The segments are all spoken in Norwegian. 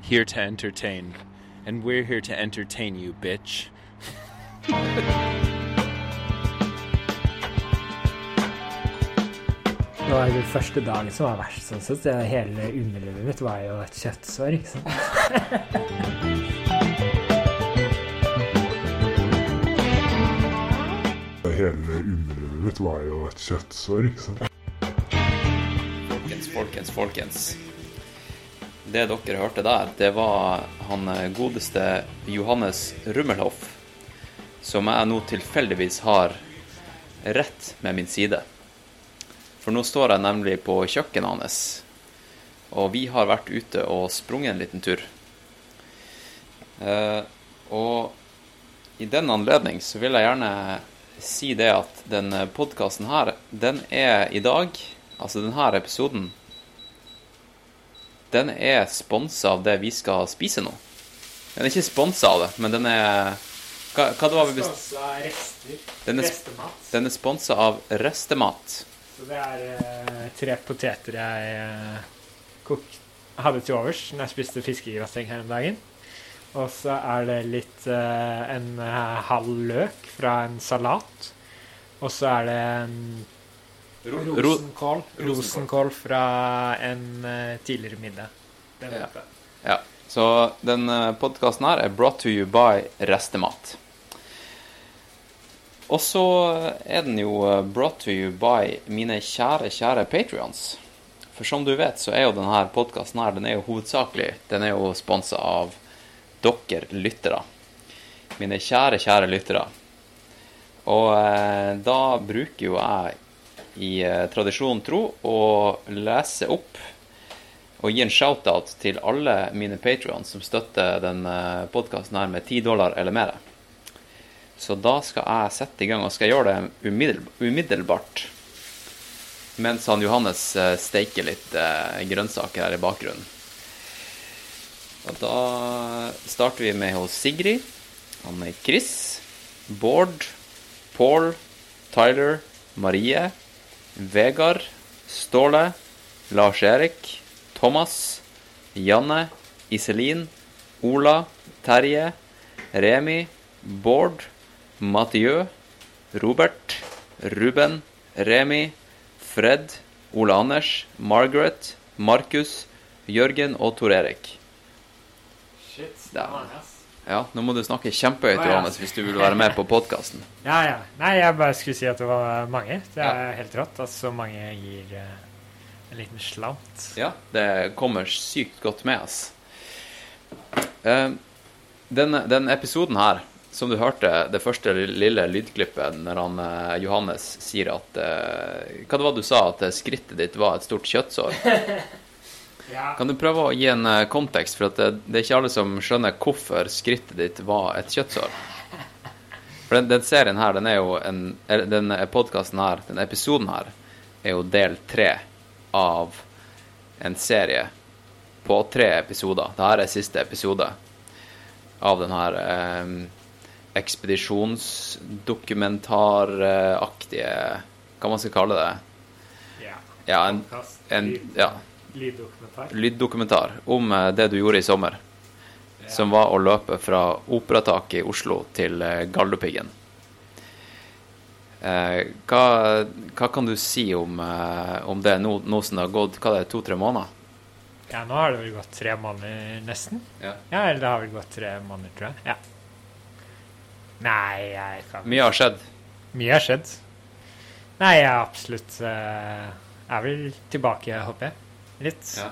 here to entertain. And we're here to entertain you, bitch. Det var den første dagen som var verst, sånn sett. Hele underlivet mitt var jo et kjøttsår, ikke sant. Hele underlivet mitt var jo et kjøttsår, ikke sant. Folkens, folkens, folkens. Det dere hørte der, det var han eh, godeste Johannes Rummelhoff, som jeg nå tilfeldigvis har rett med min side. For nå står jeg nemlig på kjøkkenet hans, og vi har vært ute og sprunget en liten tur. Eh, og i den anledning så vil jeg gjerne si det at den podkasten her, den er i dag, altså denne episoden, den er sponsa av det vi skal spise nå. Den er ikke sponsa av det, men den er Hva, hva det var vi bestilte? Den er, den er sponsa av Restemat. Så det er eh, tre poteter jeg eh, kok hadde til overs når jeg spiste fiskegrateng her om dagen. Og så er det litt eh, en halv løk fra en salat. Og så er det en Ro- rosenkål, rosenkål fra en eh, tidligere middag. Det Ja. vet jeg. Ja. Så den podkasten her er brought to you by Restemat. Og så er den jo eh, brought to you by mine kjære, kjære patrions. For som du vet, så er jo denne podkasten her, den er jo hovedsakelig Den er jo sponsa av dere lyttere. Mine kjære, kjære lyttere. Og eh, da bruker jo jeg i tradisjonen tro å lese opp og gi en shout-out til alle mine patrions som støtter den podkasten her med 10 dollar eller mer. Så da skal jeg sette i gang, og skal gjøre det umiddelbart. Mens han Johannes eh, steiker litt eh, grønnsaker her i bakgrunnen. Og da starter vi med hos Sigrid. Han er Chris, Bård, Paul, Tyler, Marie, Vegard, Ståle, Lars-Erik, Thomas, Janne, Iselin, Ola, Terje, Remi, Bård, Mathieu, Robert, Ruben, Remi, Fred, Ole Anders, Margaret, Markus, Jørgen og Tor Erik. Shit, det var mange. Ja, nå må du snakke kjempehøyt, ja. Johannes, hvis du vil være med på podkasten. Ja, ja. Nei, jeg bare skulle si at det var mange. Det er Ja. helt rått at så mange gir eh, en liten slant. Ja, det kommer sykt godt med, ass. Eh, den, den episoden her, som du hørte, det første lille lydklippet når han, eh, Johannes sier at eh, Hva det var du sa, at skrittet ditt var et stort kjøttsår? Kan du prøve å gi en eh, kontekst, for det, det er ikke alle som skjønner hvorfor skrittet ditt var et kjøttsår? For den, den serien her, den er jo en Den podkasten her, den episoden her, er jo del tre av en serie på tre episoder. Dette er siste episode av den her eh, ekspedisjonsdokumentaraktige Hva man skal kalle det? ja. Ja, en, en ja, Lyddokumentar. lyddokumentar om eh, det du gjorde i sommer. Som var å løpe fra Operataket i Oslo til eh, Galdhøpiggen. Eh, hva, hva kan du si om, eh, om det nå, nå som det har gått hva det er, to-tre måneder? Ja, nå har det vel gått tre måneder, nesten. Ja. Ja, eller det har vel gått tre måneder, tror jeg. Ja. Nei, jeg kan Mye har skjedd. Mye har skjedd. Nei, jeg er absolutt eh, er vel tilbake, håper jeg. Litt. Ja.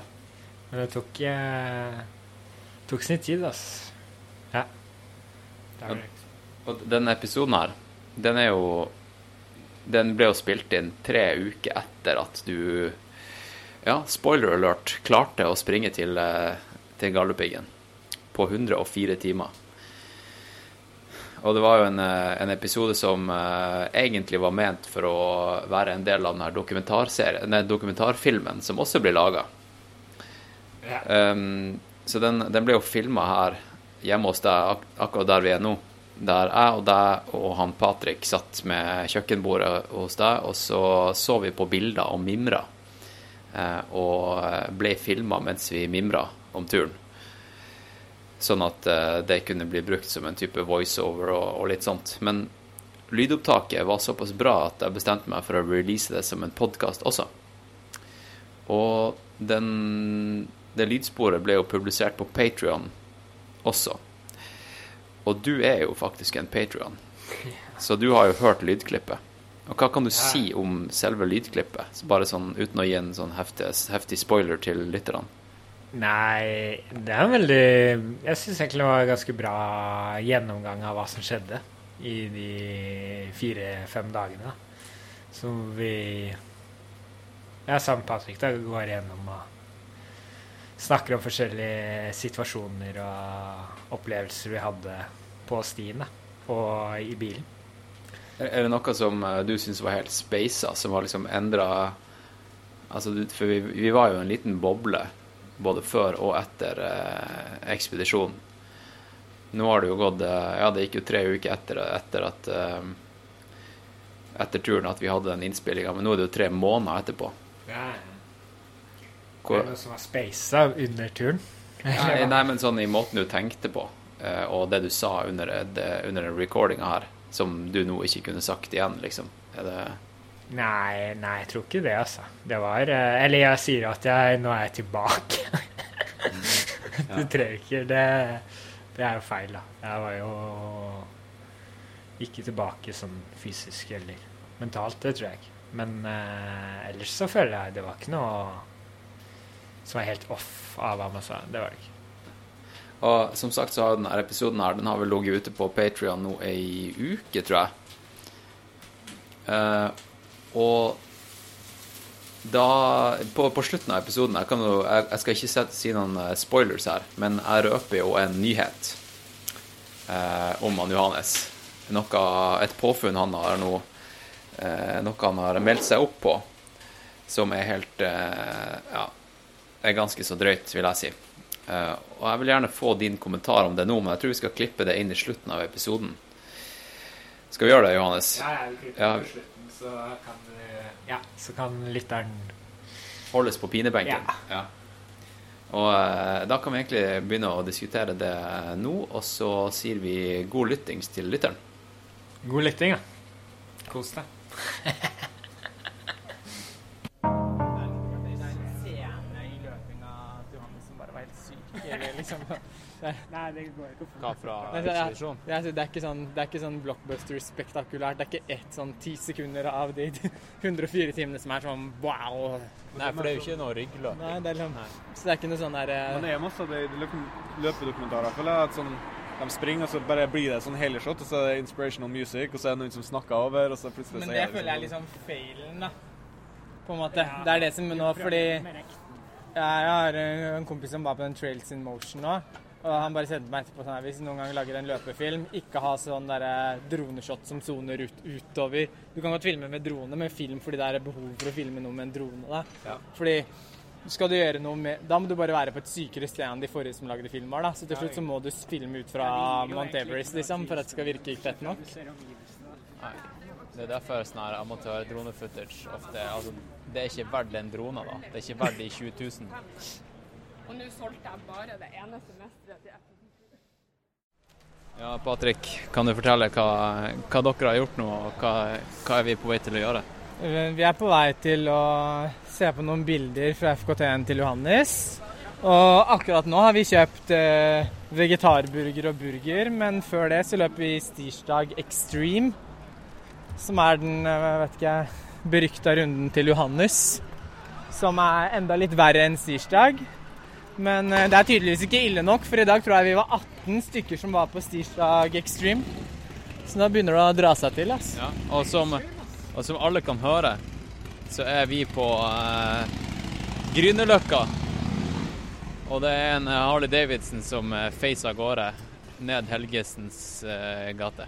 Men det tok eh, tok sin tid, altså. Ja. Det er vel Og den episoden her, den er jo Den ble jo spilt inn tre uker etter at du Ja, spoiler alert, klarte å springe til, eh, til Galdhøpiggen på 104 timer. Og det var jo en, eh, en episode som uh, egentlig var ment for å være en del av denne dokumentarserien, dokumentarfilmen som også blir laga. Ja. Um, så den, den ble jo filma her hjemme hos deg, ak akkurat der vi er nå. Der jeg og deg og han Patrick satt med kjøkkenbordet hos deg, og så så vi på bilder og mimra. Uh, og ble filma mens vi mimra om turen. Sånn at eh, det kunne bli brukt som en type voiceover og, og litt sånt. Men lydopptaket var såpass bra at jeg bestemte meg for å release det som en podkast også. Og den, det lydsporet ble jo publisert på Patrion også. Og du er jo faktisk en Patrion, så du har jo hørt lydklippet. Og hva kan du si om selve lydklippet, bare sånn uten å gi en sånn heftig, heftig spoiler til lytterne? Nei, det er en veldig Jeg syns egentlig det var en ganske bra gjennomgang av hva som skjedde i de fire-fem dagene. Som vi Jeg sammen med Patrick da, går gjennom og snakker om forskjellige situasjoner og opplevelser vi hadde på stien da, og i bilen. Er det noe som eh, du syns var helt speisa, som har liksom endra Altså, for vi, vi var jo en liten boble både før og etter eh, ekspedisjonen. Nå har det jo gått eh, Ja, det gikk jo tre uker etter, etter at eh, Etter turen at vi hadde den innspillinga, men nå er det jo tre måneder etterpå. Ja, det Hvor, er noe som var speisa under turen. nei, nei, men sånn i måten du tenkte på, eh, og det du sa under, det, under recordinga her, som du nå ikke kunne sagt igjen, liksom. Er det Nei, nei, jeg tror ikke det, altså. Det var eh, Eller jeg sier at jeg, nå er jeg tilbake. Du trenger ikke det, det er jo feil, da. Jeg var jo ikke tilbake sånn fysisk eller mentalt, det tror jeg ikke. Men eh, ellers så føler jeg det var ikke noe som var helt off av hva man sa. Det var det ikke. Og som sagt så har denne episoden her, den har vel ligget ute på Patrion nå ei uke, tror jeg. Eh, og da på, på slutten av episoden Jeg, kan jo, jeg, jeg skal ikke sette, si noen eh, spoilers her, men jeg røper jo en nyhet eh, om han Johannes. Noe, et påfunn han har nå eh, Noe han har meldt seg opp på, som er helt eh, Ja, er ganske så drøyt, vil jeg si. Eh, og jeg vil gjerne få din kommentar om det nå, men jeg tror vi skal klippe det inn i slutten av episoden. Skal vi gjøre det, Johannes? Ja, jeg vil klippe Ja. i slutten, så kan, ja, så kan lytteren Holdes på pinebenken? Ja. Og eh, da kan vi egentlig begynne å diskutere det nå, og så sier vi god lyttings til lytteren. God lytting, ja. Kos deg. liksom. Nei, det går ikke Hva fra ekspedisjon? Det det, er ikke sånn, det er ikke sånn blockbuster-spektakulært. Det er ikke ett sånn ti sekunder av de 104 timene som er sånn wow. Nei, for det er jo ikke noe ryggløp. Nei, det er liksom, så det er ikke noe sånn der eh, Men det er masse av det løpedokumentarer. føler jeg, at sånn, De springer, og så bare blir det sånn hele shot, og så er det inspirational music, og så er det noen som snakker over, og så plutselig Men så det er det føler jeg er liksom feilen, da. På en måte. Det er det som nå, fordi jeg har en kompis som var på den Trails in Motion nå. Og han bare sendte meg etterpå sånn her, hvis du noen gang lager en løpefilm, ikke ha sånn der droneshot som soner ut, utover. Du kan godt filme med drone, men film fordi det er behov for å filme noe med en drone. da. Ja. Fordi skal du gjøre noe med Da må du bare være på et sykere sted enn de forrige som lagde film var, da. Så til slutt så må du filme ut fra Mount Everest, liksom, for at det skal virke fett nok. Nei. Det er derfor sånn her amatør-drone-footage ofte altså, Det er ikke verdt en drone, da. Det er ikke verdt de 20 000. Og nå solgte jeg bare det ene semesteret til Ja, Patrick, kan du fortelle hva, hva dere har gjort nå, og hva, hva er vi på vei til å gjøre? Vi er på vei til å se på noen bilder fra FKT-en til Johannes. Og akkurat nå har vi kjøpt eh, vegetarburger og burger, men før det så løper vi Stirsdag Extreme. Som er den jeg vet ikke, berykta runden til Johannes. Som er enda litt verre enn Stirsdag. Men eh, det er tydeligvis ikke ille nok, for i dag tror jeg vi var 18 stykker som var på Stirsdag Extreme. Så nå begynner det å dra seg til. ass. Ja, og, som, og som alle kan høre, så er vi på eh, Grünerløkka. Og det er en eh, Harley Davidson som eh, feiser av gårde ned Helgesens eh, gate.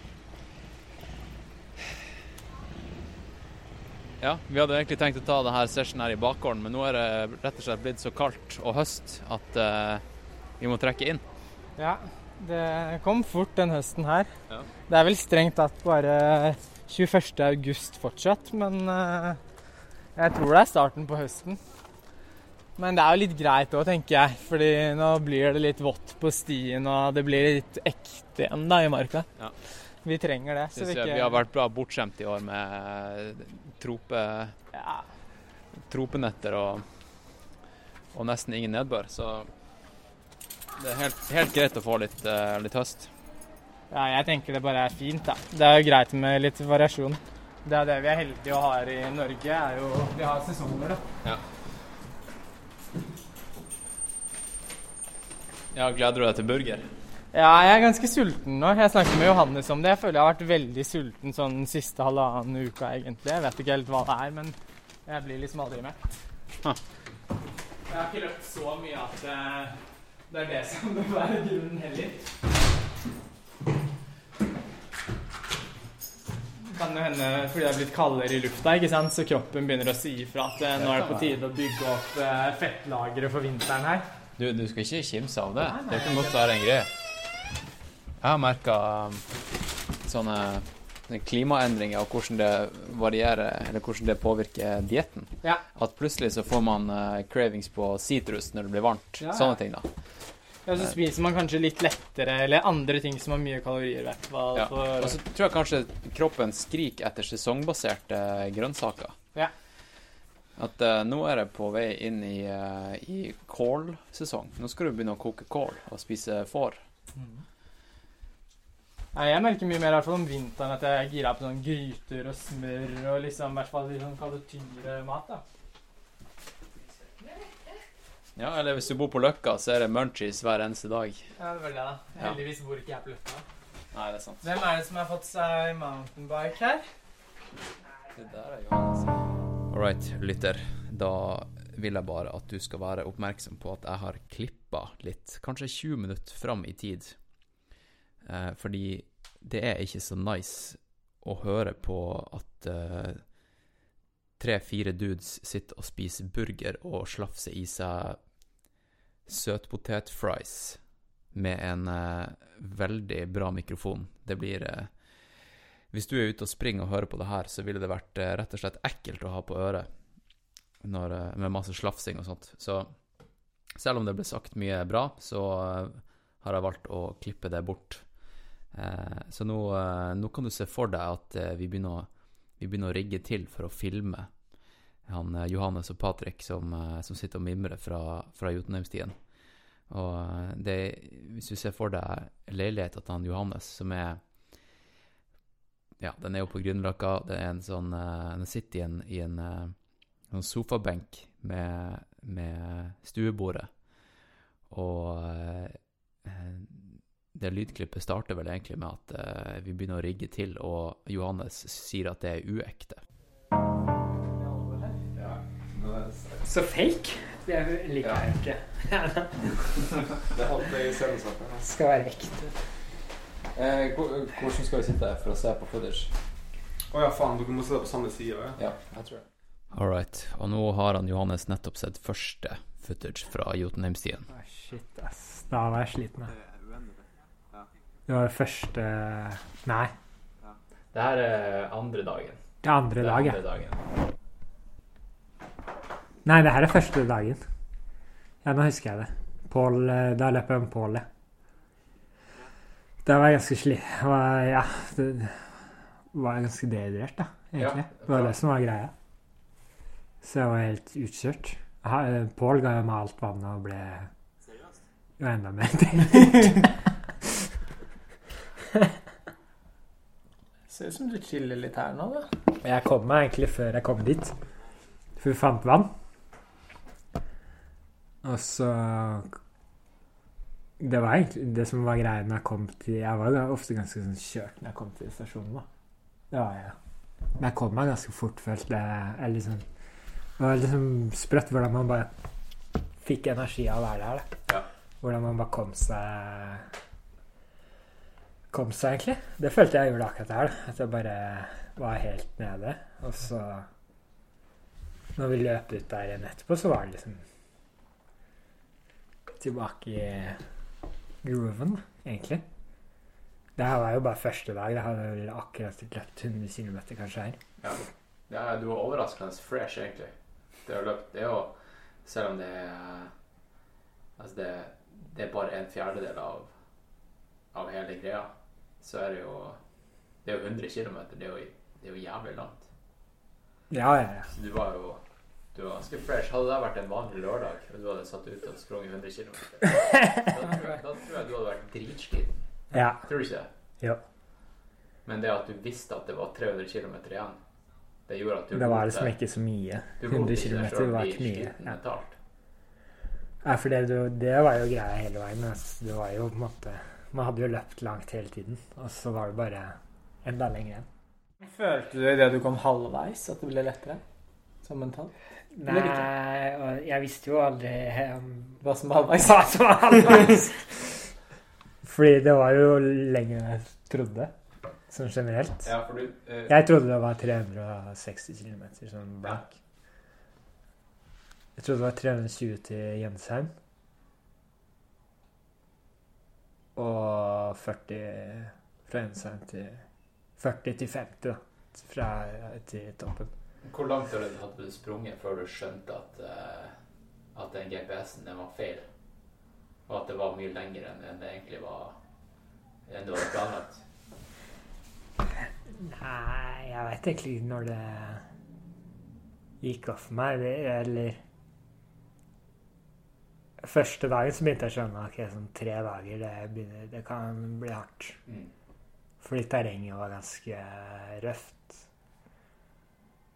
Ja, vi hadde egentlig tenkt å ta denne sesjonen her i bakgården, men nå er det rett og slett blitt så kaldt og høst at uh, vi må trekke inn. Ja, det kom fort den høsten her. Ja. Det er vel strengt tatt bare 21. august fortsatt, men uh, jeg tror det er starten på høsten. Men det er jo litt greit òg, tenker jeg, fordi nå blir det litt vått på stien, og det blir litt ekte igjen da i marka. Ja. Vi trenger det. Så vi ikke vi har vært bra bortskjemt i år med trope, ja, tropenetter og, og nesten ingen nedbør. Så det er helt, helt greit å få litt, eh, litt høst. ja, jeg tenker det bare er fint, da. Det er jo greit med litt variasjon. Det er det vi er heldige og har i Norge, er jo Vi har sesonger, da. Ja, gleder du deg til burger? Ja, jeg er ganske sulten nå. Jeg snakket med Johannes om det. Jeg føler jeg har vært veldig sulten sånn den siste halvannen uka, egentlig. Jeg vet ikke helt hva det er, men jeg blir liksom aldri mett. Ah. Jeg har ikke løpt så mye at eh, det er det som bør være grunnen heller. Kan det hende fordi det er blitt kaldere i lufta, ikke sant? så kroppen begynner å si ifra at eh, nå er det på tide å bygge opp eh, fettlageret for vinteren her. Du, du skal ikke kimse av det. Det kan godt være en greie. Jeg har merka sånne klimaendringer og hvordan det varierer, eller hvordan det påvirker dietten. Ja. At plutselig så får man eh, cravings på sitrus når det blir varmt. Ja, ja. Sånne ting, da. Ja, så spiser man kanskje litt lettere, eller andre ting som har mye kalorier, fall. Ja. Og så tror jeg kanskje kroppen skriker etter sesongbaserte grønnsaker. Ja. At uh, nå er det på vei inn i, uh, i kålsesong. Nå skal du begynne å koke kål og spise får. Nei, jeg merker mye mer i hvert fall om vinteren at jeg er gira på sånn gryter og smør og liksom i hvert fall litt sånn kall det tyngre mat, da. Ja, eller hvis du bor på Løkka, så er det munchies hver eneste dag. Ja, det er vel det, da. Heldigvis bor ikke jeg på Løkka. Nei, det er sant. Hvem er det som har fått seg mountainbike her? Det der er Johannes. All right, lytter. Da vil jeg bare at du skal være oppmerksom på at jeg har klippa litt, kanskje 20 minutter fram i tid. Eh, fordi det er ikke så nice å høre på at eh, tre-fire dudes sitter og spiser burger og slafser i seg søtpotetfries med en eh, veldig bra mikrofon. Det blir eh, Hvis du er ute og springer og hører på det her, så ville det vært eh, rett og slett ekkelt å ha på øret når, eh, med masse slafsing og sånt. Så selv om det ble sagt mye bra, så har jeg valgt å klippe det bort. Eh, så nå, eh, nå kan du se for deg at eh, vi, begynner, vi begynner å rigge til for å filme han Johannes og Patrick som, som sitter og mimrer fra, fra Jotunheimstien. Og det, hvis du ser for deg leiligheten til han Johannes, som er Ja, den er jo på Grünerløkka. Er sånn sitter i en, i en, en sofabenk med, med stuebordet. Og det lydklippet starter vel egentlig med at eh, vi begynner å rigge til, og Johannes sier at det er uekte. Så fake? Det liker jeg ikke. Det er. Skal være ekte. Eh, hvordan skal vi sitte for å se på footage? Å ja, faen, dere må sitte på samme side, ja. Ja, jeg tror det. All right. Og nå har han Johannes nettopp sett første footage fra Jotunheimstien. Ah, shit, ass. Da var jeg sliten. jeg. Det var det første Nei, Det her er andre dagen. det er andre dag, ja. dagen. Nei, det her er første dagen. Ja, nå husker jeg det. Pål eh, Da løp jeg om Pålet. ja. Da var jeg ganske sli... Ja, det var ganske dehydrert, da, egentlig. Ja, det var det som var greia. Så jeg var helt utkjørt. Eh, Pål ga meg alt vannet og ble jo enda mer. Ser ut som du chiller litt her nå, da. Jeg kom meg egentlig før jeg kom dit. For vi fant vann. Og så Det var egentlig det som var greia når jeg kom til Jeg var jo ofte ganske sånn kjørt når jeg kom til stasjonen, da. Det var jeg. Men jeg kom meg ganske fort, følte jeg. jeg liksom, det var liksom sprøtt hvordan man bare fikk energi av å være der. da. Ja. Hvordan man bare kom seg Kom seg, egentlig. Det følte jeg gjorde akkurat her. At jeg bare var helt nede. Og så Når vi løp ut der igjen etterpå, så var det liksom Tilbake i grooven, egentlig. Det her var jo bare første dag. Jeg hadde vel akkurat løpt 100 km kanskje her. Ja. ja, du var overraskende fresh, egentlig. Det å løpe Det er jo Selv om det er Altså, det, det er bare en fjerdedel av, av hele greia, så er det jo Det er jo 100 km. Det, er jo- det er jo jævlig langt. Ja, ja, ja. Så du var jo du var ganske fresh. Hadde det vært en vanlig lørdag, og du hadde satt ut og sprunget 100 km, da, tror jeg- da tror jeg du hadde vært dritsliten. ja. Tror du ikke det? Ja. Men det at du visste at det var 300 km igjen, det gjorde at du Det var liksom ikke så mye. du lot 100 ikke deg km var ikke mye. Ja. Ja, for det, det var jo greia hele veien. Det var jo på en måte Man hadde jo løpt langt hele tiden, og så var det bare enda lenger igjen. Følte du idet du kom halvveis at det ble lettere? Som mentalt? Nei, og jeg visste jo aldri um, Hva som var halvveis? hva som var halvveis. Fordi det var jo lenger enn jeg trodde, sånn generelt. Ja, for du eh, Jeg trodde det var 360 km, sånn blank. Jeg trodde det var 320 til Jensheim. Og 40 fra Jensheim til 40 til 50, da. Fra til toppen. Hvor langt hadde hadde du sprunget før du skjønte at, eh, at den GPS-en den var feil? Og at det var mye lenger enn enn det egentlig var enn du hadde planlagt? Nei, jeg veit egentlig ikke når det gikk opp for meg, eller Første dagen så begynte jeg å skjønne at sånn tre dager, det, begynner, det kan bli hardt. Mm. Fordi terrenget var ganske røft.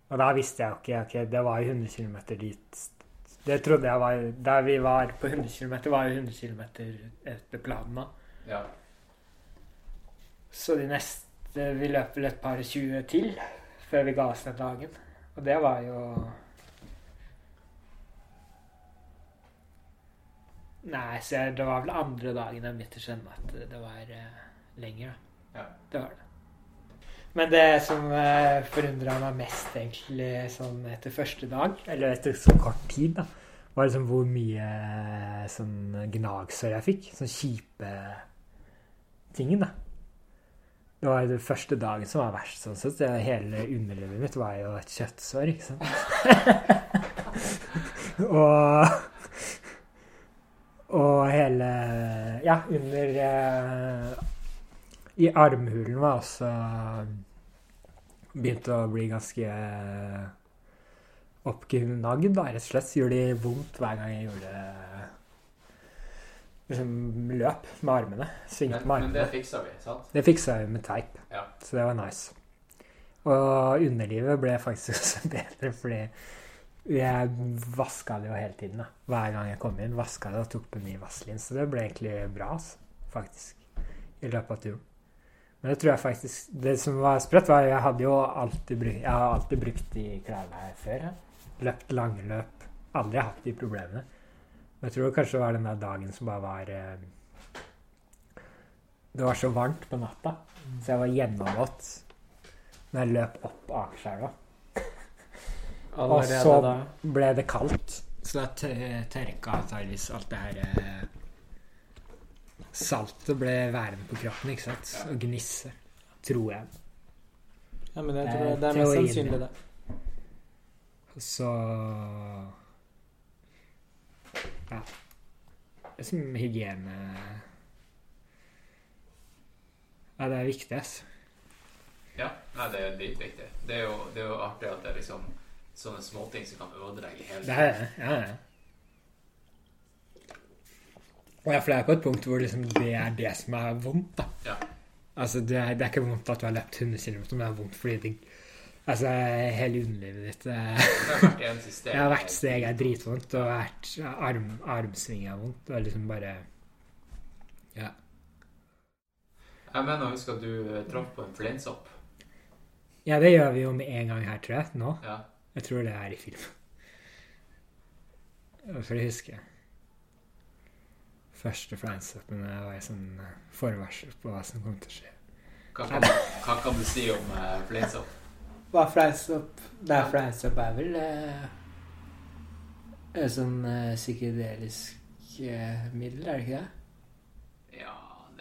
Og da visste jeg jo ikke ok, Det var jo 100 km dit. Det trodde jeg var Der vi var på 100 km, var jo 100 km etter planen da. Ja. Så de neste Vi løp vel et par 20 til før vi ga oss den dagen. Og det var jo Nei, så det var vel andre dagen jeg begynte å skjønne at det var eh, lenger, da. Ja. Det var det. Men det som eh, forundra meg mest, egentlig, sånn etter første dag, eller etter så kort tid, da, var liksom hvor mye eh, sånn gnagsår jeg fikk. Sånn kjipe tingen, da. Det var jo den første dagen som var verst. sånn sett. Hele underlivet mitt var jo et kjøttsår, ikke sant. og Og hele Ja, under eh, I armhulen var også Begynte å bli ganske eh, oppgnagd, rett og slett. Gjorde det vondt hver gang jeg gjorde liksom, løp med armene. Svingte med armene. men det fiksa vi, sant? Det fiksa vi med teip, Ja. så det var nice. Og underlivet ble faktisk også bedre, fordi jeg vaska det jo hele tiden. da. Hver gang jeg kom inn, vaska det og tok på ny vaselin. Så det ble egentlig bra, faktisk, i løpet av turen. Men det tror jeg faktisk Det som var sprøtt, var at jeg hadde jo alltid brukt Jeg har alltid brukt de klærne her før. Jeg. Løpt lange løp. Aldri hatt de problemene. Men jeg tror kanskje det var den der dagen som bare var eh, Det var så varmt på natta, så jeg var gjennomvåt når jeg løp opp Akerselva. Og så da. ble det kaldt. Så da tør- tørka antakeligvis alt det her eh, Saltet ble værende på kroppen, ikke sant? Og gnisse. Tror jeg. Ja, men jeg Det tror det, det er mest sannsynlig det. Så Ja. Det er som hygiene Ja, det er viktig, altså. Ja, nei, det er dritviktig. Det det er jo artig at det liksom sånne småting som kan ødelegge hele Det er det. Ja, ja. Og ja, for det er på et punkt hvor liksom det er det som er vondt, da. Ja. Altså, det er, det er ikke vondt at du har løpt 100 km, det er vondt fordi det Altså, hele underlivet ditt det, Det er vært eneste steg. Ja, hvert steg er dritvondt, og hvert arm, armsving er vondt. Og liksom bare Ja. Jeg mener å huske at du eh, traff på en fleinsopp. Ja, det gjør vi jo med en gang her, tror jeg. Nå. Ja. Jeg tror det er i film. For jeg husker første flyingstoppene var en sånn eh, forvarsel på hva som kom til å skje. Hva kan, hva kan du si om uh, fleinsopp? Hva er flyingstopp? Det er flyingstopp er vel uh, sånn uh, psykedelisk uh, middel, er det ikke det?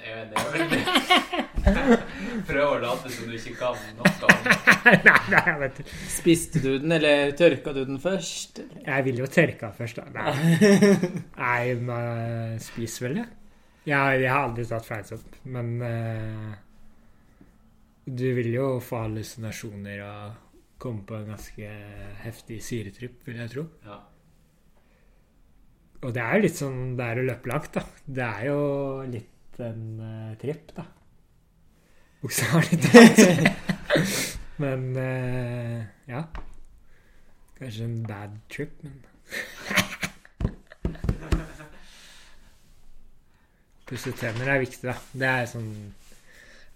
Er, det er. Prøv å late som du ikke kan noe om nei, nei, jeg vet ikke. Spiste du den, eller tørka du den først? Jeg ville jo tørka først, da. Nei, nei man spiser vel det. Jeg, jeg har aldri tatt flyingstopp, men uh, du vil jo få hallusinasjoner og komme på en ganske heftig syretripp, vil jeg tro. Ja. Og det er jo litt sånn det er å løpe langt, da. Det er jo litt en uh, tripp, da. Bokstavelig talt. men uh, ja. Kanskje en bad trip, men Pusse tenner er viktig, da. Det er sånn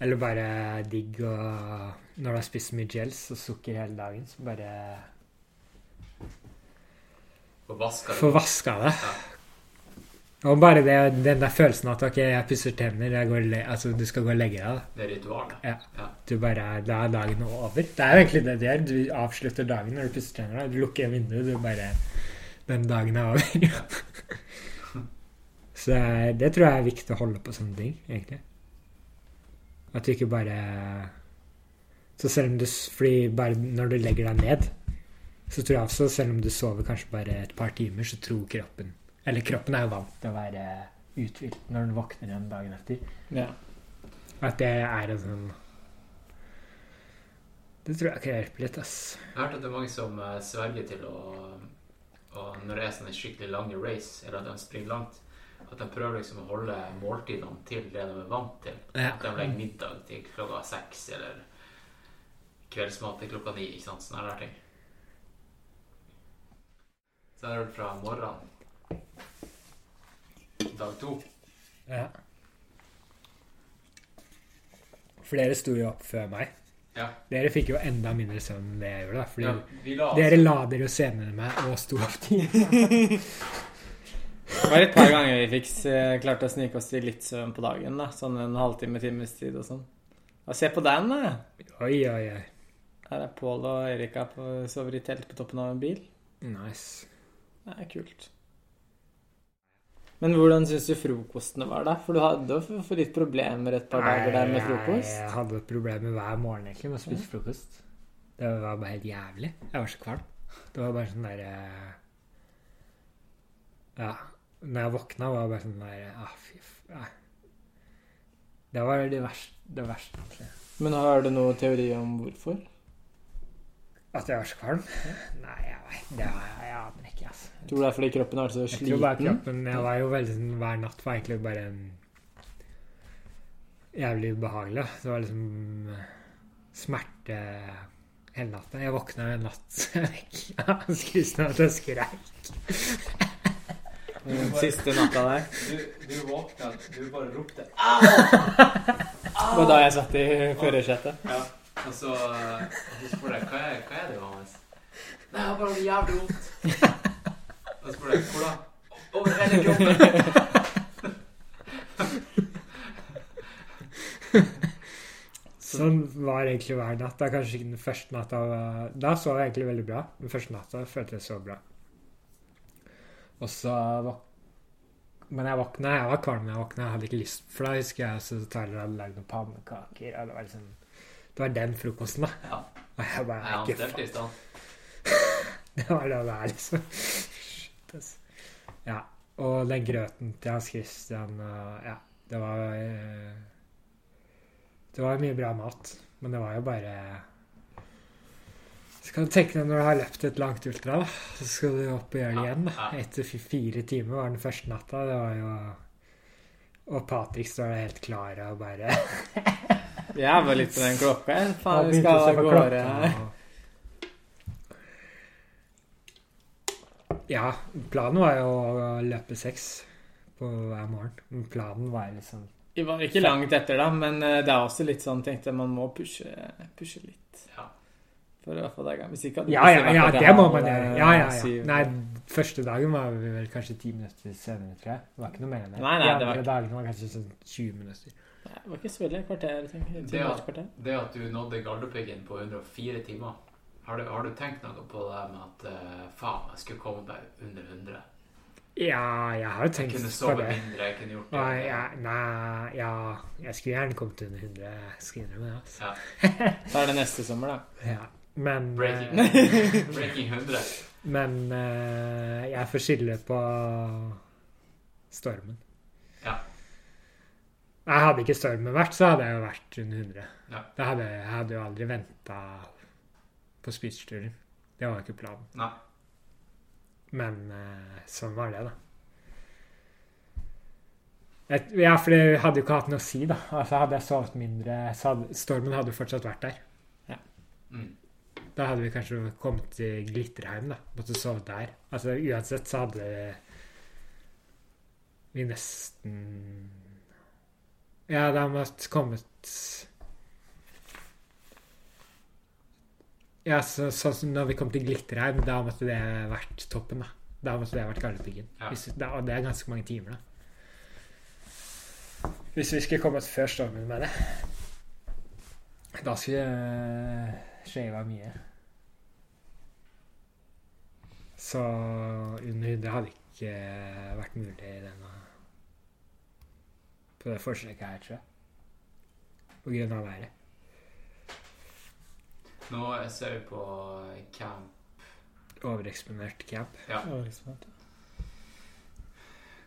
Eller bare digg å Når du har spist mye gels og sukker hele dagen, så bare få vaska det. Og bare det, den der følelsen at ok, jeg pusser tenner, jeg går, altså du skal gå og legge deg. Det ritualet. Du bare, Da er dagen over. Det er jo egentlig det det gjør. Du avslutter dagen når du pusser tenner. Du lukker vinduet, du bare Den dagen er over. Så det tror jeg er viktig å holde på sånne ting, egentlig. At du ikke bare Så selv om du Fordi bare når du legger deg ned, så tror jeg også, selv om du sover kanskje bare et par timer, så tror kroppen Eller kroppen er jo vant til å være uthvilt når den våkner igjen dagen etter. Ja. At det er en sånn Det tror jeg kan hjelpe litt, ass. Jeg har hørt at det er mange som eh, sverger til å, å Når det er sånne skikkelig lange race, eller at de springer langt, at de prøver liksom å holde måltidene til det de er vant til. Ja. At de legger middag til klokka seks, eller kveldsmat til klokka ni. ikke sant? Sånne her ting. Så er det fra morgenen. Dag to. Ja. Flere sto jo opp før meg. Ja. Dere fikk jo enda mindre søvn enn det jeg gjorde. da Fordi Ja, la dere la dere jo senere enn meg og sto opp tidlig. Det var et par ganger vi fikk klart å snike oss til litt søvn på dagen. da Sånn en halvtime, times tid og sånn. Og se på den, da! Oi, oi, oi. Her er Pål og Erika på, sover i telt på toppen av en bil. Nice. Det er kult. Men hvordan syns du frokostene var, da? For du hadde jo for litt problemer et par dager der med frokost. Jeg hadde problemer hver morgen egentlig med å spise frokost. Det var bare helt jævlig. Jeg var så kvalm. Det var bare sånn derre Ja. Når jeg våkna, var det bare sånn der ah, fy faen. Det var det verste, det verste. Men har du noen teori om hvorfor? At jeg var så kvalm? Nei, jeg vet det Jeg aner ikke, altså. Tror du det er fordi kroppen er så Jeg tror bare kroppen Jeg var jo veldig sånn Hver natt var egentlig bare en jævlig ubehagelig. Det var liksom eh, smerte hele natta. Jeg våkna en natt vekk av skusen at jeg skreik. Den Siste natta der. Du, du våkna, du bare ropte Det var da jeg satt i førersetet. Ja. Og så, og så spør jeg hva er, hva er det, Johannes? Nei, jeg har bare det jævlig vondt. Og så spør jeg hvor da? Over hele kroppen. Sånn var egentlig hver natt. Da kanskje ikke den første natta var- Da sov jeg egentlig veldig bra. Den første natta følte jeg så bra. Og så våk... Men jeg våkna, jeg var kvalm da jeg våkna. Jeg hadde ikke lyst, for da husker jeg så Tyler hadde lagd noen pannekaker. Og det var liksom Det var den frokosten, da. Ja. Og jeg bare Nei, ikke i faen. stand. Det var det det er, liksom. Shit, altså. Ja. Og den grøten til Hans Christian og Ja, det var eh, Det var mye bra mat, men det var jo bare Så kan du tenke deg når du har løpt et langt ultra, da. Så skal du opp og gjøre det igjen. da. Etter fire timer var den første natta. Det var jo Og Patrick står der helt klar og bare Jeg var litt på den klokka. jeg. Faen, vi skal av gårde. Ja, planen var jo å løpe seks på hver morgen. Men planen var liksom Vi var ikke langt etter, da, men eh, det er også litt sånn tenkte jeg, man må pushe, pushe litt. Ja. For å få deg i gang. Hvis ikke hadde Ja, ja, plutselig ja, vært det må man gjøre. eh, Ja, ja, ja. Nei, første dagen var vi vel kanskje ti minutter senere, tror jeg. Det var ikke noe mer enn det. Nei, nei, De det var ikke- dagene var kanskje sånn 20 minutter. Nei, Det var ikke så veldig. Kvarter. Det at, det at du nådde Galdhøpiggen på 104 timer, har du, har du tenkt noe på det med at uh, faen, jeg skulle komme meg under 100? Ja, jeg har jo Jeg tenkt kunne på sovet det. mindre, jeg kunne gjort det. Nei, ja, nei, ja Jeg skulle gjerne kommet under 100, jeg skal innrømme det. Altså. Ja. Da er det neste sommer, da. Ja. Men, Breaking. uh, Breaking 100. men uh, jeg får skylde på stormen. Ja. Jeg hadde ikke stormen vært, så hadde jeg jo vært under 100. Ja. Da hadde, jeg hadde jo aldri venta på speedsturen. Det var jo ikke planen. Nei. Men eh, sånn var det, da. Et, ja, for det hadde jo ikke hatt noe å si, da. Altså Hadde jeg sovet mindre, så hadde stormen hadde jo fortsatt vært der. Mm. Da hadde vi kanskje kommet til Glitterheim, da. Måtte sove der. Altså uansett så hadde vi nesten Ja, det har kommet Ja, sånn som når vi kom til Glitterheim, da måtte det vært toppen, da. Da måtte det vært Galdhøpiggen. Ja. Og det er ganske mange timer, da. Hvis vi skulle kommet før stormen med det. Da skulle uh, shava mye. Så under 100 hadde ikke vært mulig i denne på det forsøket her, tror jeg. På grunn av været. Nå ser vi på camp. Overeksponert camp. Ja. Ja, liksom.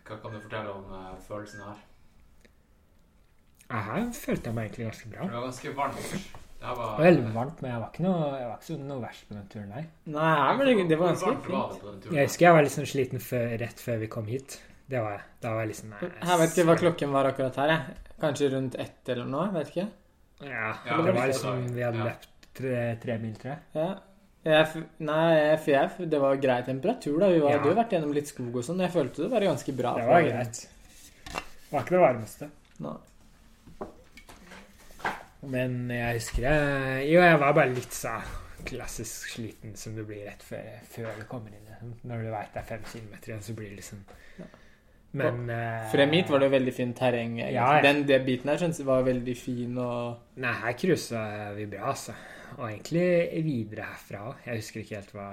Hva kan du fortelle om uh, følelsen her? Ja, Her følte jeg meg egentlig ganske bra. det var ganske varmt. Det var veldig varmt, men jeg var ikke noe, jeg var ikke så noe verst på den turen der. Nei, det, det var ganske fint. Jeg husker jeg var litt sånn sliten før, rett før vi kom hit. Det var jeg. Da var jeg liksom nei, Jeg vet ikke hva klokken var akkurat her. jeg. Kanskje rundt ett eller noe. vet ikke. Ja, Ja, det det var liksom Vi hadde ja. løpt tre, tre mil, tror jeg. Ja. Jeg, nei, FF, det var grei temperatur. da. Vi var, Ja. hadde jo vært gjennom litt skog og sånn. Jeg følte det var ganske bra. Det for- var greit. Det var ikke det varmeste. Nei. Men jeg husker jeg Jo, jeg var bare litt så klassisk sliten som du blir rett før, før du kommer inn. liksom. Når du veit det er fem kilometer igjen, så blir det liksom Men eh, Frem hit var det jo veldig fint terreng. Ja, ja. Den det biten her synes jeg var veldig fin og Nei, her cruisa vi bra, altså. Og egentlig videre herfra òg. Jeg husker ikke helt hva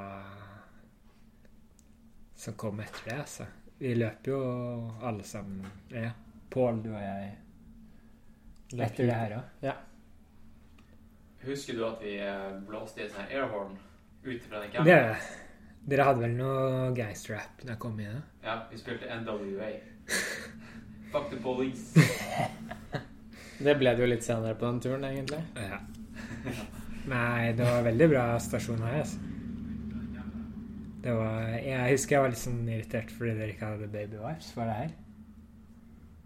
som kom etter det, altså. Vi løper jo alle sammen. Ja. Pål, du og jeg. Etter det her òg. Husker du at vi eh, blåste i et sånt airhorn ut fra den campen? Det Dere hadde vel noe gangsterrap da jeg kom inn? da? Ja, vi spilte NWA. Fuck the police. Det ble det jo litt senere på den turen, egentlig. Ja. Nei, det var veldig bra stasjon her, altså. Det var, jeg husker jeg var litt sånn irritert fordi dere ikke hadde baby wipes. Var det her?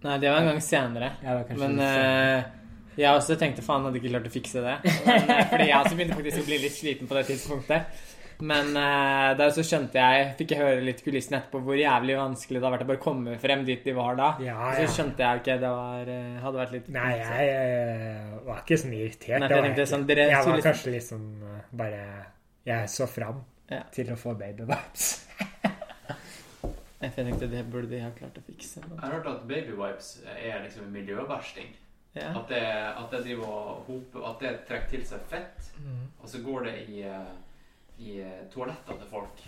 Nei, det var en gang senere. Ja, det var kanskje Men eh, jeg også tenkte faen hadde ikke klart å fikse det. Men, eh, fordi jeg også begynte faktisk å bli litt sliten på det tidspunktet. Men uh, der så skjønte jeg Fikk jeg høre litt kulissen etterpå hvor jævlig vanskelig det har vært å bare komme frem dit de var da. Ja, Så skjønte jeg ikke det var, eh, hadde vært litt Nei, jeg jeg var ikke sånn irritert. Nei, jeg var tenkte sånn, dere jeg var liksom- kanskje litt sånn eh, bare Jeg så fram Ja. til å få baby wipes. Nei, for Jeg tenkte det burde de ha klart å fikse. Jeg har hørt at baby wipes er liksom en miljøversting. Ja. At det, at det driver og hoper At det trekker til seg fett, Mm. og så går det i, eh, i eh, toalettene til folk.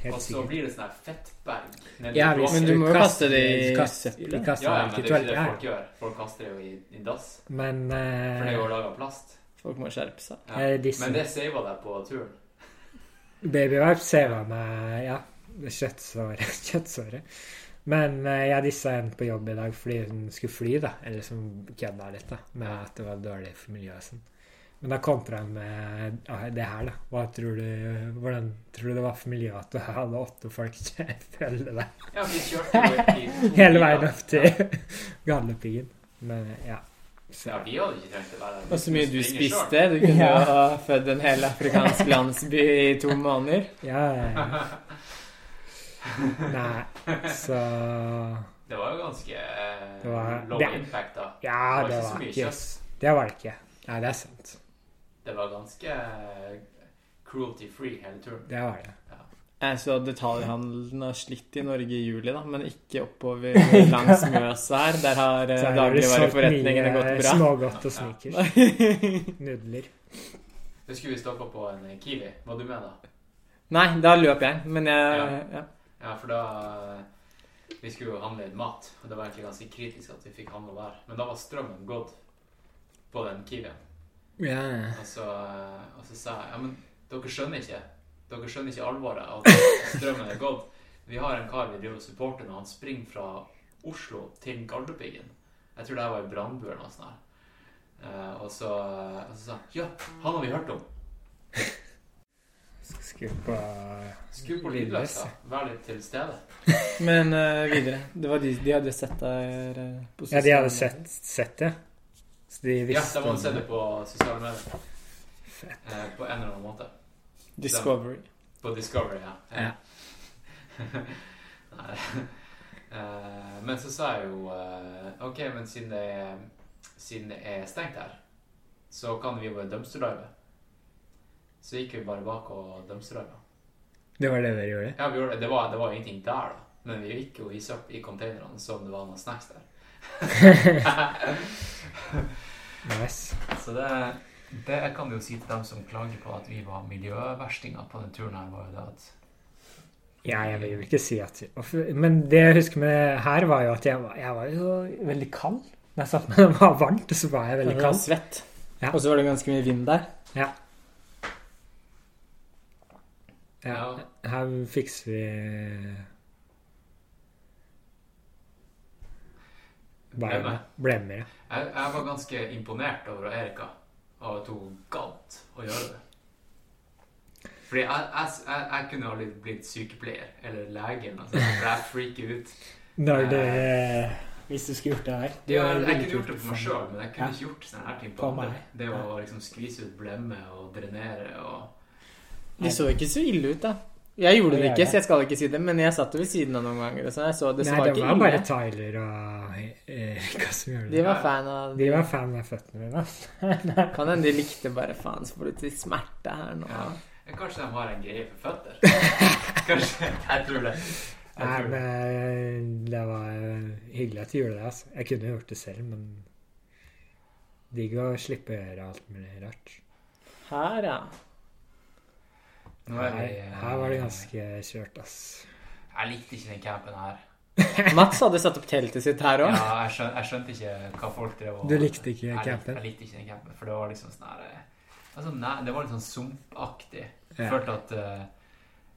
Helt og så sikkert. blir det sånn her fettberg nedi Ja. Men du må jo kaste det i. Vi Ja, ja, men det er ikke det folk gjør. Folk kaster det jo i, i dass. Ja. Men For det er jo laga av plast. Folk må skjerpe seg. Ja. eh, disse Men det sava deg på turen. babywipe ser jeg meg Ja, kjøttsåret. kjøttsåret. Men eh, jeg dissa en på jobb i dag fordi hun skulle fly, da. Eller som kødda litt, da. Med at det var dårlig for miljøet og sånn. Men da kontra jeg med ja, det her, da. Hva tror du, hvordan tror du det var for miljøet at du hadde åtte folk følge deg Ja, vi kjørte jo hele veien opp til Galdhøpiggen? Men ja. Så, Ja, vi hadde ikke trengt å være der. Og så mye du spiste. Du kunne Ja. jo ha født en hel afrikansk landsby i to måneder. ja, ja, ja. Nei, så. Det var jo ganske eh, Det var- low det- impact, da. Ja, Det var det ikke så mye kjøtt. Det var det ikke. Nei, det er sant. Det var ganske cruelty free hele turen. Det var det. Jeg så detaljhandelen har slitt i Norge i juli, da, men ikke oppover langs Mjøsa her. Der har eh, dagligvareforretningene gått bra. Smågodt og snickers. Nudler. Husker vi stoppa på en Kiwi. Var du med da? Nei, da løp jeg, men jeg Ja. ja. Ja, for da Vi skulle jo handle inn mat, og det var egentlig ganske kritisk at vi fikk handle der. Men da var strømmen gått på den Kiwien. Ja. Og så, og så sa jeg ja, men dere skjønner ikke Dere skjønner ikke alvoret av at strømmen er gått. Vi har en kar vi driver og supporter når han springer fra Oslo til Galdhøpiggen. Jeg tror det var i Brandbu eller noe sånt. her. Eh, og, så, og så sa han ja, han har vi hørt om. Skru på lydløs, da. Vær litt til stede. Men uh, videre. Det var de, de hadde sett deg eh, Ja, de hadde sett, sett det. Så de Ja, visste de hadde om sett det på sosiale medier. Eh, på en eller annen måte. Discovery. Discovery. På Discovery, ja. Ja. Nei. Eh, men så sa jeg jo eh, OK, men siden det, er, siden det er stengt her, så kan vi jo bare dumpsterdive. Så gikk vi bare bak og dumpsterdiva. Det var det dere gjorde? Ja, vi gjorde det. Det var, det var ingenting der, da. Men vi gikk jo i i containerne som det var noen snacks der. Nice. Så det, det jeg kan jo si til dem som klager på at vi var miljøverstinger på den turen her, var jo det at Ja, jeg vil jo ikke si at Men det jeg husker med her, var jo at jeg var, jeg var jo veldig kald. Når jeg satt med det var varmt, så var jeg veldig Jeg var svett. Ja. Og så var det ganske mye vind der. Ja. Ja. Her fikser vi Bare Blemmer. Ble med. Jeg, jeg var ganske imponert over Erika, og at hun gadd å gjøre det. Fordi jeg, jeg, jeg, jeg kunne aldri blitt sykepleier eller lege, eller noe for jeg freaker ut. Når det Hvis du skulle gjort det her. Det Ja, jeg, jeg kunne gjort det på for meg sjøl, men jeg kunne Ja. ikke gjort sånne her ting på På andre. meg. Det å liksom skvise ut blemme og drenere og Det så ikke så ille ut, da. Jeg gjorde det ikke, så jeg skal ikke si det, men jeg satt ved siden av noen ganger. Så jeg så det, så Nei, var det ikke var bare ille. Tyler og Erika som gjorde De det. var fan av De var fan av føttene mine. Kan hende de likte bare faen, så får du til smerte her nå. Ja. Ja, Kanskje de har en greie for føtter? Kanskje. Jeg tror det. Jeg Nei, tror det. men det var hyggelig at de gjorde det. altså. Jeg kunne gjort det selv, men digg å slippe å gjøre alt mulig rart. Her, ja. Er Her, her var det ganske kjørt, ass. Jeg likte ikke den campen her. Mats hadde satt opp teltet sitt her òg. Ja, jeg, skjøn, jeg skjønte ikke hva folk drev og Du likte ikke Jeg campen? Jeg likte ikke den campen, for det var liksom sånn her eh, altså, nei, Det var litt sånn sumpaktig. Ja. følte at uh,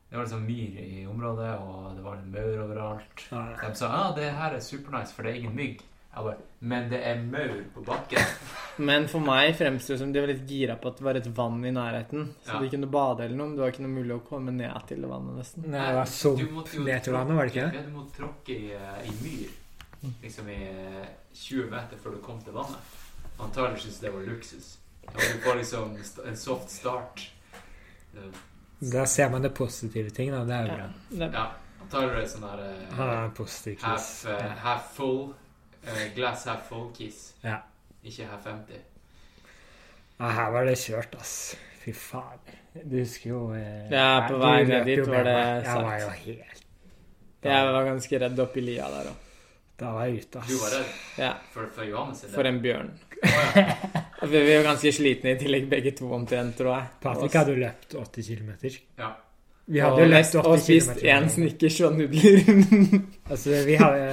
det var liksom myr i området, og det var maur overalt. Ja. De sa ah, det her er supernice, for det er ingen mygg. Jeg bare Men det er maur på bakken. Men for meg fremsto det som de var litt gira på at det var et vann i nærheten. Så Ja. de kunne bade eller noe. men Det var ikke noe mulig å komme ned til det vannet, nesten. Nei, det var sump ned til vannet, var det ikke det? Ja, du måtte tråkke i, eh, i myr. Liksom i eh, 20 meter før du kom til vannet. Antagelig syntes det var luksus. Og du får liksom en soft start. Da ser man det positive ting, da. Det er jo Ja. bra. Det, Ja. Antagelig er det sånn der uh, half, uh, half full eh, glass half full kiss. Ja. Ikke half empty. Ja, her var det kjørt, ass. Fy faen. Du husker jo eh, Ja, på vei ned dit var det sagt. Jeg var jo helt jeg var ganske redd oppi lia der òg. Da var jeg ute, ass. Du var redd Ja, for, for Johannes Eller? for en bjørn. Oh, ja. Vi er var ganske slitne i tillegg, begge to omtrent, tror jeg. Patrick hadde jo løpt 80 km. Ja. Vi hadde jo løpt og 80 spist km. én snickers og nudler. Altså, vi hadde,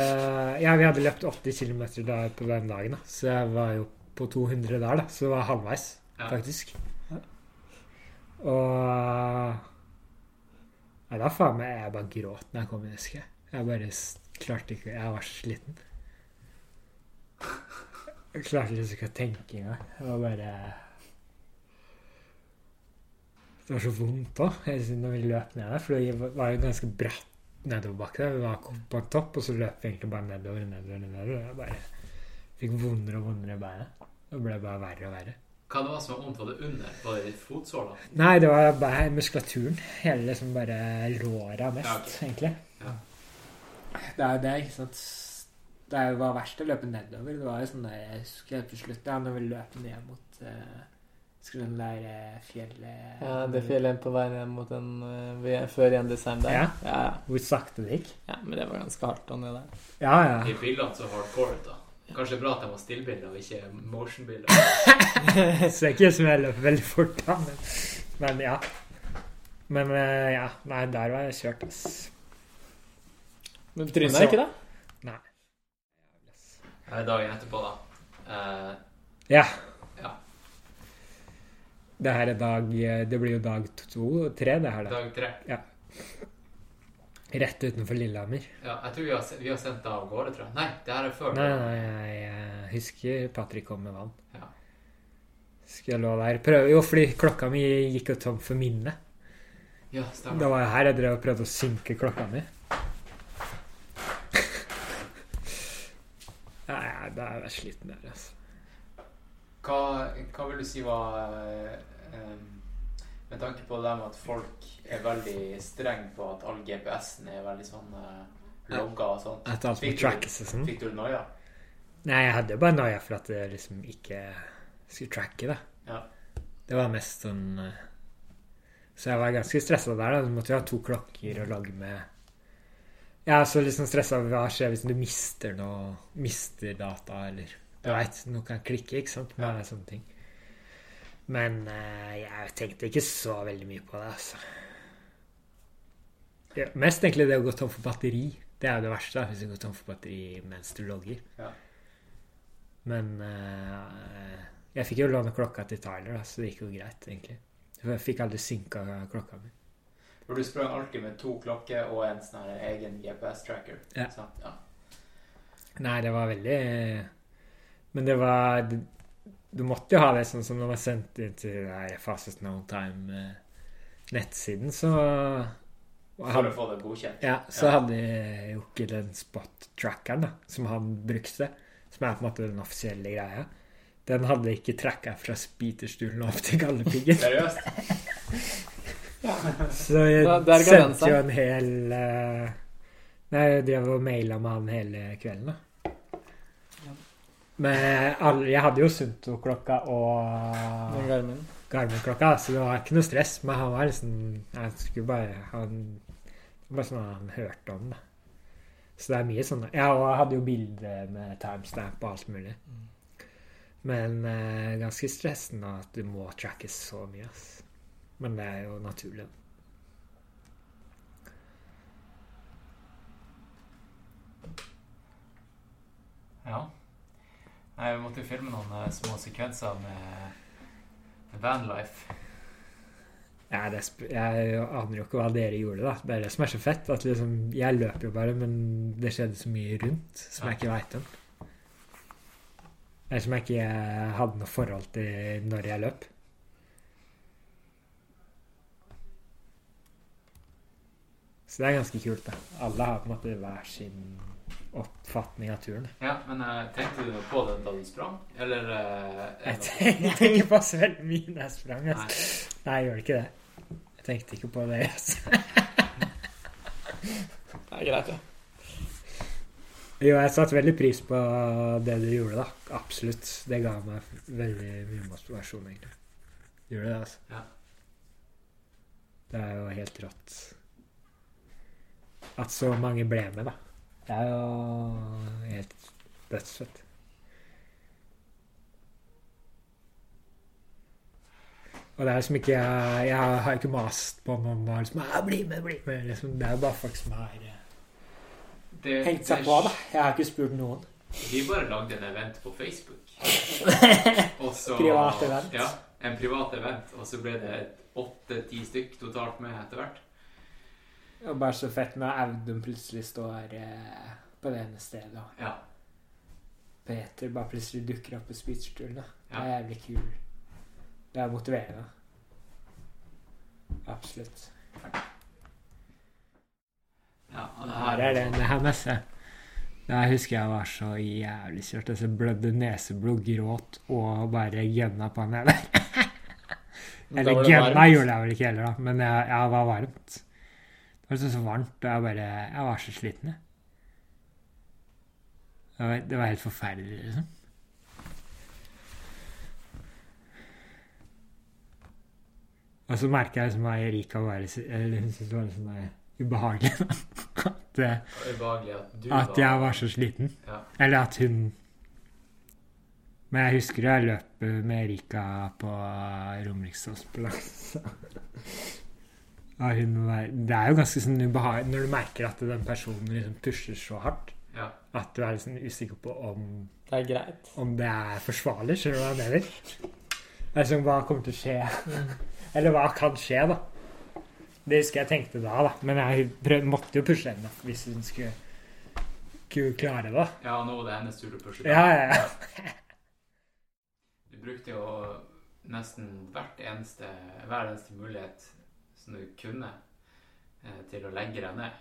ja, vi hadde løpt 80 km da på den dagen, da. Så jeg var jo på 200 der, da. Så det var halvveis, Ja. faktisk. Og Nei, da faen meg jeg bare gråt når jeg kom inn, husker jeg. Jeg bare klarte ikke Jeg var så sliten. Jeg klarte liksom ikke å tenke engang. Det var bare Det var så vondt òg, når vi løp ned der. For det var jo ganske bratt nedoverbakke. der. Vi var på en topp, og så løp vi egentlig bare nedover nedover. nedover. Og jeg bare fikk vondere og vondere i beinet. Det ble bare verre og verre. Hva det var som var vondt? Var det under? Var det fotsåla? Nei, det var bare muskulaturen. Hele liksom bare låra mest, Ja, okay. egentlig. Ja. Det er jo det, ikke sant. Det var verst å løpe nedover. Det var jo sånn der Jeg husker helt til slutt, ja, når vi løp ned mot eh, Skulle den der eh, fjellet Ja, det fjellet på vei ned mot en eh, før igjen design der. Ja. ja, ja. Hvor sakte det gikk? Ja, men det var ganske hardt å ned der. Ja, ja. De bildene så hardcore ut, da. Kanskje bra at de var stillbilder og ikke motionbilder. Så det er ikke som jeg løper veldig fort, da. Men, men ja. Men eh, ja. Nei, der var jeg kjørt, ass. Men tryna ikke, da? Eh, Dagen etterpå, da. Uh, Ja. Ja. Det her er dag Det blir jo dag to tre, det her, da. dag tre. Rett utenfor Lillehammer. Ja, jeg tror vi har, vi har sendt deg av gårde, tror jeg. Nei, det her er før. Nei, nei, jeg, husker Patrick kom med vann. Ja. Skulle jeg lå der. Prøv, jo, fordi klokka mi gikk jo tom for minne. Ja, stemmer. Det var jeg her jeg drev og prøvde å synke klokka mi. Nei, ja, da er jeg sliten der, altså. Hva, hva vil du si var eh, Med tanke på det med at folk er veldig streng på at all GPS-en er veldig sånn uh, logga og sånt. At alt må trackes og sånn. Fikk du noia? Nei, jeg hadde jo bare noia for at det liksom ikke skulle tracke, da. Ja. Det var mest sånn eh, Så jeg var ganske stressa der. da. Du måtte jo ha to klokker og lage med Jeg er så liksom stressa over hva skjer hvis du mister noe Mister data, eller Du veit, noe kan klikke, ikke sant? Med sånne ting. Men eh, jeg tenkte ikke så veldig mye på det, altså. Ja, mest egentlig det å gå tom for batteri. Det er jo det verste, hvis du går tom for batteri mens du logger. Ja. Men uh, jeg fikk jo låne klokka til Tyler, da, så det gikk jo greit, egentlig. For jeg fikk aldri synka klokka mi. For du sprang alltid med to klokker og en sånn egen GPS-tracker. Ja. Sant? ja. Nei, det var veldig Men det var Du, måtte jo ha det sånn som når man sendte inn til nei, Fastest No Time-nettsiden, så For å få det godkjent. Ja, så Ja. hadde jeg jo ikke den spot-trackeren da, som han brukte, som er på en måte den offisielle greia. Den hadde ikke tracka fra spiterstulen opp til gallepiggen. Seriøst? Så jeg sendte jo en hel uh, Nei, jeg drev og maila med han hele kvelden, da. Men alle, jeg hadde jo Sunto-klokka og. Garmin-klokka, så det var ikke noe stress. Men han var liksom Jeg skulle bare han, var bare sånn han hørte om, det. Så det er mye sånn Ja, og jeg hadde jo bilde med timestamp og alt mulig. Men eh, ganske stressende at du må trackes så mye, ass. Men det er jo naturlig. Ja. Nei, vi måtte jo filme noen eh, små sekvenser med, med vanlife. Ja, det, jeg aner jo ikke hva dere gjorde, da. Det er det som er så fett. At liksom, jeg løper jo bare, men det skjedde så mye rundt som jeg ikke veit om. Eller som jeg ikke hadde noe forhold til når jeg løp. Så det er ganske kult, da. Alle har på en måte hver sin oppfatning av turen. Ja, men uh, tenkte du på det da du sprang? Eller er Jeg tenker, tenker på så veldig mye når jeg sprang. Nei. Altså. Nei, jeg gjorde ikke det. Jeg tenkte ikke på det. Altså. Det er greit, ja. Jo, jeg satte veldig pris på det du gjorde, da. Absolutt. Det ga meg veldig mye motivasjon, egentlig. Gjorde det, altså. Ja. Det er jo helt rått. At så mange ble med, da. Det er jo helt dødsfett. Og det er liksom ikke Jeg, jeg har ikke mast på noen og liksom «Ja, 'Bli med, bli med'. Liksom. Det er bare folk som har eh, hengt seg på, da. Jeg har ikke spurt noen. Vi bare lagde en event på Facebook. Også, Privat event. Ja, en privat event. Og så ble det åtte-ti stykk totalt med etter hvert. Og bare så fett når Audun plutselig står eh, på det ene stedet, Ja. Peter bare plutselig dukker opp på speedstolen. da. Det er jævlig kul. Det er motiverende. Absolutt. ja og det Her er det, det her messe. Der husker jeg var så jævlig kjørt. Jeg så blødde neseblod, gråt og bare gønna på han der. Eller gønna gjorde jeg vel ikke heller, da. Men jeg, jeg var varmt. Det var så varmt, og jeg bare Jeg var så sliten, jeg. Det var, det var helt forferdelig, liksom. Og så merka jeg liksom at Erika var Eller hun syntes det var litt sånn ubehagelig. at, eh, Ubehagelig at du at jeg var så sliten. Ja. Eller at hun Men jeg husker jeg løp med Erika på Romeriksdalsplass. Og hun Det er jo ganske sånn ubehagelig når du merker at den personen liksom pusher så hardt. Ja. At du er liksom usikker på om, Det er greit. om det er forsvarlig. Skjønner du hva jeg mener? Altså, hva kommer til å skje? Eller hva kan skje, da? Det husker jeg tenkte da, da. Men jeg prøv, måtte jo pushe henne hvis hun skulle, skulle klare det. ja, nå er det hennes tur til å pushe. Ja, ja, ja. Du brukte jo nesten hvert eneste, hver eneste mulighet som du kunne eh, til å legge deg ned.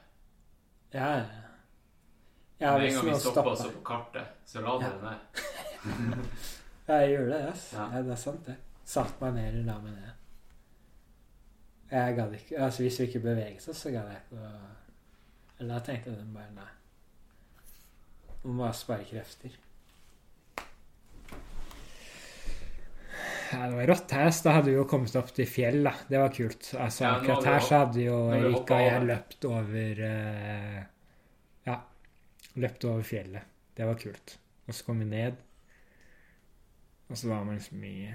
ja, ja. Ja, Med en gang vi stoppa så på kartet, så la du Ja. deg ned. Ja, jeg gjorde det. Yes. Ja. Ja. det er sant, det. Satt meg ned eller la meg ned. Jeg gadd ikke Altså, hvis vi ikke beveget oss, så gadd jeg ikke å Eller da tenkte jeg bare nei. Må bare spare krefter. Ja, det var rått her. Da hadde vi jo kommet opp til fjell, da. Det var kult. Altså, Ja, akkurat her så hadde jo Erika og jeg løpt over uh, Ja. Løpt over fjellet. Det var kult. Og så kom vi ned. Og så var man liksom i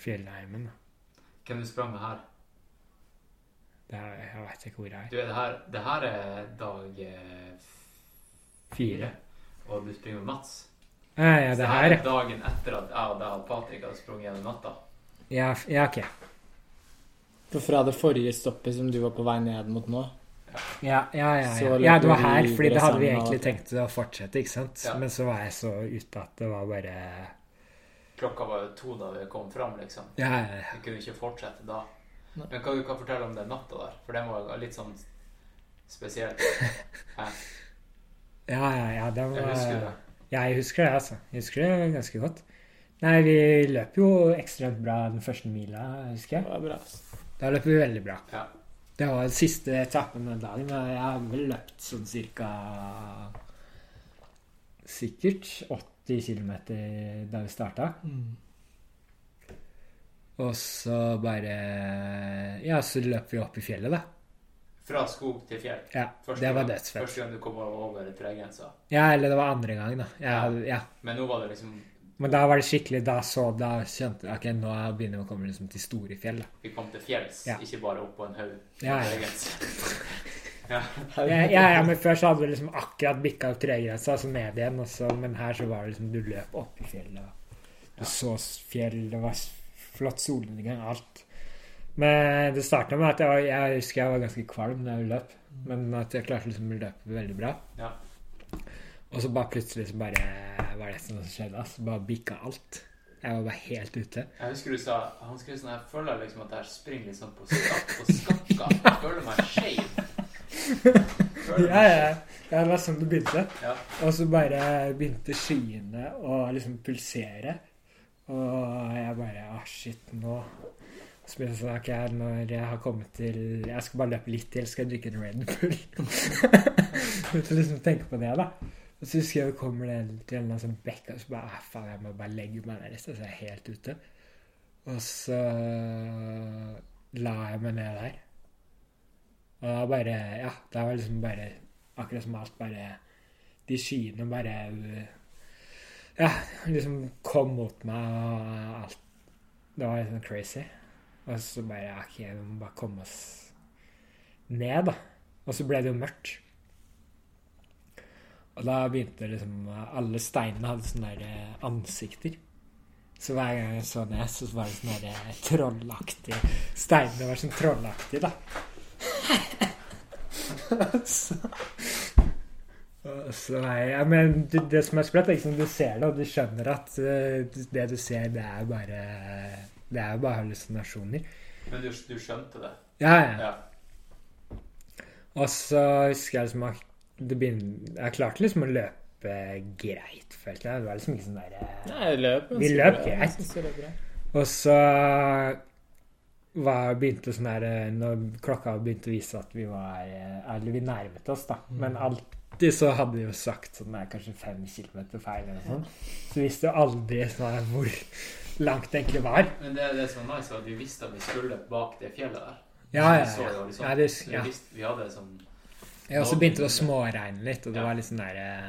fjellheimen. da. Hvem du sprang med her? Det her jeg veit ikke hvor jeg er. Du, det her, det her er dag eh, Fire. og du springer med Mats. Ja, ja, det her, er dagen etter at jeg og deg og Patrick hadde sprunget gjennom natta. ja. Ja, ok. For fra det forrige stoppet som du var på vei ned mot nå Ja, ja, ja. Ja. ja det var her, fordi det hadde vi egentlig tenkt å fortsette, ikke sant? Ja. Men så var jeg så ute at det var bare Klokka var jo to da vi kom fram, liksom. Ja, ja, ja. Vi kunne ikke fortsette da. Men hva du kan fortelle om den natta der? For den var litt sånn spesiell. Ja, ja, ja, Den var Jeg husker det. Jeg husker det, altså. Jeg husker det ganske godt. Nei, vi løp jo ekstremt bra den første mila, husker jeg. Det var bra. Altså. Da løp vi veldig bra. Ja. Det var siste etappen den dagen. og Jeg har vel løpt sånn cirka Sikkert 80 km da vi starta. Mm. Og så bare Ja, så løp vi opp i fjellet, da. Fra skog til fjell. Ja, Første det var dødsfett. Første gang du kom over tregrensa. Ja, eller det var andre gang, da. Jeg, Ja. ja. Men nå var det liksom Men da var det skikkelig Da så Da skjønte jeg Ok, nå begynner vi å komme liksom til store fjell, da. Vi kom til fjells, Ja. ikke bare opp på en haug. Ja, ja. Ja. Ja, ja, men før så hadde du liksom akkurat bikka opp tregrensa, altså ned igjen, og så, men her så var det liksom Du løp opp i fjellet. Du så fjell, det var flott solnedgang, alt. Men det starta med at jeg, var, jeg husker jeg var ganske kvalm da jeg løp, men at jeg klarte liksom å løpe veldig bra. Ja. Og så bare plutselig så bare var det som skjedde, altså. Bare bikka alt. Jeg var bare helt ute. Jeg husker du sa Hans skrev sånn Jeg føler liksom at jeg springer sånn på skakk og skakka. Jeg føler meg skeiv. Ja, ja. ja, det var sånn det begynte. Ja. Og så bare begynte skyene å liksom pulsere. Og jeg bare Å, shit, nå Så er når jeg har kommet til Jeg skal bare løpe litt til, skal jeg drikke en Red Bull. Å liksom tenke på det, da. Og så husker jeg vi kommer til en sånn bekk, og så bare ah, faen, jeg må bare legge meg ned, så jeg er helt ute. Og så la jeg meg ned der. Og da bare Ja, da var liksom bare Akkurat som alt bare De skyene bare Ja, liksom kom mot meg, og alt Det var liksom crazy. Og så bare Ok, vi må bare komme oss ned, da. Og så ble det jo mørkt. Og da begynte liksom Alle steinene hadde sånne der eh, ansikter. Så hver gang jeg så ned, så var det sånne der trollaktige Steinene var sånn trollaktige, da. så, så ja, men det, det som er sprøtt, er liksom, du ser det, og du skjønner at eh, det du ser, det er bare Det er jo bare hallusinasjoner. Men du, du skjønte det? Ja, ja. Ja. Og så husker jeg liksom at det begynner, Jeg klarte liksom å løpe greit, følte jeg. Det var liksom ikke sånn der eh, Nei, løp Vi løp greit. Og så var, begynte sånn her eh, Når klokka begynte å vise at vi var eh, Eller vi nærmet oss, da. Men alt alltid så hadde de jo sagt sånn det er kanskje fem kilometer feil eller noe sånt. Så visste jo aldri sånn hvor langt det egentlig var. Men det, det som var nice, var at vi visste at vi skulle bak det fjellet der. Ja, ja, Vi så ja. jo liksom, Ja, det, vi, ja. visste, vi hadde sånn ja og så begynte det å småregne litt, og det Ja. var litt sånn der eh,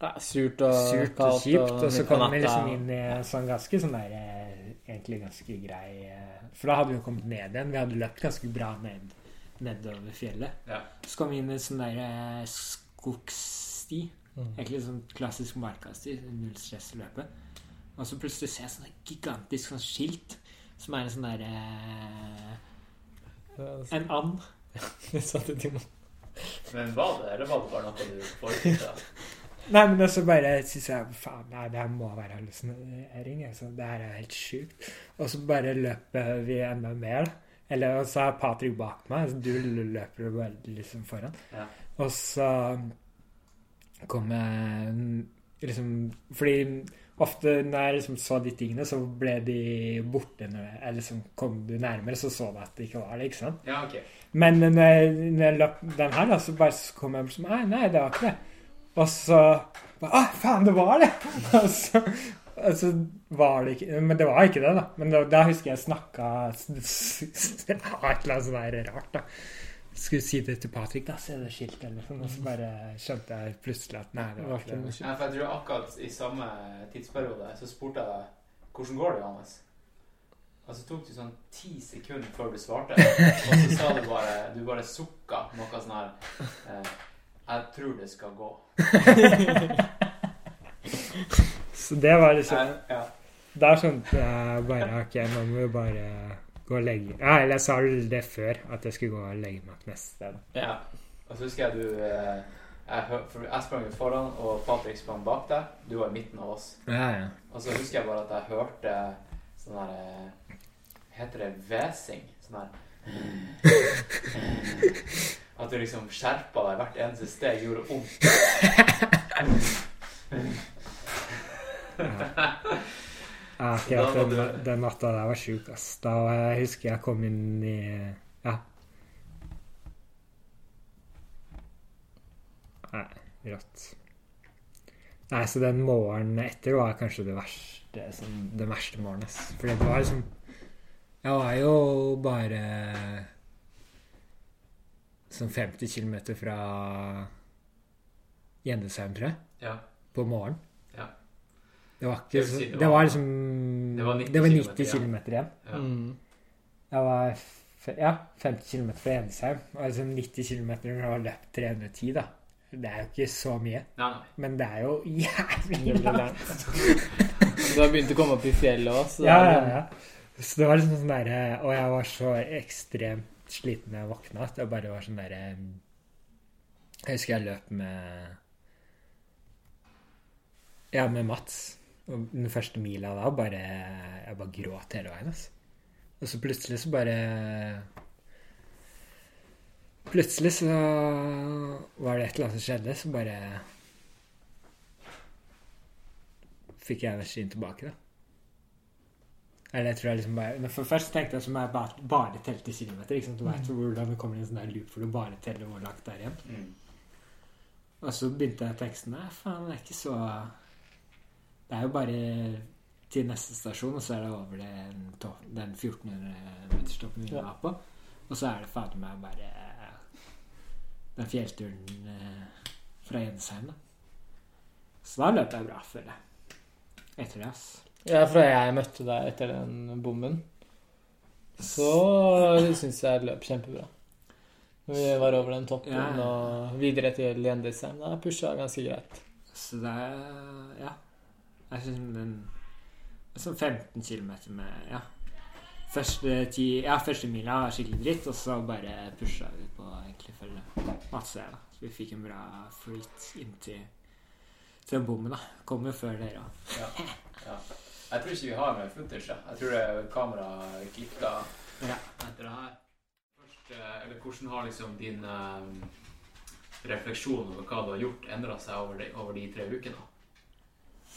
Ja, surt og surt og kaldt kjipt. Og så kom vi liksom inn i en sånn ganske sånn der eh, Egentlig ganske grei eh, For da hadde vi jo kommet ned igjen. Vi hadde løpt ganske bra ned, nedover fjellet. Ja. Så kom vi inn i en sånn der skogssti. skogsti. Mm. Egentlig sånn klassisk markasti. Null stress-løpet. Og så plutselig ser jeg sånn gigantisk sånn skilt som er en sånn derre En and. Vi satte til noe. Men var det, eller var det bare noe du forestilte deg? Nei, men også bare syns jeg faen, nei, det her må være hallusinering. Altså, det her er helt sjukt. Og så bare løper vi enda mer. da. Eller så er Patrick bak meg, så du løper veldig bare liksom foran. Ja. Og så kom jeg liksom Fordi ofte når jeg liksom så de tingene, så ble de borte. Når jeg, eller liksom kom du nærmere, så så du at det ikke var det. ikke sant? Ja, ok. Men når jeg, når jeg løp den her, da, så bare så kom jeg som Nei, nei, det var ikke det. Og så Å, faen, det var det! Og så, og så var det ikke Men det var ikke det, da. Men da, da husker jeg snakka et eller annet sånt der rart, da. Skulle si det til Patrick, da. Se det skiltet, eller sånn. Og så bare skjønte jeg plutselig at nei, det var ikke det. Ja, for jeg tror akkurat i samme tidsperiode så spurte jeg deg hvordan går det, Johannes? Og så tok det sånn ti sekunder før du svarte, og så sa du bare Du bare sukka noe sånn her eh, Jeg tror det skal gå. Så det var liksom Ja. Da skjønte jeg bare Ok, nå må vi bare gå og legge Ja, eller jeg sa vel det før, at jeg skulle gå og legge meg neste sted. Ja. Og så husker jeg du eh, jeg, jeg sprang jo foran, og Patrick sprang bak deg. Du var i midten av oss. Ja, ja. Og så husker jeg bare at jeg hørte sånn der eh, Heter det hvesing? Sånn der At du liksom skjerpa deg hvert eneste steg, gjorde vondt. Ja, ja den, den natta der var sjuk, ass. Da jeg husker jeg kom inn i Ja. Nei, rått. Nei, så den morgenen etter var kanskje det verste sånn, Den verste morgenen, ass. For det var liksom Jeg var jo bare sånn 50 km fra Gjendesheim, tror jeg. Ja. På morgenen. Det var ikke si det Det var- liksom det var 90 det var 90 kilometer km igjen. Ja. Mm. Jeg var ja, 50 km fra Gjendesheim. Og liksom 90 km når du har løpt 310, da. Det er jo ikke så mye. Nei, nei. Men det er jo jævlig langt. Du har begynt å komme opp i fjellet òg, så Ja, ja, ja. Så det var liksom sånn derre Og jeg var så ekstremt sliten da jeg våkna at det bare var sånn derre Jeg husker jeg løp med Ja, med Mats. Og den første mila da bare Jeg bare gråt hele veien, altså. Og så plutselig så bare Plutselig så var det et eller annet som skjedde, så bare Fikk jeg energien tilbake, da. Eller jeg tror jeg liksom bare For først tenkte jeg som jeg bare, bare telte kilometer. Ikke sant? Du vet hvordan det kommer i en sånn der loop hvor du bare teller hvor langt det er igjen. Mm. Og så begynte jeg teksten sånn Nei, faen, det er ikke så Det er jo bare til neste stasjon, og så er det over den, den 1400-meterstoppen vi Ja. var på. Og så er det fader meg bare den fjellturen eh, fra Jensheim, da. Så da løp jeg bra, føler jeg. Etter det, ass. Ja, fra jeg møtte deg etter den bomben, så syns jeg løp kjempebra. Når vi var over den toppen Ja, og videre til Gjendesheim, da pusha jeg ganske greit. Så det Ja. Jeg syns den Sånn 15 km med Ja. Første, ti, ja, første mila var skikkelig dritt, og så bare pusha vi på egentlig følge masse. da. Så vi fikk en bra flyt inn til, bommen, da. Kom jo før dere òg. Ja. ja. Jeg tror ikke vi har mer footage. jeg. Jeg tror det kameraet klikka Ja. etter det her. Først, eh, eller hvordan har liksom din um, refleksjon over hva du har gjort, endra seg over de, over de tre ukene?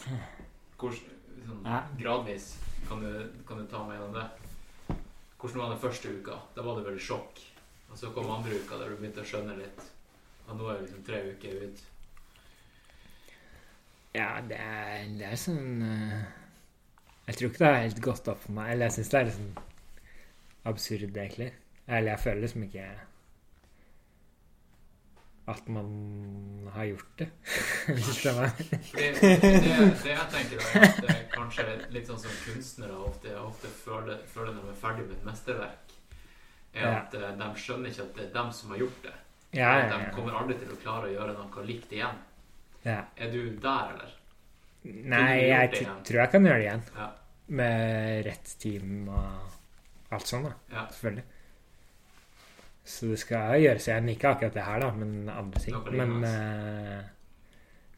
Hvordan, sånn, gradvis kan du, kan du ta meg gjennom det? Hvordan var den første uka? Da var det vel sjokk. Og så kom andre uka der du begynte å skjønne litt. Og nå er det liksom tre uker ut. Ja, det er, det er sånn eh, Jeg tror ikke det har helt gått opp for meg. Eller jeg syns det er litt sånn absurd, egentlig. Eller jeg føler liksom ikke at man har gjort det. Hvis det? Fordi det, det jeg tenker er at det kanskje litt sånn som kunstnere ofte, ofte føler, føler når de er ferdig med et mesterverk, er at ja. de skjønner ikke at det er dem som har gjort det. Ja, ja, ja, De kommer aldri til å klare å gjøre noe likt igjen. ja. Er du der, eller? Nei, jeg tror jeg kan gjøre det igjen. Ja. Med rett team og alt sånt, da. Ja. Selvfølgelig. Så det skal gjøres igjen. Ikke akkurat det her, da, men andre ting. Men eh,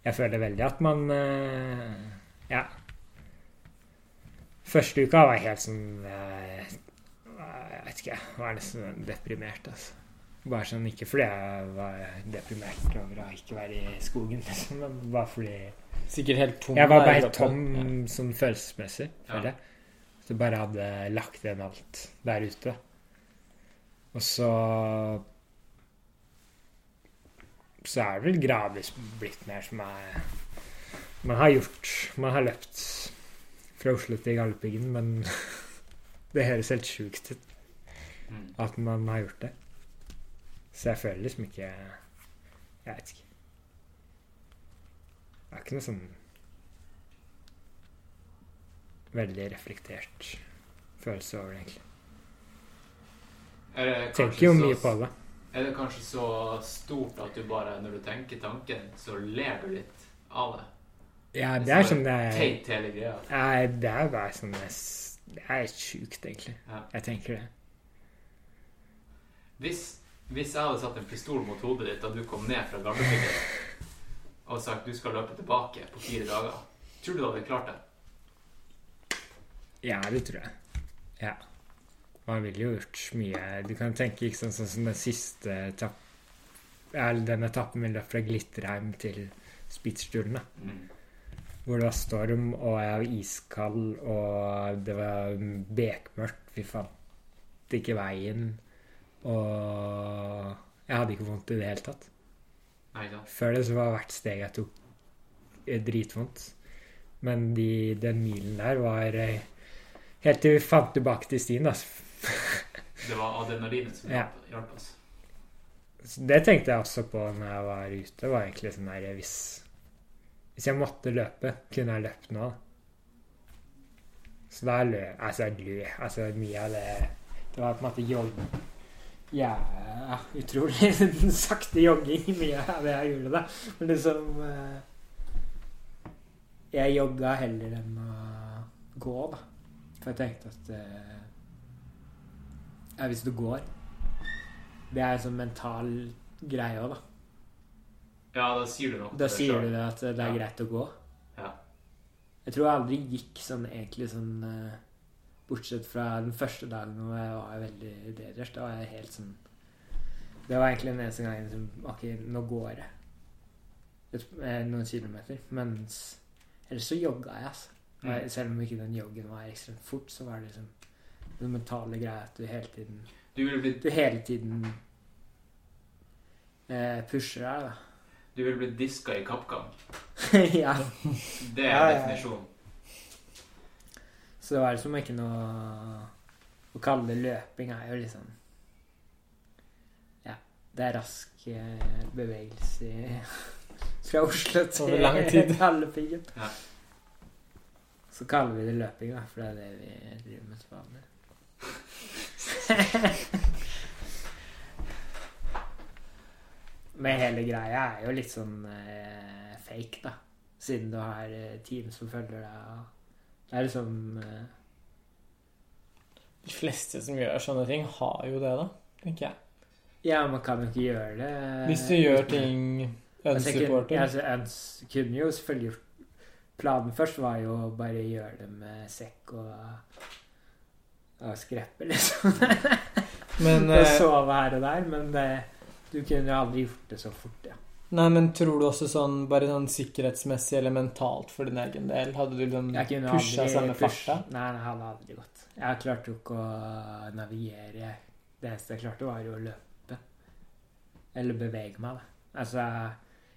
jeg føler veldig at man uh, Ja. Første uka var jeg helt sånn eh, Jeg vet ikke, jeg var nesten deprimert, altså. Bare sånn, Ikke fordi jeg var deprimert over å ikke være i skogen, liksom, men bare fordi Sikkert helt tom. jeg var bare helt tom ja. sånn følelsesmessig, føler jeg. Så bare hadde lagt igjen alt der ute. Og så Så er det vel gradvis blitt mer som jeg Man har gjort Man har løpt fra Oslo til Galdhøpiggen, men det høres helt sjukt ut Mm. at man har gjort det. Så jeg føler liksom ikke Jeg vet ikke. Det er ikke noe sånn veldig reflektert følelse over det, egentlig. Er Tenker jo mye på det. Er det kanskje så stort at du bare, når du tenker tanken, så ler du litt av det? Ja, det er sånn det er Teit hele greia. Nei, det er bare sånn Det er- det er sjukt, egentlig. Ja. Jeg tenker det. Hvis, hvis jeg hadde satt en pistol mot hodet ditt da du kom ned fra gardebygget og sagt du skal løpe tilbake på fire dager, tror du du hadde klart det? Ja, det tror jeg. Ja. Man ville jo gjort mye Du kan tenke ikke sånn, sånn som den siste etapp, eller den etappen vi løp fra Glitterheim til Spitssturen, da. Mm. Hvor det var storm, og jeg var iskald, og det var bekmørkt. Vi fant ikke veien. Og jeg hadde ikke vondt i det hele tatt. Nei, da. Før det så var hvert steg jeg tok eh, dritvondt. Men de, den milen der var eh, Helt til vi fant tilbake til stien, da. Det var adrenalinet som Ja. hjalp oss. Det tenkte jeg også på når jeg var ute. var egentlig sånn der, hvis, hvis jeg måtte løpe, kunne jeg løpt nå. Så da løp Altså, jeg løp altså, Mye av det Det var på en måte jogg... Ja, utrolig sakte jogging, mye av det jeg gjorde da. Men liksom eh, Jeg jogga heller enn å gå, da. For jeg tenkte at eh, Ja, hvis du går Det er en sånn mental greie òg, da. Ja, da sier du noe Da sier selv. du det at det er Ja. greit å gå. Ja. Jeg tror jeg aldri gikk sånn egentlig sånn eh, Bortsett fra den første dagen hvor jeg var veldig dehydrert. Da var jeg helt sånn Det var egentlig den eneste gangen som OK, nå går jeg. Eh, noen kilometer. Mens ellers så jogga jeg, altså. Mm. Selv om ikke den joggen var ekstremt fort, så var det liksom den mentale greia at du hele tiden Du vil bli, Du hele tiden eh, pusher deg, da. du vil bli diska i kappkamp? ja. Det er Ja, definisjonen. ja. Så det var liksom ikke noe Å kalle det løping er jo liksom Ja. Det er rask eh, bevegelse fra Oslo til Hallepiggen. Ja. Så kaller vi det løping, da, for det er det vi driver med til vanlig. Men hele greia er jo litt sånn eh, fake, da. Siden du har eh, team som følger deg. Det er liksom eh, De fleste som gjør sånne ting, har jo det, da. Tenker jeg. Ja, man kan jo ikke gjøre det Hvis du gjør ting unsupported. altså, jeg kunne jo selvfølgelig gjort Planen først var jo å bare gjøre det med sekk og, og skreppe, liksom. Men, eh, sove her og der, men det, du kunne jo aldri gjort det så fort, ja. Nei, men tror du også sånn bare sånn sikkerhetsmessig eller mentalt for din egen del? Hadde du liksom pusha push- farta? Nei, det hadde aldri gått. Jeg klarte jo ikke å navigere. Det eneste jeg klarte, var jo å løpe. Eller bevege meg, da. Altså,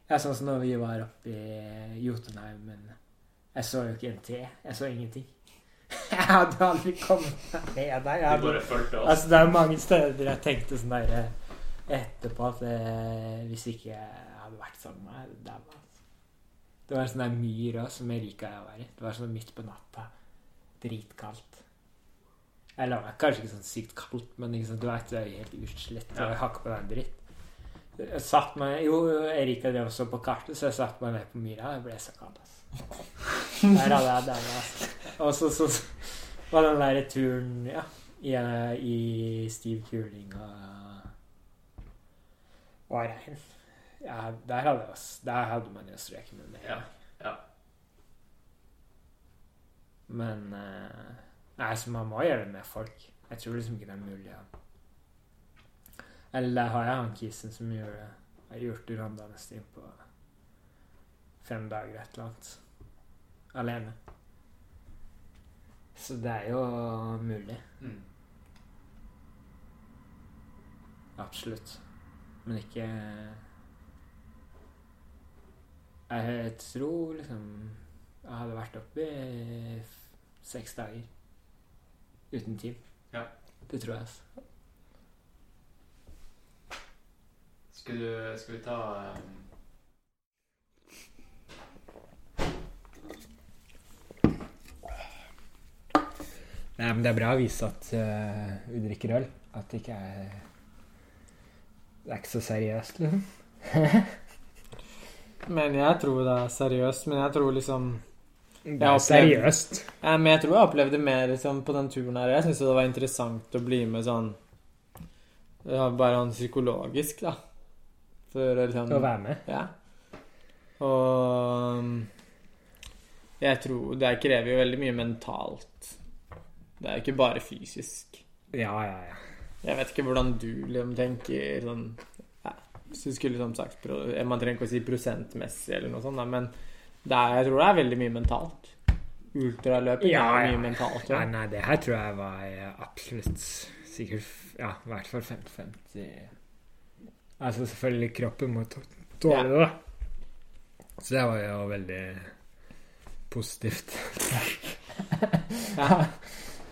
ja, sånn som når vi var oppe i Jotunheim, men jeg så jo ikke en T. Jeg så ingenting. Jeg hadde aldri kommet meg ned der. Jeg hadde, altså, det er mange steder jeg tenkte sånn der eh, etterpå at eh, hvis ikke jeg hadde vært sammen med deg, det var Det var en sånn der myr òg som jeg liker å være i. Det var sånn midt på natta. Dritkaldt. Eller det var kanskje ikke sånn sykt kaldt, men liksom, du vet, det er jo helt utslett. og Jeg har ikke på meg en dritt. Jeg satt meg, jo, Erika drev også på kartet, så jeg satte meg ned på myra. Jeg ble så kald, altså. Der hadde jeg den, altså. Og så, så, så var den der turen, ja, i, i stiv kuling og, og regn. Ja, der hadde, jeg, der hadde man jo strøket med det. Ja, ja. Men uh, Nei, så man må gjøre det med folk. Jeg tror liksom ikke det er mulig Ja. Eller har jeg han kisen som gjør det. Jeg har gjort Randane-stream på fem dager et eller annet. Alene. Så det er jo mulig. Mm. Absolutt. Men ikke Jeg tror liksom Jeg hadde vært oppe i seks dager uten team. Ja. Det tror jeg. altså. Skal, du, skal vi ta um, Nei, men det er bra å vise at uh, vi drikker øl. At det ikke er Det er ikke så seriøst, liksom. Men jeg tror det er seriøst. Men jeg tror liksom er er seriøst. ja, Men jeg tror jeg opplevde mer liksom, på den turen her. Jeg syns det var interessant å bli med sånn ja, Bare sånn psykologisk, da. For liksom Å være med. Ja. Og um, jeg tror Det krever jo veldig mye mentalt. Det er jo ikke bare fysisk. Ja, ja, ja. Jeg vet ikke hvordan du liksom tenker sånn ja, Hvis du skulle liksom sagt pro, Man trenger ikke å si prosentmessig eller noe sånt, men det er, jeg tror det er veldig mye mentalt. Ultraløping Ja, er ja. mye mentalt. Nei, Ja. nei, det her tror jeg var eh, absolutt sikkert Ja, i hvert fall 50-50. Altså selvfølgelig, kroppen må tåle det, da. Så det var jo veldig positivt. Ja.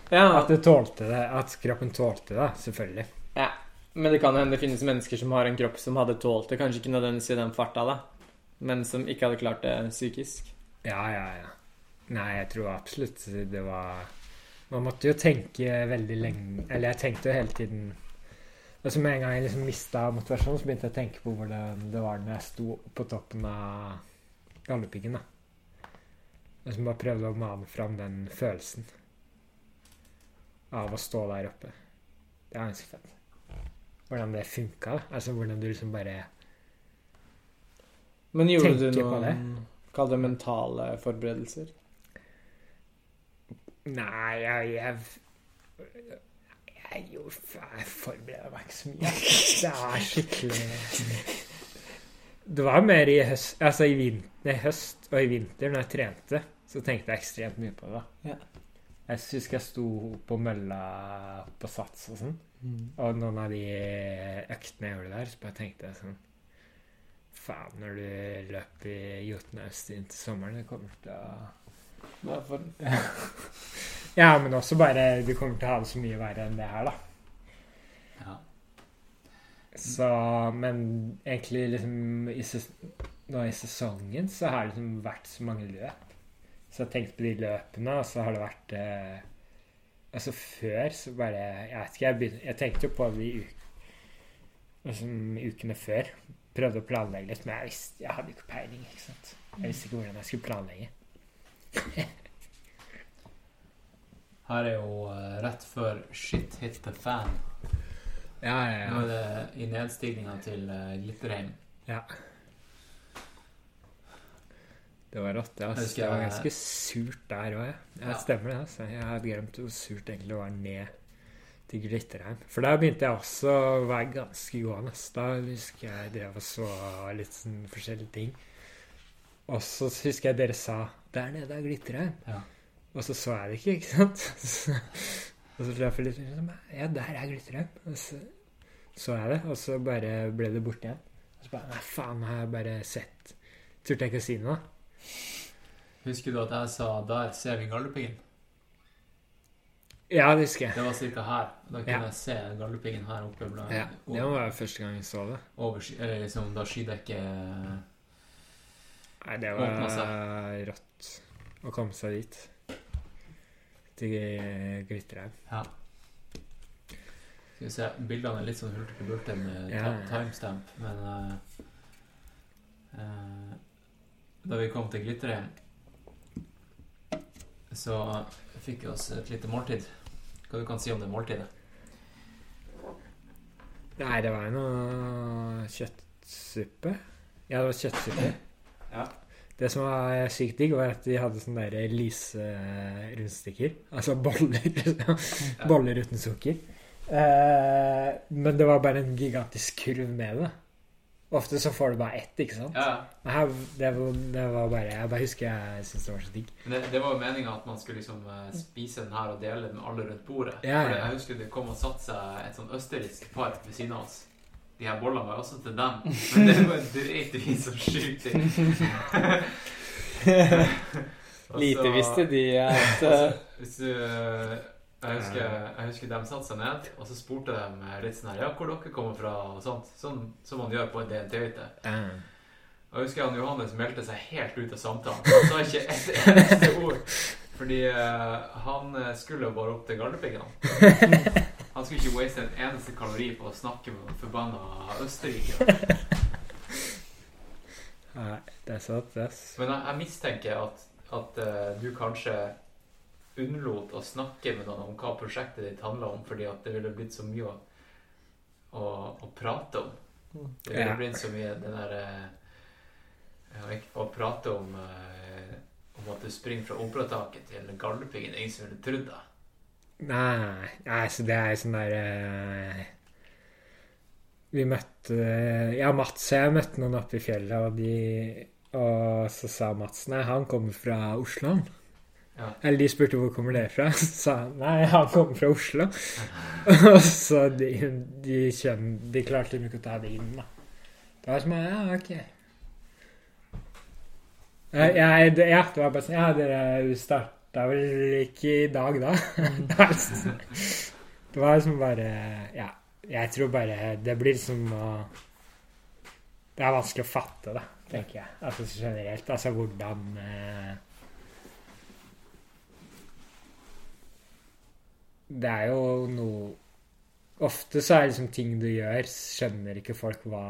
Ja, At det tålte det. At kroppen tålte det, selvfølgelig. ja. Men det kan hende det finnes mennesker som har en kropp som hadde tålt det, kanskje ikke nødvendigvis i den farta, da, men som ikke hadde klart det psykisk. Ja, ja, ja. Nei, jeg tror absolutt det var Man måtte jo tenke veldig lenge Eller jeg tenkte jo hele tiden Altså Med en gang jeg liksom mista motivasjonen, så begynte jeg å tenke på hvordan det var når jeg sto på toppen av Galdhøpiggen. da. Og så bare prøvde å mane fram den følelsen av å stå der oppe. Det er ganske fett. Hvordan det funka. Altså hvordan du liksom bare Men gjorde Tenker du noen Kall det mentale forberedelser? Nei, jeg Jeg, jeg, gjorde, jeg forbereder meg ikke så mye. Det er skikkelig Det var mer i høst Altså i vinter, høst og i vinter, når jeg trente, så tenkte jeg ekstremt mye på det. Ja. Jeg husker jeg sto på mølla på Sats og sånn, og noen av de øktene jeg gjorde der, så bare tenkte jeg sånn Faen, når du løper i Jotunheimstien til sommeren, det kommer til å Det er for... Ja, men også bare Du kommer til å ha det så mye verre enn det her, da. Ja. Så Men egentlig liksom i ses Nå i sesongen så har det liksom vært så mange løp. Så jeg har tenkt på de løpene, og så har det vært eh, Altså før så bare Jeg vet ikke, jeg, begynte, jeg tenkte jo på de uk, altså, ukene før. Prøvde å planlegge litt, men jeg visste Jeg hadde ikke peiling, ikke sant. Jeg visste ikke hvordan jeg skulle planlegge. Her er jo eh, rett før shit hit the fan. Ja, ja, Nå er det i nedstigninga til uh, Glitterheim. Ja. Det var rått. Ja. Husker Det var ganske surt der òg, ja. ja. Stemmer det. altså. Jeg hadde glemt hvor surt egentlig var ned til Glitterheim. For der begynte jeg også å være ganske gående. Da husker jeg drev og så litt sånn forskjellige ting. Og så husker jeg dere sa 'Der nede er Glitterheim'. Ja. Og så så jeg det ikke, ikke sant? Så, og så traff jeg litt Ja, der er Glitterheim. Og så så jeg det, og så bare ble det borte igjen. Og Så bare Nei, faen, har jeg bare sett Turte jeg ikke å si noe. Husker du at jeg sa 'der ser vi Galdhøpiggen'? Ja, det husker jeg. Det var ca. her. Da kunne Ja. jeg se Galdhøpiggen her oppe blant Ja, det var første gang jeg så det. over. Eller liksom da skydekket Nei, det var rått å komme seg dit. Til Glitterhaug. Ja. Skal vi se, Bildene er litt sånn hulter-bulter med Ja, timestamp, men uh, eh, Da vi kom til Glitterheim, så fikk vi oss et lite måltid. Hva du kan si om det måltidet? Nei, det var jo noe kjøttsuppe. Ja, det var kjøttsuppe. Ja. Det som var sykt digg, var at de hadde sånne der lyse-rundstykker. Altså boller. boller uten sukker. Eh, men det var bare en gigantisk kurv med det. Ofte så får du bare ett, ikke sant? Ja, Men Her, det, var, det var bare Jeg bare husker jeg syntes det var så digg. det, det var jo meninga at man skulle liksom eh, spise den her og dele den med alle rundt bordet. Ja, ja. jeg husker det kom og satte seg et sånn østerriksk par ved siden av oss. De her bollene var jo også til dem, men det var dreit vi så sjukt i. Lite visste de at altså, eh, Hvis du eh, jeg husker, jeg husker de satte seg ned, og så spurte de litt sånn her Ja, hvor dere kommer fra, og sånt. Sånn som man gjør på en DNT-hytte. Og jeg husker han Johannes meldte seg helt ut av samtalen. Han sa ikke et eneste ord. Fordi eh, han eh, skulle bare opp til Galdhøpiggen. han. Skulle ikke waste en eneste kalori på å snakke med forbanna Østerrike. Nei, det er sant, det. Men jeg, jeg mistenker at, at eh, du kanskje unnlot å snakke med noen om hva prosjektet ditt handla om, fordi at det ville blitt så mye å, å, å prate om. Det ville Ja. blitt så mye den der eh, ja, Å prate om eh, om at du springer fra operataket til Galdhøpiggen. Ingen som ville trodd det. Nei, nei, så det er sånn der eh, Vi møtte Ja, Mats og jeg møtte noen oppe i fjellet, og de Og så sa Mats nei, han kommer fra Oslo. Ja. Eller de spurte hvor kommer det fra. Så sa han nei, han kommer fra Oslo. og så de, de, kjøn, de klarte liksom ikke å ta det inn, da. Det var som ja, ok. Ja, jeg, det, ja, det var bare sånn Ja, dere starta vel ikke i dag, da? det var liksom, det var liksom bare Ja, jeg tror bare Det blir liksom å Det er vanskelig å fatte, da, tenker jeg. Altså generelt. Altså hvordan eh, Det er jo noe Ofte så er det liksom ting du gjør, skjønner ikke folk hva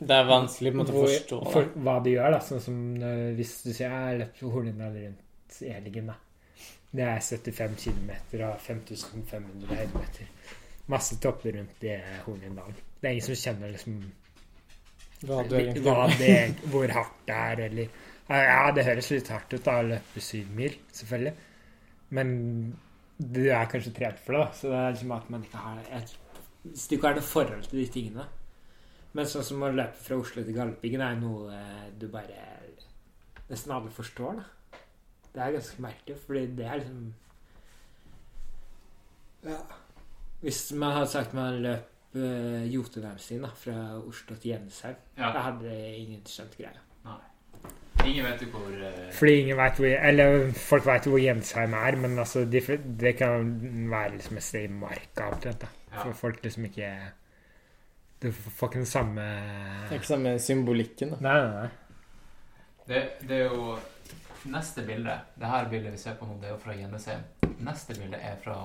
det er vanskelig på en måte å forstå. for, hva du gjør, da. Sånn som hvis du sier jeg har løpt Hornindal rundt i helgen, da. Det er 75 km og 5500 høydemeter. Masse topper rundt i Hornindalen. Det er ingen som kjenner liksom Hva du er hva det, hvor hardt det er, eller Ja, det høres litt hardt ut da, å løpe syv mil, selvfølgelig. Men du er kanskje trent for det. Så det er liksom at man ikke har et, stykke av noe forhold til de tingene. Men sånn som å løpe fra Oslo til Galdhøpiggen er noe eh, du bare nesten alle forstår, da. Det er ganske merkelig, fordi det er liksom Ja. Hvis man hadde sagt man løp uh, Jotunheimstien da, fra Oslo til Jensheim, Ja. da hadde ingen skjønt greia. Ingen vet jo hvor uh... Fordi ingen vet hvor Eller folk vet jo hvor Jensheim er, men altså, de, det kan være liksom et sted i marka omtrent. Ja. For folk liksom ikke Du får ikke den samme Det er ikke samme symbolikken, da. Nei, nei, nei. det, det er jo Neste bilde Det her bildet vi ser på nå, det er jo fra Jensheim. Neste bilde er fra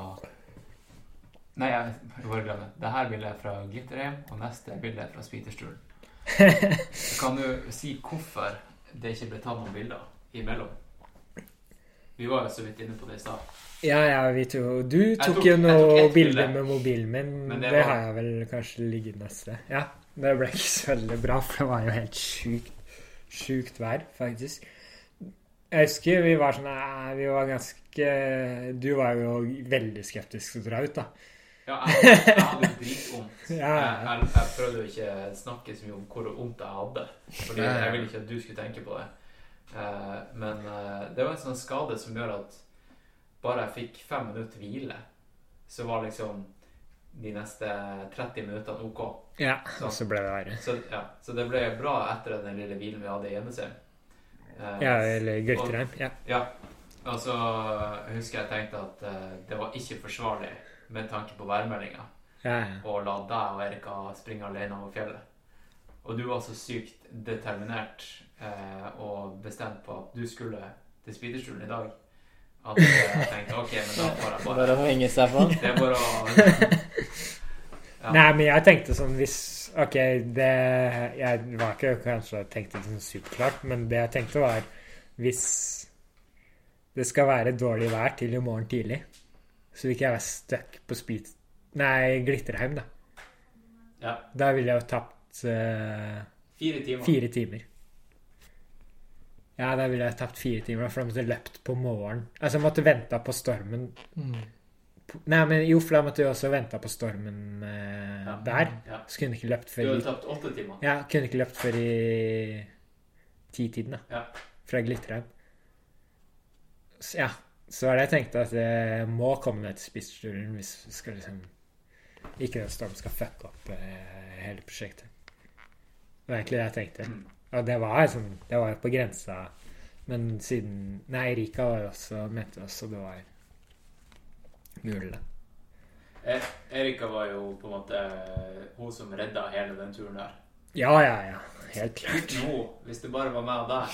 Nei, jeg jeg bare glemmer. Det her bildet er fra Glitterheim, og neste bilde er fra Spiterstulen. Kan du si hvorfor det ikke ble tatt noen bilder imellom? Vi var jo så vidt inne på det i stad. Ja, ja, vi to Du tok, tok- jo noen tok bilde bilde. med mobilen min. Men det det har jeg vel kanskje liggende et sted. Ja. Det ble ikke så veldig bra, for det var jo helt sjukt sjukt vær, faktisk. Jeg husker vi var sånn eh, Vi var ganske Du var jo veldig skeptisk til å dra ut, da. Ja, jeg, jeg hadde dritvondt. Jeg, jeg, jeg prøvde jo ikke snakke så mye om hvor vondt jeg hadde. Fordi jeg ville ikke at du skulle tenke på det. Eh, men eh, det var en sånn skade som gjør at bare jeg fikk fem minutter hvile, så var liksom de neste 30 minuttene OK. Ja, og så ble det verre. Så, ja, så det ble bra etter den lille hvilen vi hadde i Gjemnesheim. Eh, Ja, eller Gulterheim. Ja. Ja. Og så husker jeg tenkte at det var ikke forsvarlig med tanke på værmeldinga Ja, ja. Og la deg og Erika springe alene over fjellet. Og du var så sykt determinert eh, og bestemt på at du skulle til Spyderstulen i dag. At jeg tenkte OK, men da får jeg bare Bare å henge seg på. Det er bare å Ja. Nei, men jeg tenkte sånn hvis OK, det Jeg var ikke kanskje tenkte sånn superklart, men det jeg tenkte var hvis det skal være dårlig vær til i morgen tidlig, så vil ikke jeg være stuck på Speed... Nei, Glitterheim, da. Ja. Da ville jeg jo tapt uh, Fire timer. fire timer. Ja, da ville jeg tapt fire timer, for da måtte jeg løpt på morgenen. Altså, jeg måtte venta på stormen Mm. Nei, men jo, for da måtte jeg også venta på stormen uh, Ja. der. Ja. Så kunne jeg ikke løpt før Du hadde tapt åtte timer. Ja, kunne ikke løpt før i titiden, da. Ja. Fra Glitterheim. Så, ja. Så var det jeg tenkte at det må komme ned til Spitsstulen hvis vi skal liksom Ikke den stormen skal fucke opp eh, hele prosjektet. Det var egentlig det jeg tenkte. Mm. Og det var liksom Det var jo på grensa. Men siden Nei, Erika var jo også mente også det var mulig, det. E- Erika var jo på en måte hun som redda hele den turen der. Ja, ja, ja. Helt klart. Nå, hvis det bare var meg og deg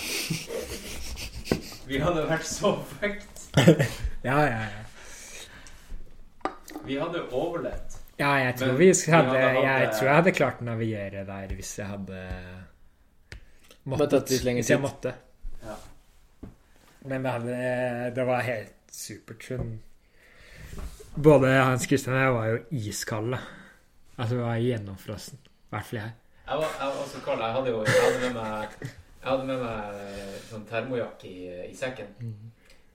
Vi hadde vært så fucked. Ja, ja, ja. Vi hadde overlevd. Ja, jeg tror Men vi vi hadde, hadde Jeg tror jeg hadde klart å navigere der hvis jeg hadde måttet. litt Hvis jeg måtte. Ja. Men det, hadde, det var helt supert. Både Hans Christian og jeg var jo iskalde. Altså, vi var gjennomfrossen. I hvert fall jeg. Jeg var, jeg var også kald. Jeg hadde jo jeg hadde med meg, jeg hadde med meg sånn termojakke i, i sekken.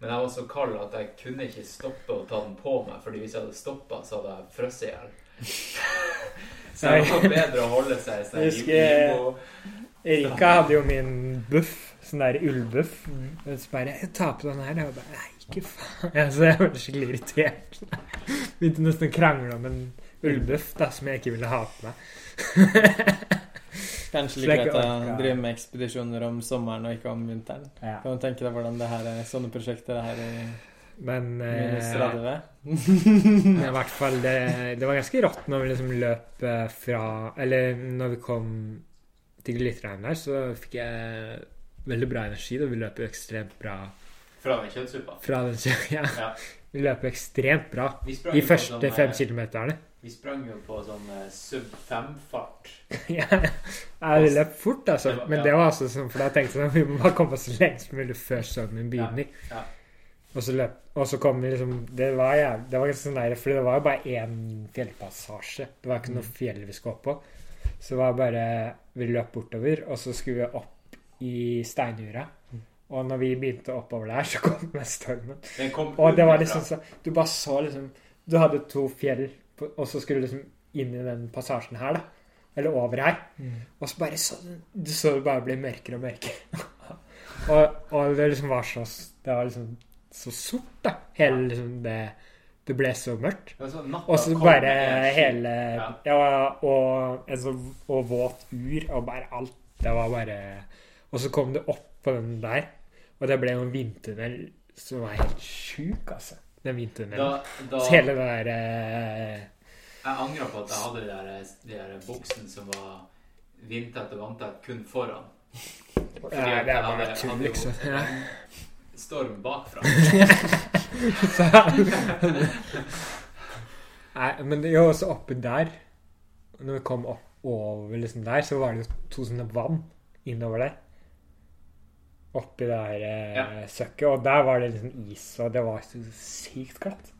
Men jeg var så kald at jeg kunne ikke stoppe å ta den på meg, fordi hvis jeg hadde stoppa, så hadde jeg frosset i hjel. Så det var bedre å holde seg sånn Jeg husker- Erika hadde jo min buff. Sånn der ullbuff. Så bare jeg tar på den her.' Og jeg bare Nei, ikke faen. Så jeg ble skikkelig irritert. Begynte nesten å krangle om en ullbuff da, som jeg ikke ville ha på meg. Kanskje like greit å drive med ekspedisjoner om sommeren og ikke om vinteren. Ja. Kan du tenke deg hvordan det her er, sånne prosjekter er her i Men minus eh, 30? Men i hvert fall det, det var ganske rått når vi liksom løp eh, fra Eller når vi kom til Glitterheim der, så fikk jeg veldig bra energi. Da vi løp jo ekstremt bra Fra den kjøttsuppa. fra den ja. Ja. Vi løp ekstremt bra de første fem eh, kilometerne. Vi sprang jo på sånn eh, sub 5-fart. ja, jeg vi løp fort, altså. Det var- Men ja. det var altså sånn, for da tenkte jeg at vi må bare komme oss lengst mulig før søvnen begynner. ja. Og så løp Og så kom vi liksom Det var jævlig Det var ganske sånn der For det var jo bare én fjellpassasje. Det var ikke Mm. noe fjell vi skulle opp på. Så det var bare Vi løp bortover, og så skulle vi opp i steinjura. Mm. Og når vi begynte oppover der, så kom den stormen. Den kom Og det var liksom så Du bare så liksom Du hadde to fjell, og så skulle du liksom inn i den passasjen her, da. Eller over her. Og så bare så så det bare bli mørkere og mørkere. og, og det liksom var så Det var liksom så sort, da. Hele liksom det Det ble så mørkt. Sånn Og så bare hele Ja. Og sånn Og våt ur, og bare alt. Det var bare Og så kom det opp på den der, og det ble en vindtunnel som var helt sjuk, altså. Den Så hele det der eh, Jeg angrer på at jeg hadde de der, de der buksene som var vindtett og vanntett kun foran. Fordi Ja, det er var hadde- tull, liksom. Ja. Storm bakfra. Nei, men det var også oppe der Når vi kom opp over liksom der, så var det jo to sånne vann innover der. Oppi det der eh, Ja. søkket. Og der var det liksom is, og det var så sykt glatt.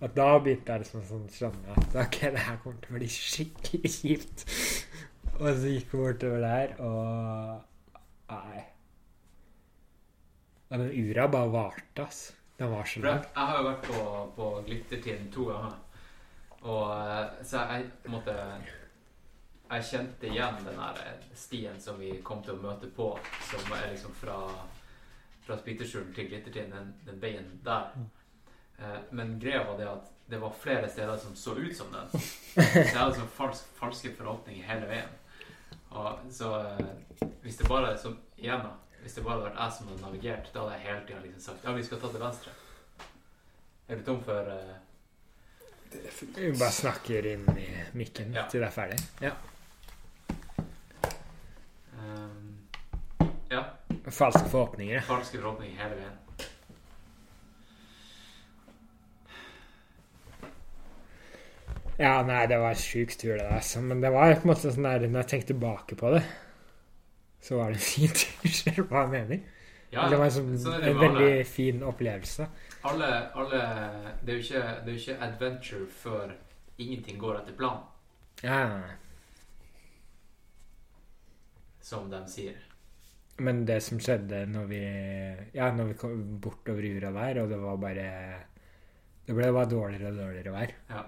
Og da begynte jeg liksom sånn skjønne at ok, det her kommer til å bli skikkelig kjipt. Og så gikk vi bortover der, og Nei. Og den ura bare varte, ass. Den var så lang. jeg har jo vært på, på Glittertinden to ganger. Og eh, så jeg måte Jeg kjente igjen den der eh, stien som vi kom til å møte på, som er liksom fra fra Spytterskjulen til Glittertind, den, den veien der. Eh, men greia var det at det var flere steder som så ut som den. Så jeg hadde sånn falsk, falske forhåpninger hele veien. Og så eh, hvis det bare som igjen da, hvis det bare hadde vært jeg som hadde navigert, da hadde jeg hele tida liksom sagt ja, vi skal ta til venstre. Er du tom for eh, Vi bare snakker inn i mikken Ja. til det er ferdig. Ja. Ja, Falske forhåpninger. falske forhåpninger hele veien. Ja, nei, det var en sjuk tur, det der. Men det var på en måte sånn der Når jeg tenker tilbake på det, så var det en fin tur. Ser du hva jeg mener? Ja, det var en, sånn, sånn det en veldig alle. fin opplevelse. alle, alle det, er jo ikke, det er jo ikke adventure før ingenting går etter planen, Ja, som de sier. Men det som skjedde når vi Ja, når vi kom bortover jorda der, og det var bare Det ble bare dårligere og dårligere vær. Ja.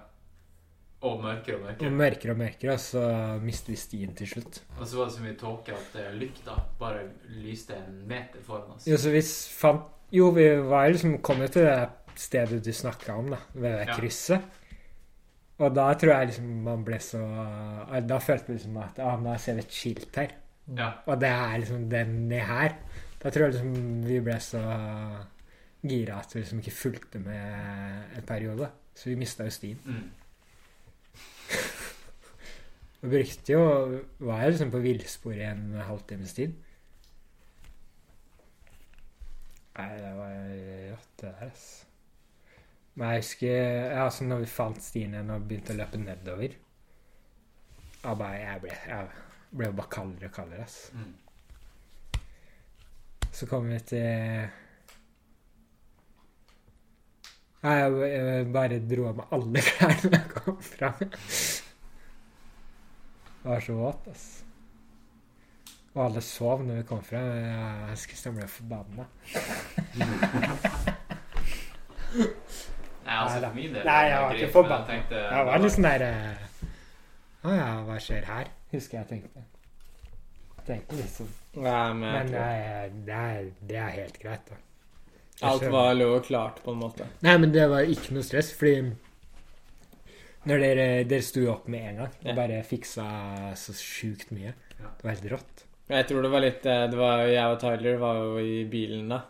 Og mørkere og mørkere. Og mørkere. og mørkere, og så mistet vi stien til slutt. Og så var det så mye tåke at eh, lykta bare lyste en meter foran oss. Jo, så vi fant Jo, vi var liksom kommet til det stedet du snakka om, da, ved det Ja. krysset. Og da tror jeg liksom man ble så Da følte vi liksom at ah, nå ser vi et skilt her. Ja. Og det er liksom den ned her. Da tror jeg liksom vi ble så gira at vi liksom ikke fulgte med en periode. Så vi mista jo stien. Mm. Vi brukte jo Var jo liksom på villspor i en halvtimes tid. Nei, det var rått, det der, altså. Men jeg husker ja, altså når vi fant stien igjen og begynte å løpe nedover Ja, bare, jeg ble jeg ble jo bare kaldere og kaldere, ass. Mm. Så kom vi til Nei, Jeg, jeg bare dro av meg alle klærne jeg kom fra. Det var så våt, ass. Og alle sov når vi kom fra. Jeg Kristian ble forbanna. Nei, altså for min del Nei, jeg var ikke forbanna. Jeg, Jeg var litt sånn derre Å ja, hva skjer her? Husker jeg tenkte. Tenkte liksom. Nei, men, Men det er, det er, det er helt greit, da. Alt var lå klart, på en måte. Nei, men det var ikke noe stress, fordi når dere, dere sto opp med en gang Ja. og bare fiksa så sjukt mye. Det var helt rått. Jeg tror det var litt eh, det var, Jeg og Tyler var jo i bilen da.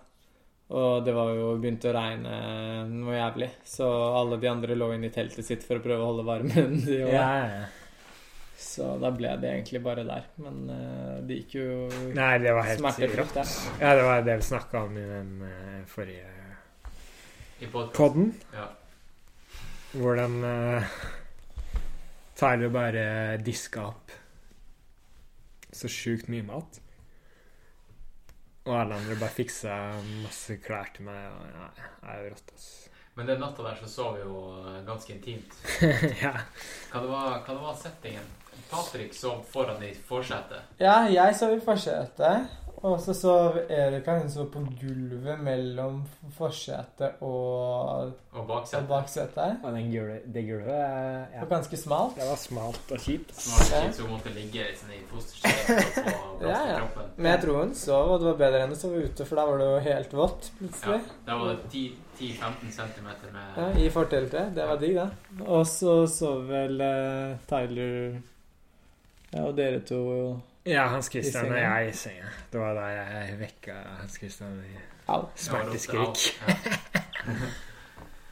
Og det var jo begynt å regne noe jævlig. Så alle de andre lå inne i teltet sitt for å prøve å holde varmen. De ja, Ja, ja. Så da ble det egentlig bare der. Men eh, det gikk jo Nei, det var helt smertefritt, det. Ja, det var det vi snakka om i den eh, forrige I podden. Ja. Hvordan uh, Tyler bare diska opp så sjukt mye mat. Og alle andre bare fiksa masse klær til meg. Og, ja, det er jo rått, altså. Men den natta der så sov vi jo eh, ganske intimt. ja. Hva det var, hva det var settingen? Patrick sov foran i forsetet. Ja, jeg sov i forsetet. Og så sov Erika hun sov på gulvet mellom forsetet og, Og og baksetet. baksetet. Og den gulvet, det gulvet eh, ja. var ganske smalt. Det var smalt og kjipt. Smalt og kjipt, så hun måtte ligge i sånn i fosterstilling og Ja, ja. kroppen. Men jeg tror hun sov, og det var bedre enn å sove ute, for da var det jo helt vått Ja, plutselig. da var det 10-15 cm med Ja, I forteltet. Det var digg, da. Og så sov vel uh, Tyler Ja, og dere to Ja, Hans Christian og jeg i senga. Det var da jeg vekka Hans Christian i smerteskrik. Ja,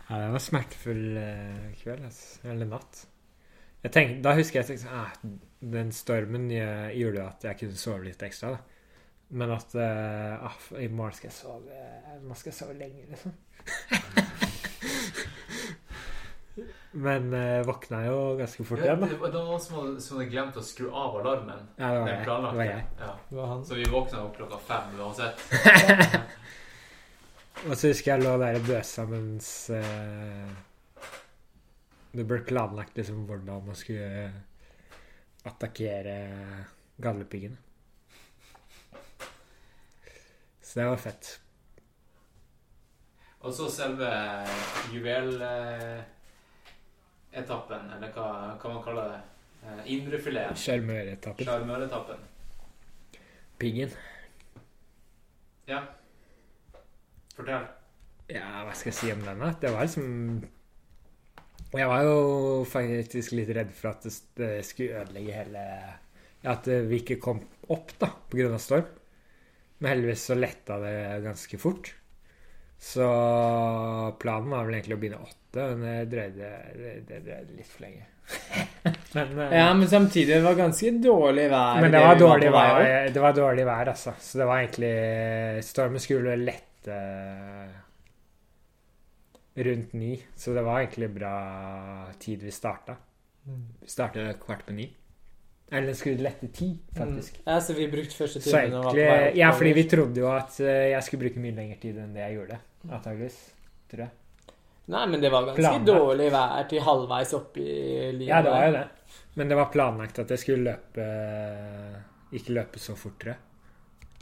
Ja, det var smertefull eh, kveld, altså. Eller natt. Jeg tenkte, da husker jeg tenkte, ah, Den stormen eh, gjorde at jeg kunne sove litt ekstra. da. Men at eh, ah, i morgen skal jeg sove Man skal sove lenge, liksom. Men eh, våkna jo ganske fort igjen, da. det var noen som hadde, som hadde glemt å skru av alarmen. Ja, det var jeg. Det var jeg. Ja. Det var. Så vi våkna opp klokka fem uansett. Og så husker jeg lå der og bøsa mens eh, det ble planlagt liksom hvordan man skulle attakkere gallepiggene. Så det var fett. Og så selve juveletappen, eller hva, hva man kaller det. Eh, Indrefileten. Sjarmøretappen. Sjarmøretappen. Piggen. Ja. Fortell. Ja, hva skal jeg si om den, da? Det var liksom Jeg var jo faktisk litt redd for at det, det skulle ødelegge hele At vi ikke kom opp, da, på grunn av storm. Men heldigvis så letta det ganske fort. Så planen var vel egentlig å begynne åtte, men det dreide, det, det dreide litt for lenge. men, eh, Ja, men samtidig det var ganske dårlig vær. men det var dårlig vær, det var dårlig vær, altså. Så det var egentlig Stormen skulle lette rundt ni. Så det var egentlig bra tid vi starta. Vi starta kvart på ni. Eller den skulle lette ti, faktisk. Ja, så vi brukte første timen og var Ja, fordi vi trodde jo at eh, jeg skulle bruke mye lengre tid enn det jeg gjorde. Antakeligvis. Tror jeg. Nei, men det var ganske Planlagt. dårlig vær til halvveis opp i livet. Ja, det var jo det. Men det var planlagt at jeg skulle løpe Ikke løpe så fort, tror jeg.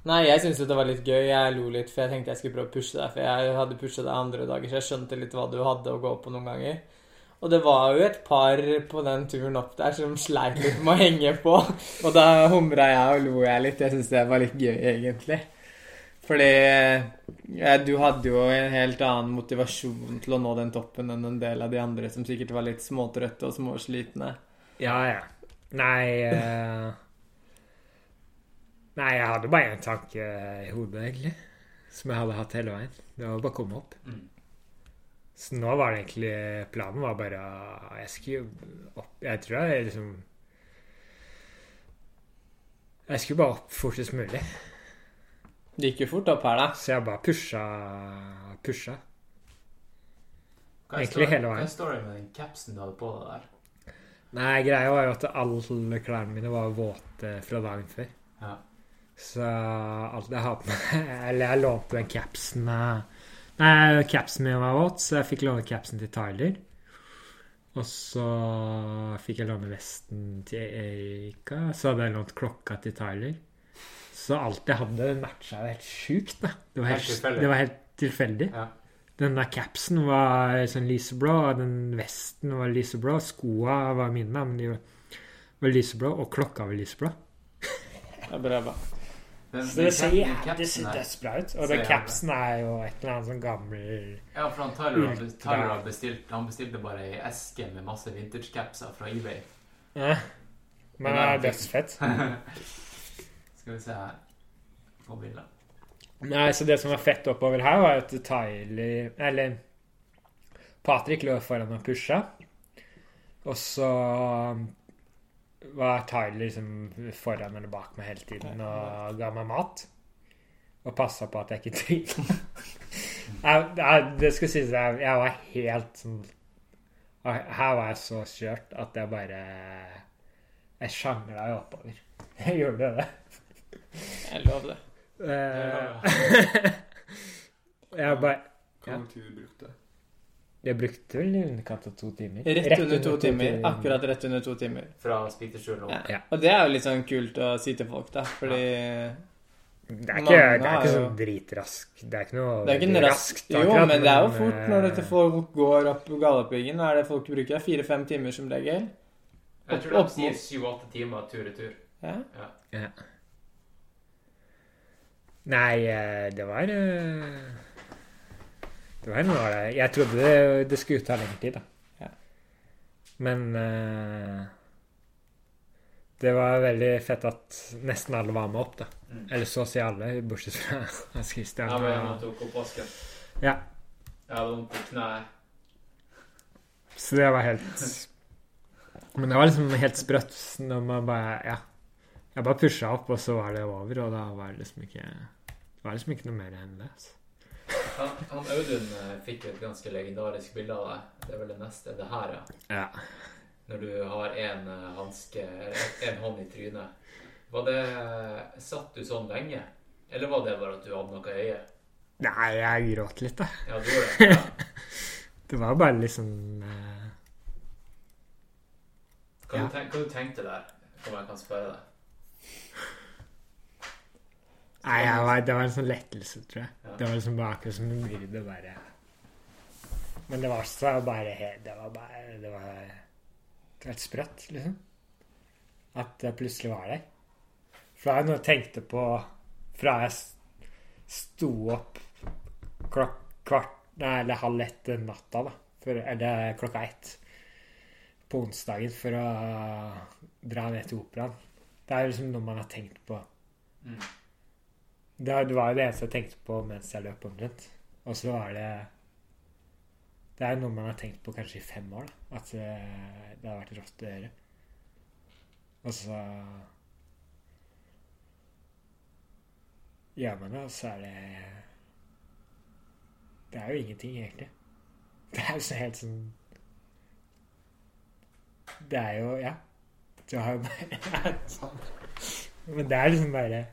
Nei, jeg syntes det var litt gøy. Jeg lo litt, for jeg tenkte jeg skulle prøve å pushe deg. For jeg hadde pusha deg andre dager, så jeg skjønte litt hva du hadde å gå på noen ganger. Og det var jo et par på den turen opp der som sleit litt med å henge på. Og da humra jeg og lo jeg litt. Jeg syntes det var litt gøy, egentlig. Fordi ja, du hadde jo en helt annen motivasjon til å nå den toppen enn en del av de andre som sikkert var litt småtrøtte og småslitne. Ja, ja. Nei uh... Nei, jeg hadde bare én tanke i hodet, egentlig. Som jeg hadde hatt hele veien. Det var bare å komme opp. Mm. Så nå var det egentlig Planen var bare Jeg skulle opp Jeg tror jeg liksom Jeg skulle bare opp fortest mulig. Det gikk jo fort opp her, da. Så jeg bare pusha Pusha. Hva er Egentlig hele veien. Hva er storyen med den capsen du hadde på deg der? Nei, greia var jo at alle klærne mine var våte fra dagen før. Ja. Så alt jeg har på meg Eller jeg lånte den capsen eh, Nei, capsen min var våt, så jeg fikk låne capsen til Tyler. Og så fikk jeg låne vesten til Erika. Så hadde jeg lånt klokka til Tyler. Så alt jeg hadde, matcha jo helt sjukt, da. Det var Helt helt, det var helt tilfeldig. Ja. Den der capsen var sånn lyseblå, og den vesten var lyseblå. Skoa var mine, men de var, var lyseblå, og klokka var lyseblå. det er bra, bra. Den, Så det ser jævlig dødsbra ut. Og den capsen er jo et eller annet sånn gammel Ja, for han Tyler. Tyler har bestilt, han bestilte bare ei eske med masse vintage-capser fra eBay. ja. Men det er dødsfett. Skal vi se her på bildet. Nei, så det som var fett oppover her, var at Tyler Eller Patrick lå foran og pusha. Og så var Tyler liksom foran eller bak meg hele tiden og ga meg mat. Og passa på at jeg ikke tryna. Jeg- jeg- det skal sies jeg, jeg var helt sånn Her var jeg så kjørt at jeg bare Jeg sjangla jo oppover. Jeg gjorde det. Jeg lover det. Eh, jeg bare Ja. lang tid du brukte? Jeg brukte vel i underkant av to timer. Rett, under to timer. Akkurat rett under to timer. Fra Spikersrud og Ja. Ja. Og det er jo litt sånn kult å si til folk, da. Fordi Det er ikke, det er ikke sånn dritrask Det er ikke noe Det er ikke raskt. rask Jo, akkurat, men det er jo fort når eh, dette folk går opp Galdhøpiggen. Hva er det folk bruker? Fire-fem timer som regel? Jeg tror Opp- de sier sju-åtte timer tur-retur. Ja. Ja. Nei, eh, det var eh, Det var noe av det Jeg trodde det, det skulle ta lengre tid, da. Ja. Men uh, det var veldig fett at nesten alle var med opp, da. Mm. Eller så å si alle, bortsett fra Hans Christian. Ja, men han tok opp vasken. Ja. Jeg hadde vondt i kneet. Så det var helt Men det var liksom helt sprøtt når man bare Ja. Jeg bare pusha opp, og så var det over, og da var det liksom ikke Det var liksom ikke noe mer enn det. Altså. Han, han Audun eh, fikk jo et ganske legendarisk bilde av deg. Det er vel det neste. Det her, ja. Ja. Når du har en eh, hanske en hånd i trynet. Var det Satt du sånn lenge? Eller var det bare at du hadde noe i øyet? Nei, jeg gråt litt, da. Ja, du gjorde det? Ja. Det var bare liksom uh... Hva, Ja. du tenk, hva du tenkte der, om jeg kan spørre deg? Nei, var, det var en sånn lettelse, tror jeg. Ja. Det var liksom bare akkurat som en byrde, bare Men det var så bare Det var bare Det var helt sprøtt, liksom. At det plutselig var der. For det er noe jeg tenkte på fra jeg sto opp klokk kvart Nei, eller halv ett natta, da. For, eller klokka ett på onsdagen for å dra ned til operaen. Det er liksom noe man har tenkt på. Mm. Det, var jo det eneste jeg tenkte på mens jeg løp omtrent. Og så var det Det er noe man har tenkt på kanskje i fem år, da. At eh, det har vært rått å gjøre. Og så gjør man det, og så er det Det er jo ingenting, egentlig. Det er jo så helt sånn Det er jo Ja. Du har jo bare sånn. Men det er liksom bare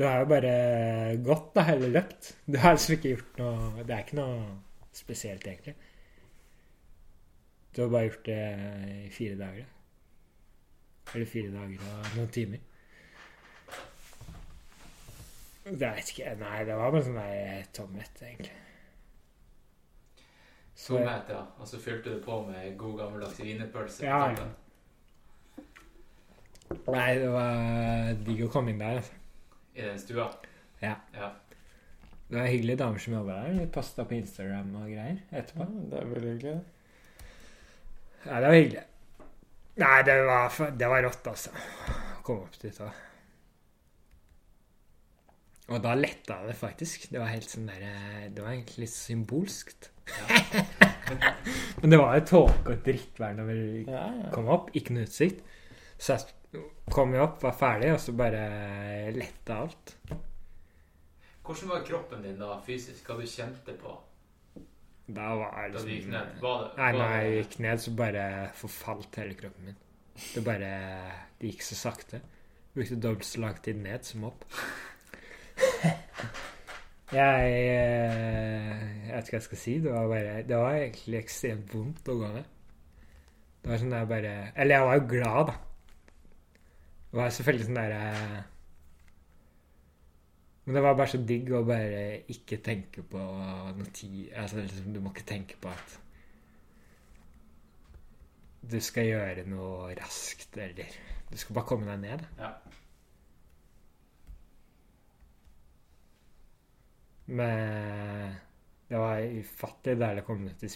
Du har jo bare gått, da, eller løpt. Du har altså ikke gjort noe Det er ikke noe spesielt, egentlig. Du har bare gjort det i fire dager. Eller fire dager og noen timer. Det vet ikke Nei, det var bare sånn der tomhet, egentlig. Tomhet, ja. Og så fylte du på med god gammeldags wienerpølse. Ja, ja. Nei, det var digg å komme inn der, altså. I den stua. Ja. ja. Det var hyggelige damer som jobba der. Litt pasta på Instagram og greier etterpå. Det er veldig hyggelig. Ja, det var hyggelig. Nei, det var, det var rått, altså. Å komme opp dit og Og da letta det faktisk. Det var helt sånn der Det var egentlig litt symbolskt. Men det var jo tåke og drittvær når vi Ja, ja. kom opp. Ikke noe utsikt. Så jeg kom jo opp, var ferdig, og så bare letta alt. Hvordan var kroppen din da fysisk? Hva du kjente på Da var jeg da du gikk liksom ned? Var det, Nei, når jeg gikk ned, så bare forfalt hele kroppen min. Det bare Det gikk så sakte. Brukte dobbelt så lang tid ned som opp. Jeg eh, Jeg vet ikke hva jeg skal si. Det var bare Det var egentlig ekstremt vondt å gå ned. Det var sånn jeg bare Eller jeg var jo glad, da. Det var selvfølgelig sånn derre Men det var bare så digg å bare ikke tenke på noe tid Altså liksom, du må ikke tenke på at du skal gjøre noe raskt, eller Du skal bare komme deg ned. Ja. Men det var ufattelig deilig å komme ned til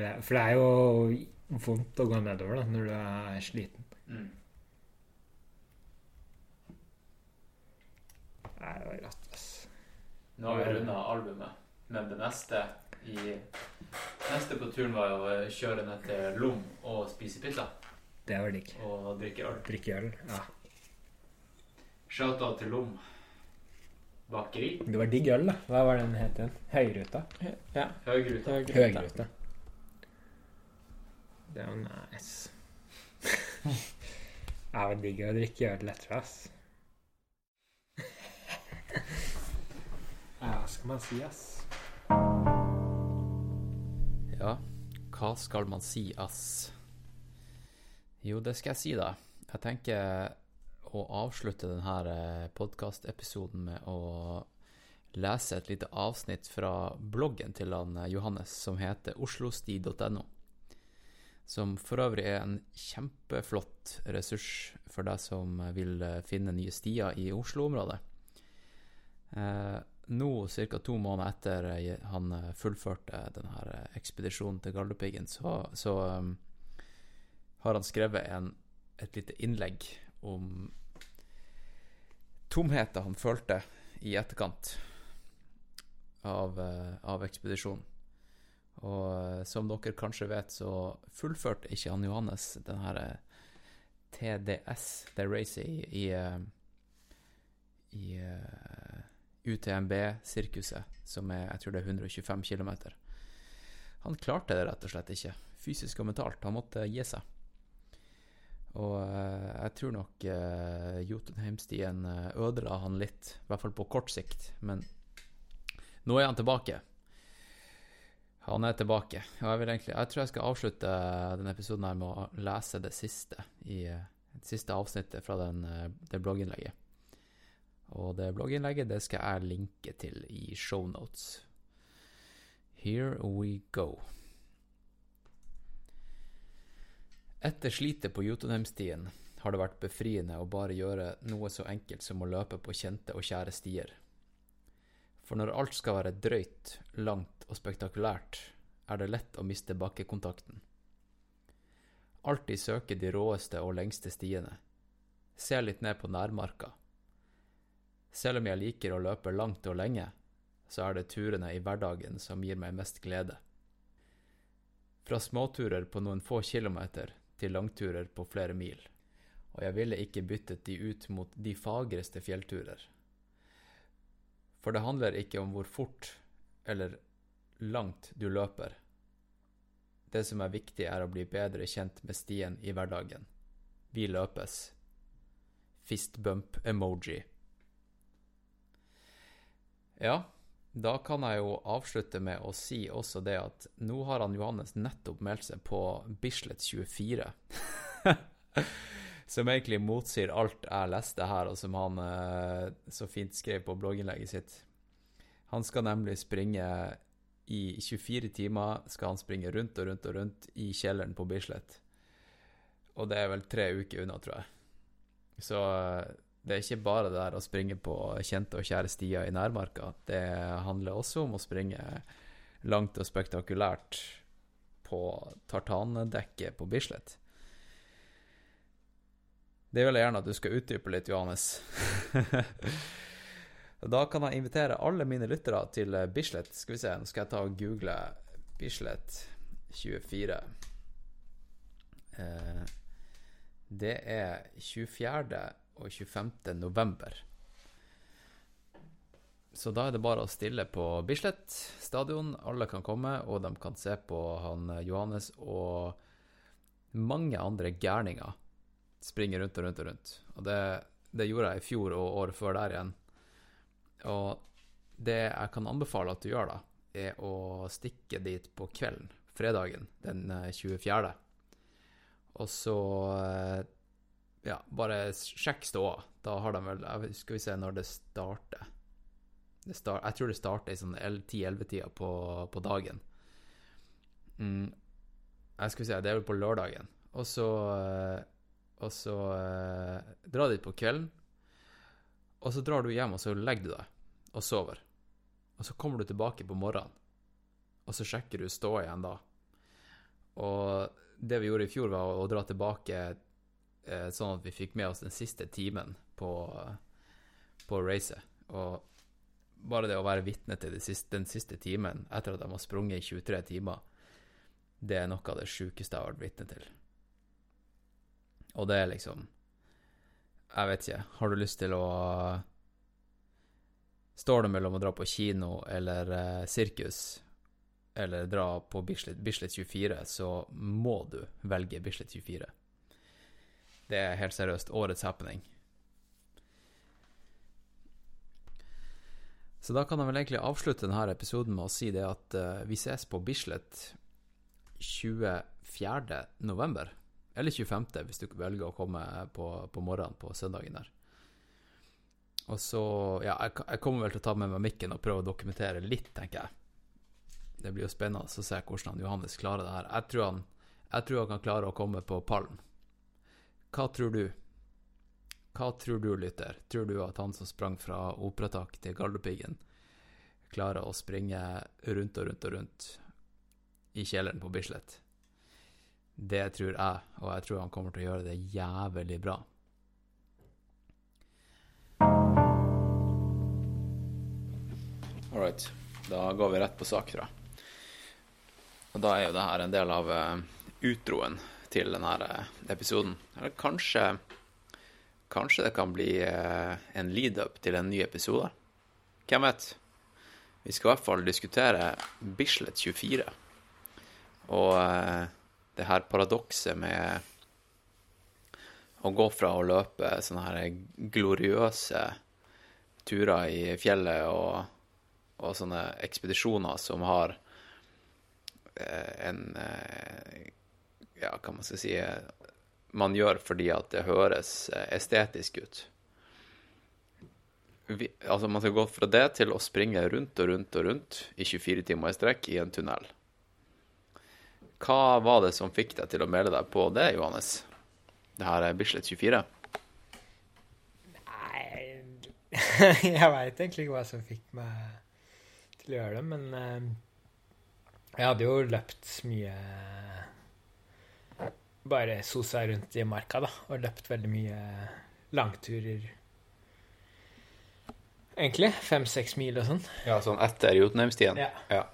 det. For det er jo vondt å gå nedover da, når du er sliten. Mm. Nei, det var rått, Ass. Nå har vi runda albumet, men det neste i Neste på turen var å kjøre ned til Lom og spise pizza Det var digg. og drikke øl. Drikke øl. Ja. Shout-out til Lom bakeri. Det var digg øl, da. Hva var den het igjen? Høyruta? Ja. Høygrute. Høyruta. Det var nice. det var digg å drikke øl etterpå, ass. Ja, hva skal man si, ass? Ja, hva skal man si, ass? Jo, det skal jeg si, da. Jeg tenker å avslutte denne podkastepisoden med å lese et lite avsnitt fra bloggen til han eh, Johannes, som heter oslosti.no. Som for øvrig er en kjempeflott ressurs for deg som vil eh, finne nye stier i Oslo-området. Eh, nå, ca. to måneder etter han eh, fullførte denne eh, ekspedisjonen til Galdhøpiggen, så, så um, har han skrevet en, et lite innlegg om tomheten han følte i etterkant av, eh, av ekspedisjonen. Og eh, som dere kanskje vet, så fullførte ikke han Johannes den her eh, TDS, det Race, i, i, eh, i eh, UTMB-sirkuset, som er jeg tror det er 125 km. Han klarte det rett og slett ikke, fysisk og mentalt. Han måtte gi seg. Og eh, jeg tror nok uh, Jotunheimstien eh, ødela han litt, i hvert fall på kort sikt. Men nå er han tilbake. Han er tilbake. Jeg, egentlig, jeg tror jeg skal avslutte denne episoden her med å lese det siste i det siste avsnittet fra den, det blogginnlegget. Og det blogginnlegget det skal jeg linke til i shownotes. Here we go. Etter slitet på Jotunheimstien har det vært befriende å bare gjøre noe så enkelt som å løpe på kjente og kjære stier. For når alt skal være drøyt, langt og spektakulært, er det lett å miste bakkekontakten. Alltid søke de råeste og lengste stiene. Se litt ned på nærmarka. Selv om jeg liker å løpe langt og lenge, så er det turene i hverdagen som gir meg mest glede. Fra småturer på noen få kilometer til langturer på flere mil. Og jeg ville ikke byttet de ut mot de fagreste fjellturer. For det handler ikke om hvor fort eller langt du løper. Det som er viktig, er å bli bedre kjent med stien i hverdagen. Vi løpes. Fistbump-emoji. Ja, da kan jeg jo avslutte med å si også det at nå har han Johannes nettopp meldt seg på Bislett 24. som egentlig motsier alt jeg leste her, og som han eh, så fint skrev på blogginnlegget sitt. Han skal nemlig springe i 24 timer skal han springe rundt og rundt og rundt i kjelleren på Bislett. Og det er vel tre uker unna, tror jeg. Så eh, det er ikke bare det der å springe på kjente og kjære stier i nærmarka. Det handler også om å springe langt og spektakulært på tartandekket på Bislett. Det vil jeg gjerne at du skal utdype litt, Johannes. da kan jeg invitere alle mine lyttere til Bislett. Skal vi se, nå skal jeg ta og google Bislett 24. Eh, det er 24. og 25. november. Så da er det bare å stille på Bislett stadion. Alle kan komme, og de kan se på han Johannes og mange andre gærninger springe rundt og rundt og rundt. Og det, det gjorde jeg i fjor og året før der igjen. Og det jeg kan anbefale at du gjør, da, er å stikke dit på kvelden, fredagen den 24. Og så ja, bare sjekk ståa. Da har de vel Skal vi se når det starter. Det start, jeg tror det starter i sånn 10-11-tida på, på, dagen. Mm, jeg skal si, Det er vel på lørdagen. Og så Og så eh, dra dit på kvelden. Og så drar du hjem, og så legger du deg og sover. Og så kommer du tilbake på morgenen, og så sjekker du ståa igjen da. Og det vi gjorde i fjor, var å, dra tilbake eh, sånn at vi fikk med oss den siste timen på, på racet. Og bare det å være vitne til siste, den siste timen etter at de har sprunget i 23 timer, det er noe av det sjukeste jeg har vært vitne til. Og det er liksom Jeg vet ikke. Har du lyst til å Står det mellom å dra på kino eller eh, sirkus eller dra på Bislett, Bislett 24, så må du velge Bislett 24. Det er helt seriøst årets happening. Så da kan jeg vel egentlig avslutte denne episoden med å si det at uh, vi ses på Bislett 24. november. Eller 25., hvis du velger å komme på, på morgenen på søndagen der. Og så Ja, jeg, jeg, kommer vel til å ta med meg mikken og prøve å dokumentere litt, tenker jeg. Det blir jo spennende å se hvordan Johannes klarer det her. Jeg tror han, jeg tror han kan klare å komme på pallen. Hva tror du? Hva tror du, lytter? Tror du at han som sprang fra Operatak til Galdhøpiggen, klarer å springe rundt og rundt og rundt i kjelleren på Bislett? Det tror jeg, og jeg tror han kommer til å gjøre det jævlig bra. All right. Da går vi rett på sak, tror jeg. Og da er jo det her en del av uh, utroen til denne episoden. Eller kanskje Kanskje det kan bli uh, en lead-up til en ny episode. Hvem vet? Vi skal i hvert fall diskutere Bislett 24. Og uh, det her paradokset med å gå fra å løpe sånne her gloriøse turer i fjellet og, og sånne ekspedisjoner som har eh, en eh, Ja, hva man skal si Man gjør fordi at det høres estetisk ut. Vi, altså Man skal gå fra det til å springe rundt og rundt og rundt i 24 timer i strekk i en tunnel. Hva var det som fikk deg til å melde deg på det, Johannes? Det her er Bislett 24? Nei Jeg veit egentlig ikke hva som fikk meg til å gjøre det, men eh, jeg hadde jo løpt mye Bare sosa rundt i marka, da, og løpt veldig mye langturer. Egentlig. Fem-seks mil og sånn. Ja, sånn etter Jotunheimstien? Ja. Ja.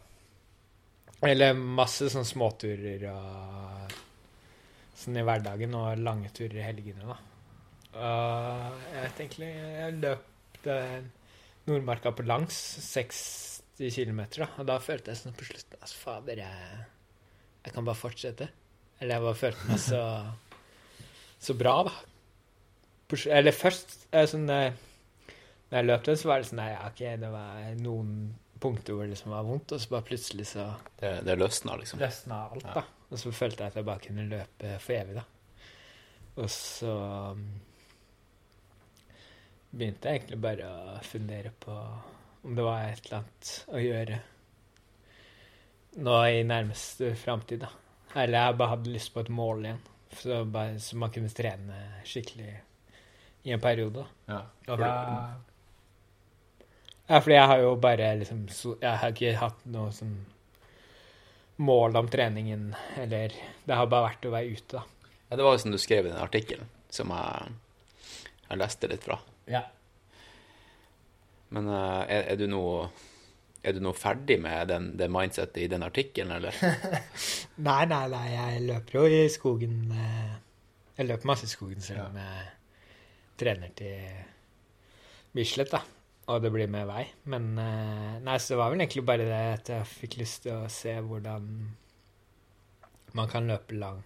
Eller masse sånn småturer og sånn i hverdagen, og lange turer i helgene, da. Og jeg vet egentlig Jeg løp Nordmarka på langs, 60 km, da. Og da følte jeg sånn på slutten Altså, fader, jeg, jeg kan bare fortsette. Eller jeg bare følte meg så så bra, da. Eller først eh, sånn eh, Når jeg løp den, så var det sånn Nei, OK, det var noen punkter hvor det liksom var vondt, og så bare plutselig så Det, det løsna, liksom. løsna alt, da. Og så følte jeg at jeg bare kunne løpe for evig, da. Og så um, begynte jeg egentlig bare å fundere på om det var et eller annet å gjøre nå i nærmeste framtid, da. Eller jeg bare hadde lyst på et mål igjen, så, bare, så man kunne trene skikkelig i en periode. Ja. For, Ja, fordi jeg har jo bare liksom so- Jeg har ikke hatt noe sånn mål om treningen, eller Det har bare vært å være ute, da. Ja, det var jo som du skrev i den artikkelen, som jeg, jeg leste litt fra. Ja. Men eh, er, er du nå er du nå ferdig med den, det mindsettet i den artikkelen, eller? Nei, nei, nei, jeg løper jo i skogen eh, Jeg løper masse i skogen selv om jeg trener til Bislett, da. Og det blir med vei. Men eh, nei, så det var vel egentlig bare det at jeg fikk lyst til å se hvordan man kan løpe lang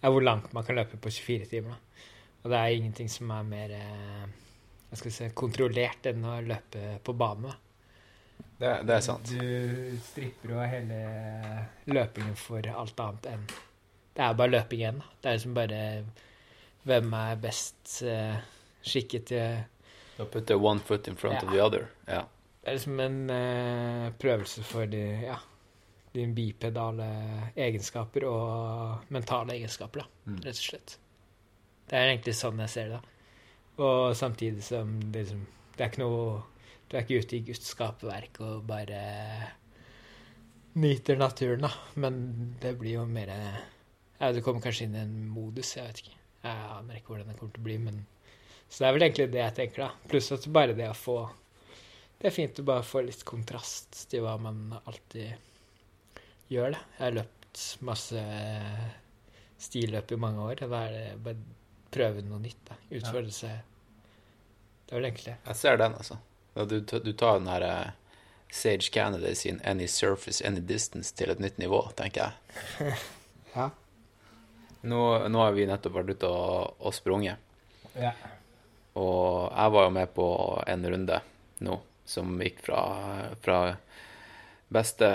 Ja, hvor langt man kan løpe på 24 timer, da. Og det er ingenting som er mer jeg hva skal jeg si, kontrollert enn å løpe på bane. Da. Det, det er sant. Du stripper jo hele løpingen for alt annet enn Det er bare løping igjen. Det er liksom bare hvem er best uh, skikket til Du har one foot in front Ja. of the other. Ja. Det er liksom en uh, prøvelse for de, ja, dine bipedale egenskaper og mentale egenskaper, da, Mm. rett og slett. Det er egentlig sånn jeg ser det. da. Og samtidig som det liksom Det er ikke noe Du er ikke ute i Guds skaperverk og bare nyter naturen, da. Men det blir jo mer Ja, du kommer kanskje inn i en modus, jeg vet ikke. Jeg aner ikke hvordan det kommer til å bli, men Så det er vel egentlig det jeg tenker, da. Pluss at bare det å få Det er fint å bare få litt kontrast til hva man alltid gjør, da. Jeg har løpt masse stilløp i mange år, da er det bare prøve noe nytt, da. Utfordre seg. Det er vel egentlig det. Jeg ser den, altså. Du, du tar den her eh, Sage Canada sin 'Any Surface, Any Distance' til et nytt nivå, tenker jeg. Ja. Nå, nå har vi nettopp vært ute og, og sprunget. Ja. Og jeg var jo med på en runde nå, som gikk fra, fra beste,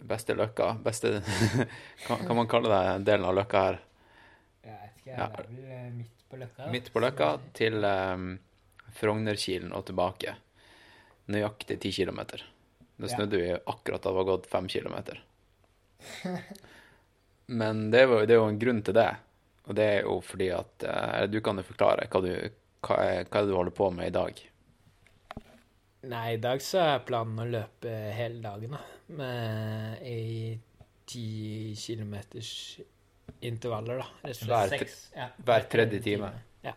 beste løkka Beste Kan kan man kalle det delen av løkka her? Jeg vet ikke, Ja. det er vel eh, midt på løkka? da. Midt på løkka til um, Frognerkilen og tilbake. Nøyaktig ti kilometer. Ja. snudde vi akkurat da det var gått fem kilometer. Men det, var, det er jo en grunn til det. Og det er jo fordi at eh, Du kan jo forklare hva du, hva, hva det du holder på med i dag. Nei, i dag så er planen å løpe hele dagen, da. Med ei ti kilometers intervaller, da. Hver. Ja, hver tredje time. Ja.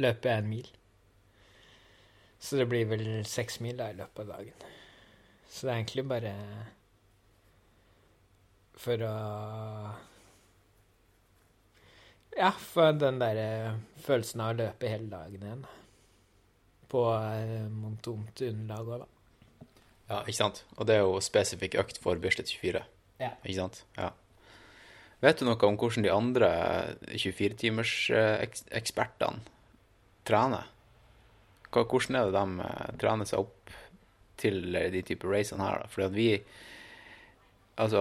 Løpe en mil. Så det blir vel seks mil da i løpet av dagen. Så det er egentlig bare for å Ja, for den derre følelsen av å løpe hele dagen igjen. På eh, tomt underlag òg, da. Ja, ikke sant? Og det er jo spesifikk økt for Bislett 24. Ja. Ikke sant? Ja. Vet du noe om hvordan de andre 24-timers-ekspertene trener? Hva, hvordan er det de eh, trener seg opp til de type racene her? da? Fordi at vi Altså,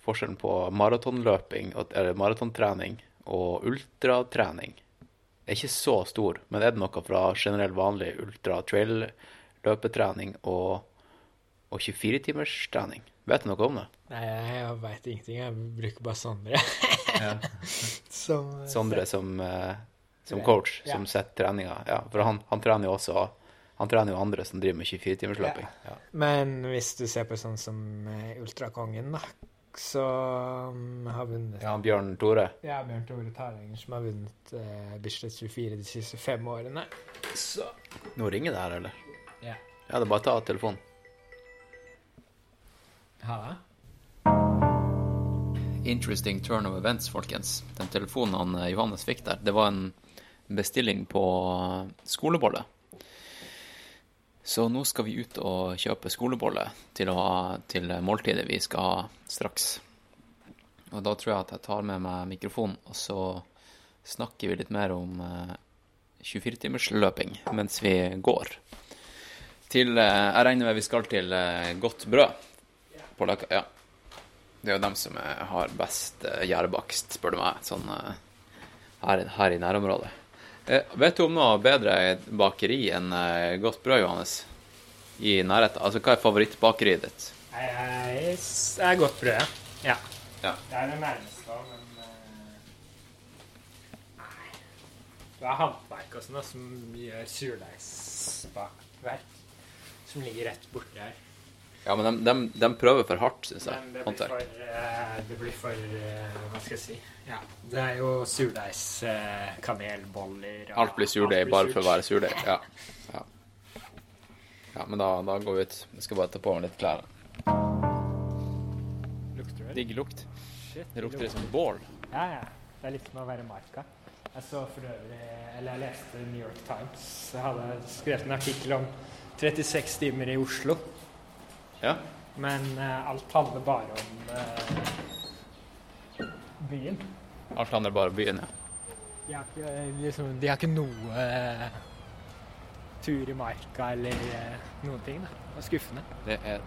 forskjellen på maratonløping, eller maratontrening og ultratrening er ikke så stor, men er det noe fra generell vanlig ultra-trail-løpetrening og, og 24-timers-trening? Vet du noe om det? Nei, jeg veit ingenting. Jeg bruker bare Sondre. Som Sondre som, eh, som coach, Ja. som setter treninga. Ja, for han, han trener jo også Han trener jo andre som driver med 24-timersløping. Ja. Men hvis du ser på sånn som eh, Ultrakongen, da, så um, har vunnet Ja, Bjørn Tore. Ja, Bjørn Tore Taranger som har vunnet eh, Bislett 24 de siste fem årene. Så Nå ringer det her, eller? Ja. Ja, det er bare å ta telefonen. ha det. Interesting turn of events, folkens. Den telefonen han eh, Johannes fikk der, det var en bestilling på eh, skolebolle. Så nå skal vi ut og kjøpe skolebolle til, ha, til måltidet vi skal ha straks. Og da tror jeg at jeg tar med meg mikrofonen, og så snakker vi litt mer om eh, 24-timersløping mens vi går. Til eh, Jeg regner med vi skal til eh, Godt brød på Løkka. Ja. Det er jo dem som har best eh, gjærbakst, spør du meg, sånn eh, her, her i nærområdet. Eh, vet du om noe bedre bakeri enn eh, Godt brød, Johannes? I nærheten? Altså, hva er favorittbakeriet ditt? Nei, jeg det er godt brød, ja. Ja. Det er det nærmeste, men eh, Nei. Du har håndverk og sånn som gjør surdeigsbakverk. Som ligger rett borti her. Ja, men de, de, de prøver for hardt, syns jeg. Det blir for, eh, det blir for eh, Hva skal jeg si? Ja, det er jo surdeigs, eh, kanelboller og Alt blir surdeig bare for å være surdeig. Ja. ja. Ja, men da, da går vi ut. Jeg skal bare ta på meg litt klær. Lukter det? Digg lukt. Shit, Det lukter litt som bål. Ja, ja. Det er litt som å være i marka. Jeg så for øvrig, eller jeg leste New York Times. Jeg hadde skrevet en artikkel om 36 timer i Oslo. Ja. Men uh, alt handler bare om uh, byen. Alt handler bare om byen, ja. De har ikke, liksom, de har ikke noe uh, tur i marka eller eh, noen ting. Da. Det er skuffende. Det er,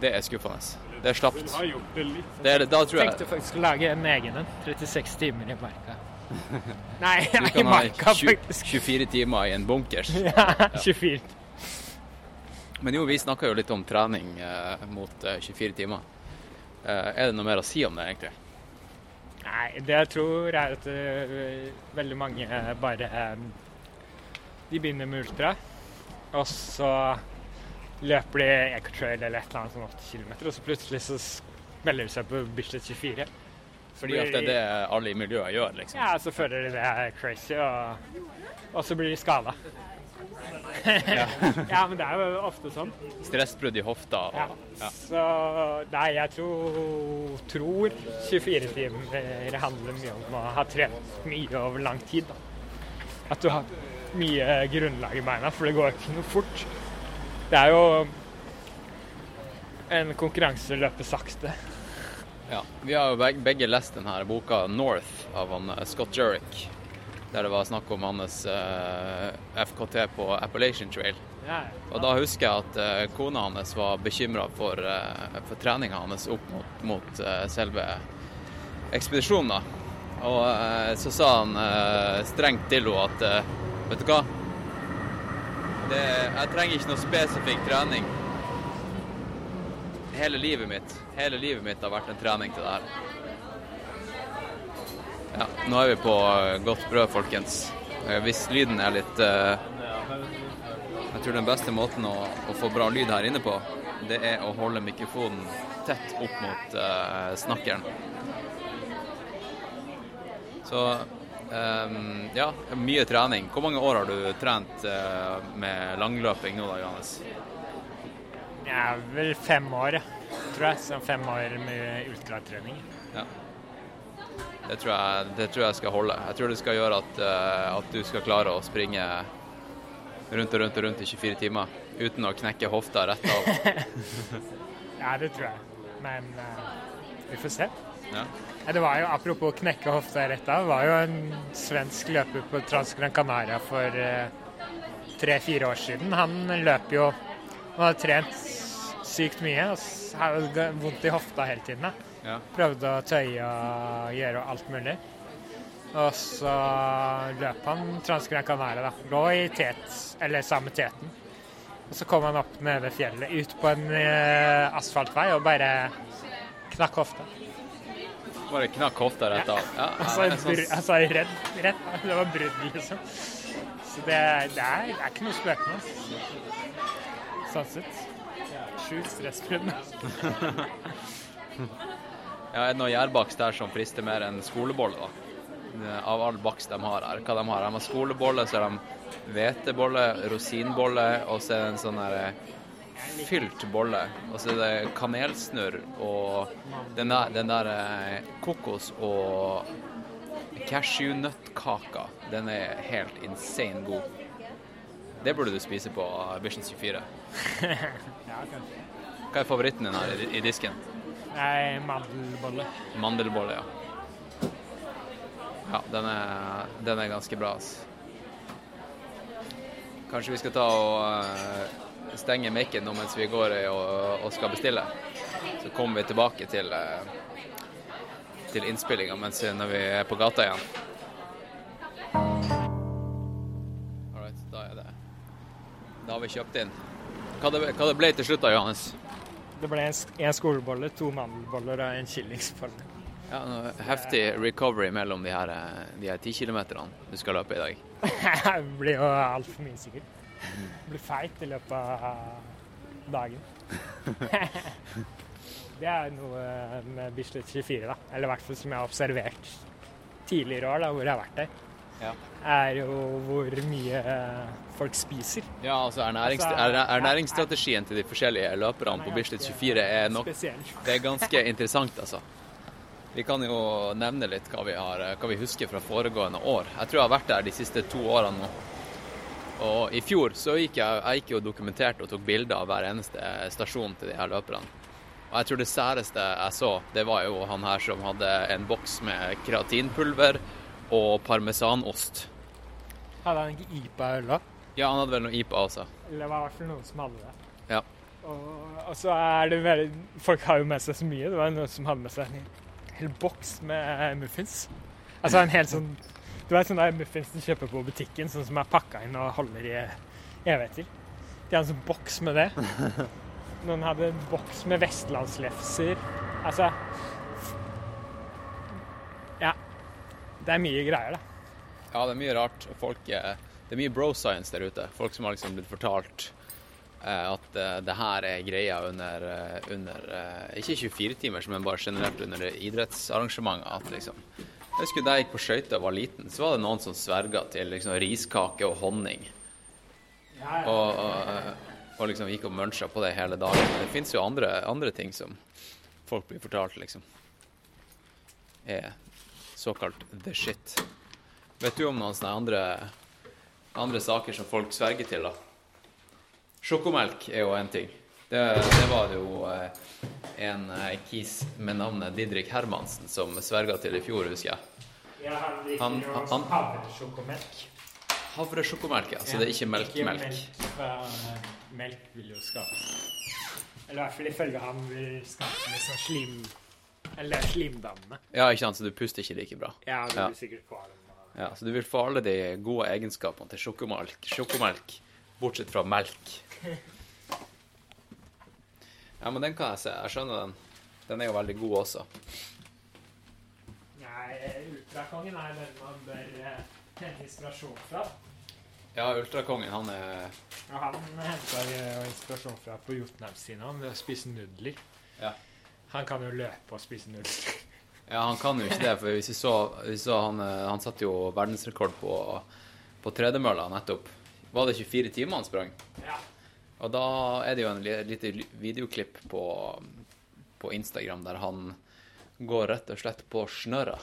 det er skuffende. Det er slapt. det litt Det er, da tror jeg Tenkte faktisk å lage en egen en. 36 timer i marka. Nei, du i kan ha 20, 24 timer i en bunkers. Ja, 24. Men jo, vi snakka jo litt om trening eh, mot eh, 24 timer. Eh, er det noe mer å si om det, egentlig? Nei, det jeg tror er at veldig mange bare De begynner med ultra, og så løper de ecotrail eller et eller annet sånn 8 km, og så plutselig så melder de seg på Bislett 24. Fordi at det er det alle i miljøet gjør, liksom. Ja, så føler de det er crazy, og, og så blir de skada. Ja. ja, men det er jo ofte sånn. Stressbrudd i hofta. Ja. Og, ja. Så nei, jeg tror, tror 24 timer handler mye om å ha trent mye over lang tid. Da. At du har mye grunnlag i beina, for det går ikke noe fort. Det er jo en konkurranse å løpe sakte. Ja. Vi har jo begge lest denne boka 'North' av han, eh, Scott Jurek. Der det var snakk om hans eh, FKT på Appalachian Trail. Og da husker jeg at eh, kona hans var bekymra for, uh, for treninga hans opp mot, mot eh, selve ekspedisjonen. da. Og eh, så sa han eh, strengt til henne at eh, Vet du hva? Det, jeg trenger ikke noe spesifikk trening. Hele livet mitt Hele livet mitt har vært en trening til det her. Ja, nå er vi på eh, godt brød, folkens. Eh, Hvis lyden er litt eh, jeg tror den beste måten å, å få bra lyd her inne på, det er å holde mikrofonen tett opp mot uh, snakkeren. Så um, ja, mye trening. Hvor mange år har du trent uh, med langløping nå da, Johannes? Ja, vel fem år, tror jeg. Så fem år med ultratrening. Ja. Det tror, jeg, det tror jeg skal holde. Jeg tror det skal gjøre at, eh, at du skal klare å springe rundt og rundt og rundt i 24 timer uten å knekke hofta rett av. Ja, det tror jeg. Men uh, vi får se. Ja. Det var jo, Apropos knekke hofta rett av, var jo en svensk løper på Transgran Canaria for eh, tre-fire år siden. Han løper jo Han har trent sykt mye og har vondt i hofta hele tiden. da. Ja. Prøvde å tøye og gjøre alt mulig. Og så løp han Transgran Canaria, da. Lå i tet, eller samme teten. Og så kom han opp nede fjellet, ut på en eh, asfaltvei, og bare knakk hofta. Bare knakk hofta rett av. Ja, Altså, er sånn- altså redd, redd. Det var brudd, liksom. Så det, det, er, det er ikke noe spøk med oss. Sånn sett. Sjukt stressfremme. Ja, er det noe gjærbakst der som frister mer enn skolebolle, da? Av all bakst de har her. Hva de har? De har skolebolle, så har de hvetebolle, rosinbolle, og så er det en sånn der eh, fylt bolle. Og så er det kanelsnurr og den der, den der eh, kokos- og cashewnøttkaka. Den er helt insane god. Det burde du spise på Vision 24. Hva er favoritten din her i disken? Nei, mandelbolle. Mandelbolle, ja. Ja, den er, den er ganske bra, altså. Kanskje vi skal ta og eh, stenge mikken nå mens vi går og, og skal bestille. Så kommer vi tilbake til, uh, til innspillinga når vi er på gata igjen. All right, da er det Da har vi kjøpt inn. Hva det, hva det ble til slutt da, Johannes? Det ble en, skolebolle, to mandelboller og en killingsbolle. Ja, noe heftig recovery mellom de her, ti de her 10 kilometerne du skal løpe i dag. Det blir jo altfor mye, sikkert. Blir feit i løpet av dagen. Det er noe med Bislett 24, da. Eller i hvert fall som jeg har observert tidligere år, da, hvor jeg har vært der. Ja. Er jo hvor mye folk spiser. Ja, altså ernærings, Altså, Ernæringsstrategien til de forskjellige løperne på Bislett 24 er nok Det er ganske interessant, altså. Vi kan jo nevne litt hva vi, har, hva vi husker fra foregående år. Jeg tror jeg har vært der de siste to årene nå. Og i fjor så gikk jeg, jeg gikk jo dokumentert og tok bilder av hver eneste stasjon til de her løperne. Og jeg tror det særeste jeg så, det var jo han her som hadde en boks med kreatinpulver og parmesanost. Hadde han ikke IPA-øl? Ja, han hadde vel noe IPA også. Eller det var i hvert fall noen som hadde det. Ja. Og, og så er det veldig Folk har jo med seg så mye. Det var noen som hadde med seg en hel boks med muffins. Altså en hel sånn Du vet sånne muffins du kjøper på butikken, sånn som er pakka inn og holder i evigheter. De hadde en sånn boks med det. Noen hadde en boks med vestlandslefser. Altså Ja. Det er mye greier, da. Ja, det er mye rart. Folk, det er mye bro science der ute. Folk som har liksom blitt fortalt eh, at eh, det her er greia under, eh, under ikke 24 timer, men bare generelt under idrettsarrangementer. At liksom Jeg husker da jeg gikk på skøyter og var liten, så var det noen som sverga til liksom riskake og honning. Og, og, og liksom gikk og muncha på det hele dagen. Men det fins jo andre, andre ting som folk blir fortalt, liksom. Er såkalt the shit. Vet du om noen sånne andre, andre saker som folk sverger til, da? Sjokomelk er jo en ting. Det, det var det jo eh, en eh, kis med navnet Didrik Hermansen som sverga til i fjor, husker jeg. Ja, han Han- jo havresjokomelk. Havresjokomelk, ja. Så det er ikke melkemelk. Melk, for, eh, melk vil jo skape Eller i hvert fall ifølge han vil skape litt sånn slim... Eller slimdannende. Ja, ikke sant, så du puster ikke like bra. Ja, du blir sikkert kvalm. Ja, Så du vil få alle de gode egenskapene til sjokomelk, sjokomelk bortsett fra melk. Ja, men den kan jeg se. Jeg skjønner den. Den er jo veldig god også. Nei, ultrakongen er den man bør eh, hente inspirasjon fra. Ja, Ultrakongen, han er Ja, han henter jo inspirasjon fra på Jotunheimstina ved å spise nudler. Ja. Han kan jo løpe og spise nudler. Ja, han kan jo ikke det, for hvis vi så, vi så han, eh, han satte jo verdensrekord på, på tredemølla nettopp. Var det 24 timer han sprang? Ja. Og da er det jo en li- lite videoklipp på, på Instagram der han går rett og slett på snørra.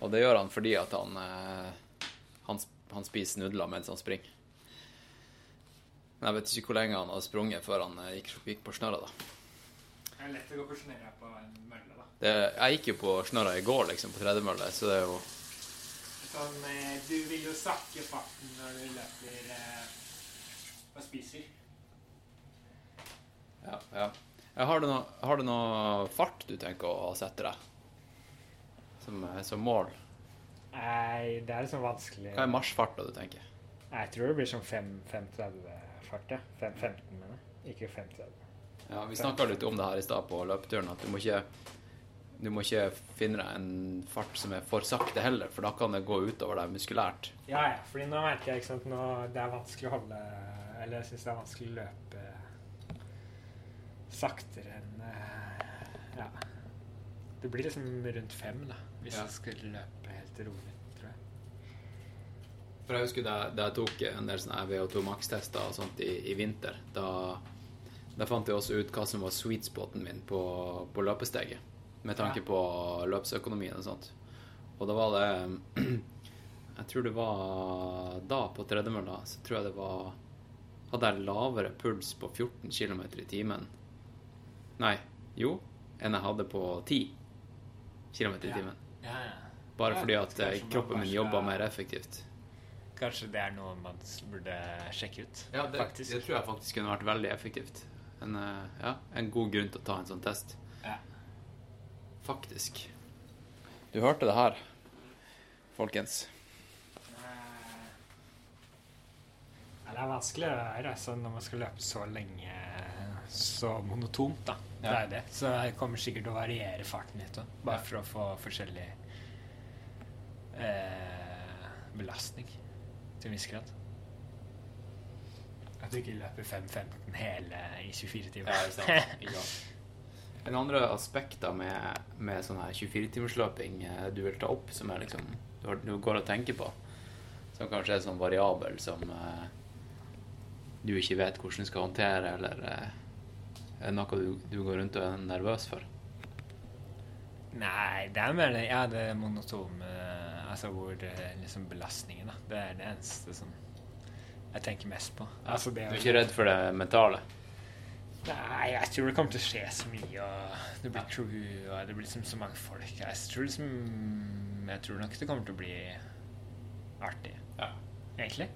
Og det gjør han fordi at han, eh, han, han spiser nudler mens han springer. Men jeg vet ikke hvor lenge han hadde sprunget før han eh, gikk, gikk på snørra, da. Det er lett å gå på snørra på en mølle, da. Det, jeg gikk jo på snørra i går, liksom, på tredemølle, så det er jo Sånn, eh, du vil jo sakke farten når du løper eh, og spiser. Ja. ja. Ja, Har du noe, har du noe fart du tenker å sette deg? Som, eh, som mål? Nei, det er liksom vanskelig. Hva er marsjfarta du tenker? Jeg tror det blir sånn 5.30-fart, ja. 5.15, mener jeg. Ikke 5.30. Ja, Vi snakka litt om det her i stad på løpeturen, at du må ikke Du må ikke finne deg en fart som er for sakte heller, for da kan det gå utover deg muskulært. Ja, ja, fordi nå merker jeg ikke sant, nå det er vanskelig å holde Eller jeg syns det er vanskelig å løpe saktere enn eh, Ja. Det blir liksom rundt fem, da, hvis Ja. jeg skulle løpe helt rolig, tror jeg. For jeg husker da, da jeg tok en del sånne VO2 Max-tester og sånt i, i vinter, da, da fant jeg også ut hva som var sweet spoten min på, på løpesteget. Med tanke Ja. på løpsøkonomien og sånt. Og da var det Jeg tror det var da, på tredemølla, så tror jeg det var Hadde jeg lavere puls på 14 km i timen Nei, jo, enn jeg hadde på 10 km i timen. Ja, ja. Bare Ja, fordi at eh, kroppen min jobba mer effektivt. Kanskje det er noe man burde sjekke ut. Ja, det, faktisk. det tror jeg faktisk kunne vært veldig effektivt. En, eh, ja, en god grunn til å ta en sånn test. Ja. Faktisk. Du hørte det her, folkens. Ja, det er vanskelig å altså, når man skal løpe så lenge så monotont. da. Det er det. Så jeg kommer sikkert til å variere farten litt, da, bare for å få forskjellig eh, belastning til en viss grad. At du ikke løper 5.15 hele i 24 timer. Ja, sant. En andre aspekter med, med sånn her 24-timersløping eh, du vil ta opp, som er liksom du, har, du går og tenker på, som kanskje er sånn variabel som eh, du ikke vet hvordan du skal håndtere, eller eh, noe du, du går rundt og er nervøs for? Nei, det er mer det, ja, det monotone Altså hvor det, liksom belastningen, da. Det er det eneste som jeg tenker mest på. Altså, det Du er ikke redd for det mentale? Nei, jeg tror det kommer til å skje så mye, og det blir crew, og det blir liksom så mange folk. Jeg tror liksom Jeg tror nok det kommer til å bli artig, Ja. egentlig.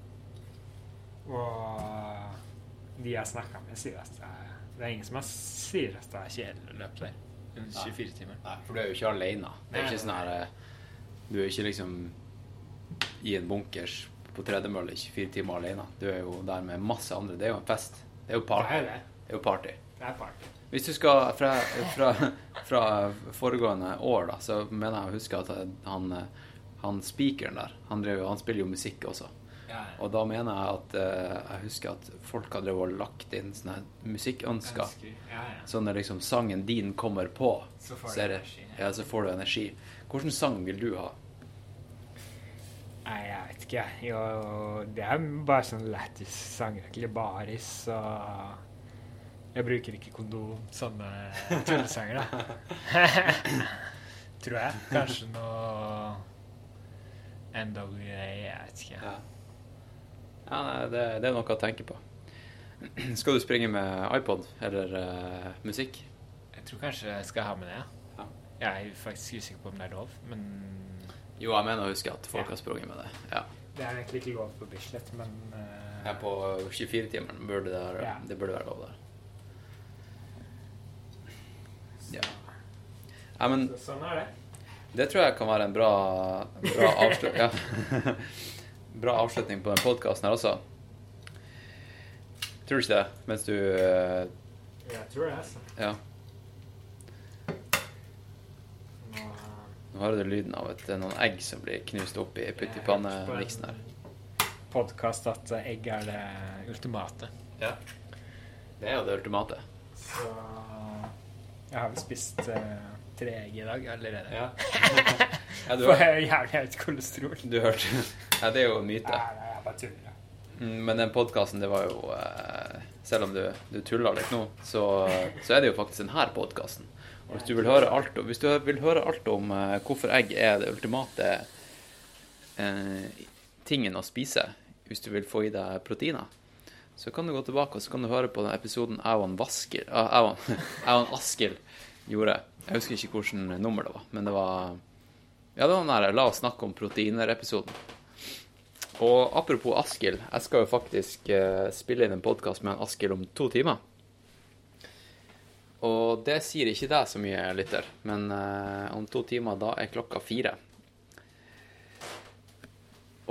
Og de jeg snakka med, sier at det er, det er ingen som sier at det er kjedelig å løpe der. 24 timer. Nei, for du er jo ikke alene. Det er ikke sånn her eh, Du er ikke liksom i en bunkers på tredemølle 24 timer alene. Du er jo der med masse andre. Det er jo en fest. Det er jo party. Det er det. Det er jo party. Det er party. Hvis du skal fra, fra, fra foregående år, da, så mener jeg å huske at han, han speakeren der, han, drev, han spiller jo musikk også. Ja, Og da mener jeg at eh, jeg husker at folk har drevet og lagt inn sånne musikkønsker. Ja, ja. Så når liksom sangen din kommer på, Så får så, det- energi. Ja, så får du energi. Hvilken sang vil du ha? Nei, jeg vet ikke, jeg. Jo, det er bare sånn lættis sanger. Egentlig baris og Jeg bruker ikke kondom. Sånne tullesanger, da. Tror jeg. Kanskje noe NWA, jeg vet ikke. Ja. Ja, nei, det, det er noe å tenke på. Skal du springe med iPod eller uh, musikk? Jeg tror kanskje jeg skal ha med det, ja. Ja. Jeg er faktisk usikker på om det er lov, men Jo, jeg mener å huske at folk Ja. har sprunget med det. Ja. Det er egentlig ikke lov på Bislett, men uh... Her på 24-timeren burde det, Ja. det burde være lov der. Ja. ja, men så, sånn er det. det tror jeg kan være en bra, bra, avslut ja. bra avslutning på den podkasten her også. Tror du ikke det? Mens du uh... Jeg tror det, altså. Ja. Nå hører du lyden av et, noen egg som blir knust opp i pyttipannemiksen her. podkast at egg er det ultimate. Ja. Det er jo det ultimate. Så jeg har vel spist uh, tre egg i dag allerede. Ja. ja du, har jævlig høyt kolesterol. du hørte Ja, det er jo en myte. Nei, nei, jeg bare tuller. Mm, Men den podkasten, det var jo eh, Selv om du, du tuller litt nå, så, så er det jo faktisk denne podkasten. Og hvis du vil høre alt, hvis du vil høre alt om eh, hvorfor egg er det ultimate eh, tingen å spise hvis du vil få i deg proteiner, så kan du gå tilbake og så kan du høre på den episoden jeg og ah, Askild gjorde. Jeg husker ikke hvilket nummer det var, men det var Ja, det var den der La oss snakke om proteiner-episoden. Og apropos Askild, jeg skal jo faktisk eh, spille inn en podkast med en Askild om to timer. Og det sier ikke deg så mye, lytter, men uh, om to timer, da er klokka fire.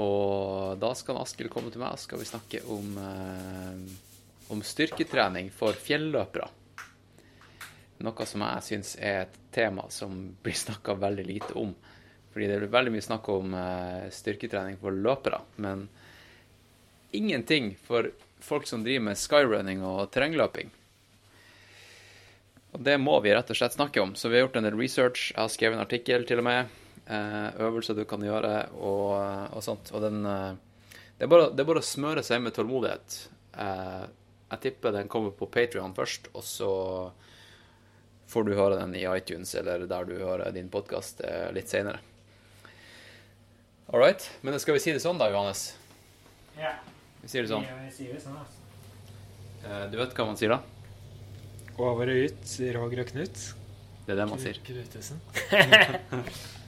Og da skal Askild komme til meg, og skal vi snakke om, uh, om styrketrening for fjelløpere. noe som jeg syns er et tema som blir snakka veldig lite om. Fordi det blir veldig mye snakk om uh, styrketrening for løpere, men ingenting for folk som driver med skyrunning og terrengløping. Og det må vi rett og slett snakke om. Så vi har gjort en del research. Jeg har skrevet en artikkel til og med. Eh, øvelser du kan gjøre og, og sånt. Og den eh, det, er bare, det er bare å smøre seg med tålmodighet. Eh, jeg tipper den kommer på Patrion først, og så får du høre den i iTunes eller der du hører din podkast litt seinere. All right. Men skal vi si det sånn da, Johannes? Ja. Vi sier det sånn. Vi sier det sånn, altså. Eh, Du vet hva man sier da? Over og ut, Roger og Knut. Det er det man sier.